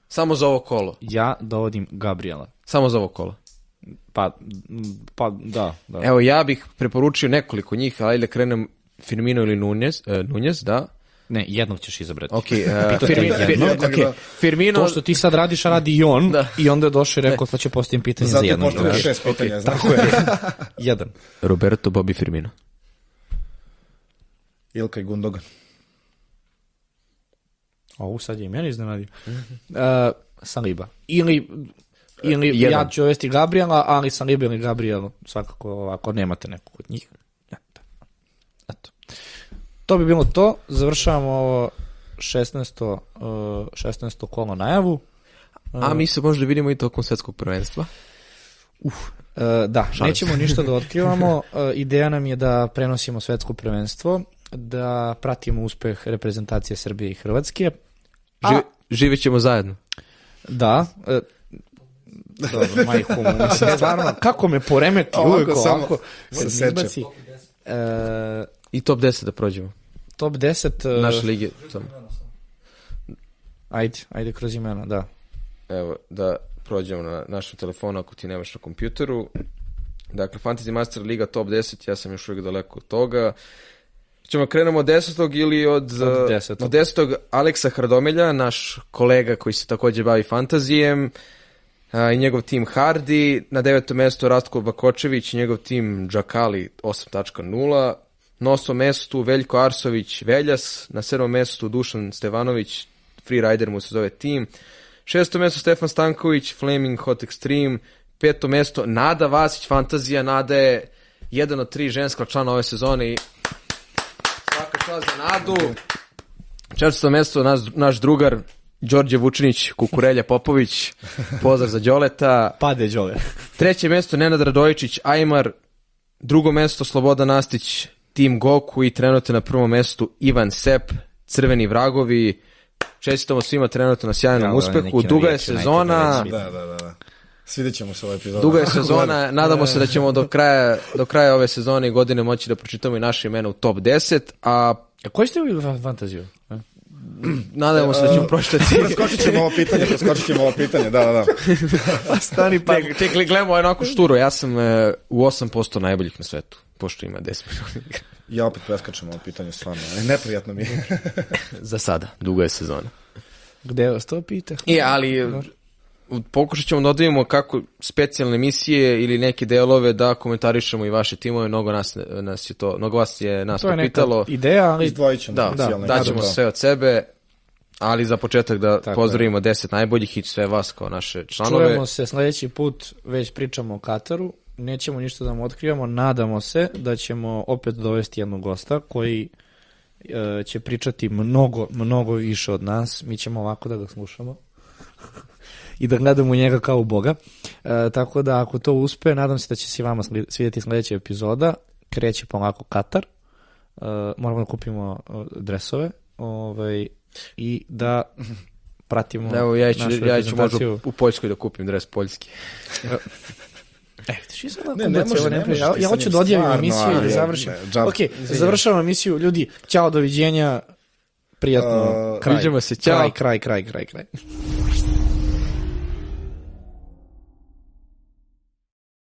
Speaker 3: Samo za ovo kolo.
Speaker 1: Ja dovodim Gabriela.
Speaker 3: Samo za ovo kolo.
Speaker 1: Pa, pa da, da.
Speaker 3: Evo, ja bih preporučio nekoliko njih, ali da krenem Firmino ili Nunez, uh, Nunez, da.
Speaker 1: Ne, jednog ćeš izabrati.
Speaker 3: Ok, [LAUGHS] uh, Firmino. Firmino, okay. Firmino,
Speaker 1: To što ti sad radiš, a radi i on,
Speaker 3: Da.
Speaker 1: i onda je došao i rekao, pa će postavim pitanje
Speaker 2: Zato
Speaker 1: za
Speaker 2: je
Speaker 1: jednog.
Speaker 2: postavio
Speaker 1: igrača.
Speaker 2: šest pitanja, znaš.
Speaker 1: Tako je. [LAUGHS] Jedan.
Speaker 3: Roberto Bobby Firmino.
Speaker 2: Ilka i Gundogan.
Speaker 1: Ovo sad je i mene iznenadio. Uh, Saliba. Ili, ili
Speaker 3: Jedan.
Speaker 1: ja ću uvesti Gabriela, ali Saliba ili Gabriel, svakako ovako, nemate nekog od njih. To bi bilo to. Završavamo ovo 16. Uh, 16. kolo najavu.
Speaker 3: A mi se možda vidimo i tokom svetskog prvenstva.
Speaker 1: Uh, da, nećemo ništa da otkrivamo. Ideja nam je da prenosimo svetsko prvenstvo, da pratimo uspeh reprezentacije Srbije i Hrvatske. A-
Speaker 3: Žive, živjet ćemo zajedno.
Speaker 1: Da. E, dobro, majku mu, mislim, stvarno, kako me poremeti
Speaker 2: Ovako
Speaker 1: uvijek
Speaker 2: samo
Speaker 1: ovako,
Speaker 2: se
Speaker 1: kad
Speaker 2: seče.
Speaker 1: mi izbaci. E,
Speaker 3: I top 10 da prođemo.
Speaker 1: Top 10, e,
Speaker 3: Naše lige. Samo.
Speaker 1: ajde, ajde kroz imena, da.
Speaker 3: Evo, da prođemo na našem telefonu ako ti nemaš na kompjuteru. Dakle, Fantasy Master Liga top 10, ja sam još uvijek daleko od toga. Ćemo krenemo od desetog ili od,
Speaker 1: Od
Speaker 3: uh,
Speaker 1: desetog.
Speaker 3: od desetog Aleksa Hrdomelja, naš kolega koji se također bavi fantazijem a, i njegov tim Hardy, na devetom mjestu Rastko Bakočević i njegov tim Džakali 8.0, na osmom mestu Veljko Arsović Veljas, na sedmom mestu Dušan Stevanović, freerider mu se zove tim, šesto mesto Stefan Stanković, Flaming Hot Extreme, peto mesto Nada Vasić, Fantazija, Nada je jedan od tri ženska člana ove sezone i svaka čast za Nadu. Četvrsto mesto naš, naš drugar Đorđe Vučinić, Kukurelja Popović, pozdrav za Đoleta.
Speaker 1: Pade Đole.
Speaker 3: Treće mesto Nenad Radojičić, Ajmar. Drugo mesto Sloboda Nastić, Tim Goku i trenutno na prvom mestu Ivan Sep, Crveni vragovi. Čestitamo svima trenutno na sjajnom
Speaker 1: Bravo,
Speaker 3: uspehu. Duga je sezona.
Speaker 2: Da, da, da. da. Svidjet ćemo se ovaj epizod.
Speaker 3: Duga je sezona, nadamo se da ćemo do kraja, do kraja ove sezone i godine moći da pročitamo i naše imena u top 10, a
Speaker 1: A koji ste vi fa- fantaziju?
Speaker 3: Nadamo se da ćemo pročitati. [LAUGHS]
Speaker 2: Preskočit ćemo ovo pitanje, preskočit ćemo ovo pitanje, da, da, da. [LAUGHS]
Speaker 1: Stani pa.
Speaker 3: Čekaj, čekaj, gledamo onako šturo, ja sam e, u 8% najboljih na svetu, pošto ima 10 miliona. [LAUGHS]
Speaker 2: Ja opet preskačem ovo pitanje, stvarno. E, Neprijatno mi je. [LAUGHS]
Speaker 3: Za sada, duga je sezona.
Speaker 1: Gde vas to pita?
Speaker 3: I, ali pokušat ćemo da odvijemo kako specijalne emisije ili neke delove da komentarišemo i vaše timove, mnogo nas, nas je to, mnogo vas je nas
Speaker 1: To je neka
Speaker 3: popitalo.
Speaker 1: ideja, ali
Speaker 2: Izdvojit ćemo
Speaker 3: Da,
Speaker 2: specijalne.
Speaker 3: da, daćemo
Speaker 2: Da.
Speaker 3: sve od sebe, ali za početak da
Speaker 1: Tako
Speaker 3: pozdravimo 10 najboljih i sve vas kao naše članove.
Speaker 1: čujemo se sledeći put, već pričamo o Kataru, nećemo ništa da vam otkrivamo, nadamo se da ćemo opet dovesti jednog gosta koji e, će pričati mnogo, mnogo više od nas, mi ćemo ovako da ga slušamo [LAUGHS] i da gledamo njega kao u Boga. E, tako da ako to uspe, nadam se da će se vama svidjeti sledeća epizoda. Kreće polako Katar. E, moramo da kupimo e, dresove ovaj, i da pratimo
Speaker 3: Evo, ja ću,
Speaker 1: našu
Speaker 3: ja ću možda u Poljskoj da kupim dres poljski. [LAUGHS]
Speaker 1: E, vidiš, ja sam
Speaker 2: Ne, ne može,
Speaker 1: ne
Speaker 2: može
Speaker 1: ja, ja hoću da odjavim
Speaker 2: stvarno,
Speaker 1: emisiju i da završim.
Speaker 2: ne,
Speaker 1: ok, završavam emisiju. Ljudi, ćao, doviđenja. Prijatno.
Speaker 2: Uh,
Speaker 1: kraj.
Speaker 3: viđemo se, ćao.
Speaker 1: Kraj, kraj, kraj, kraj, kraj.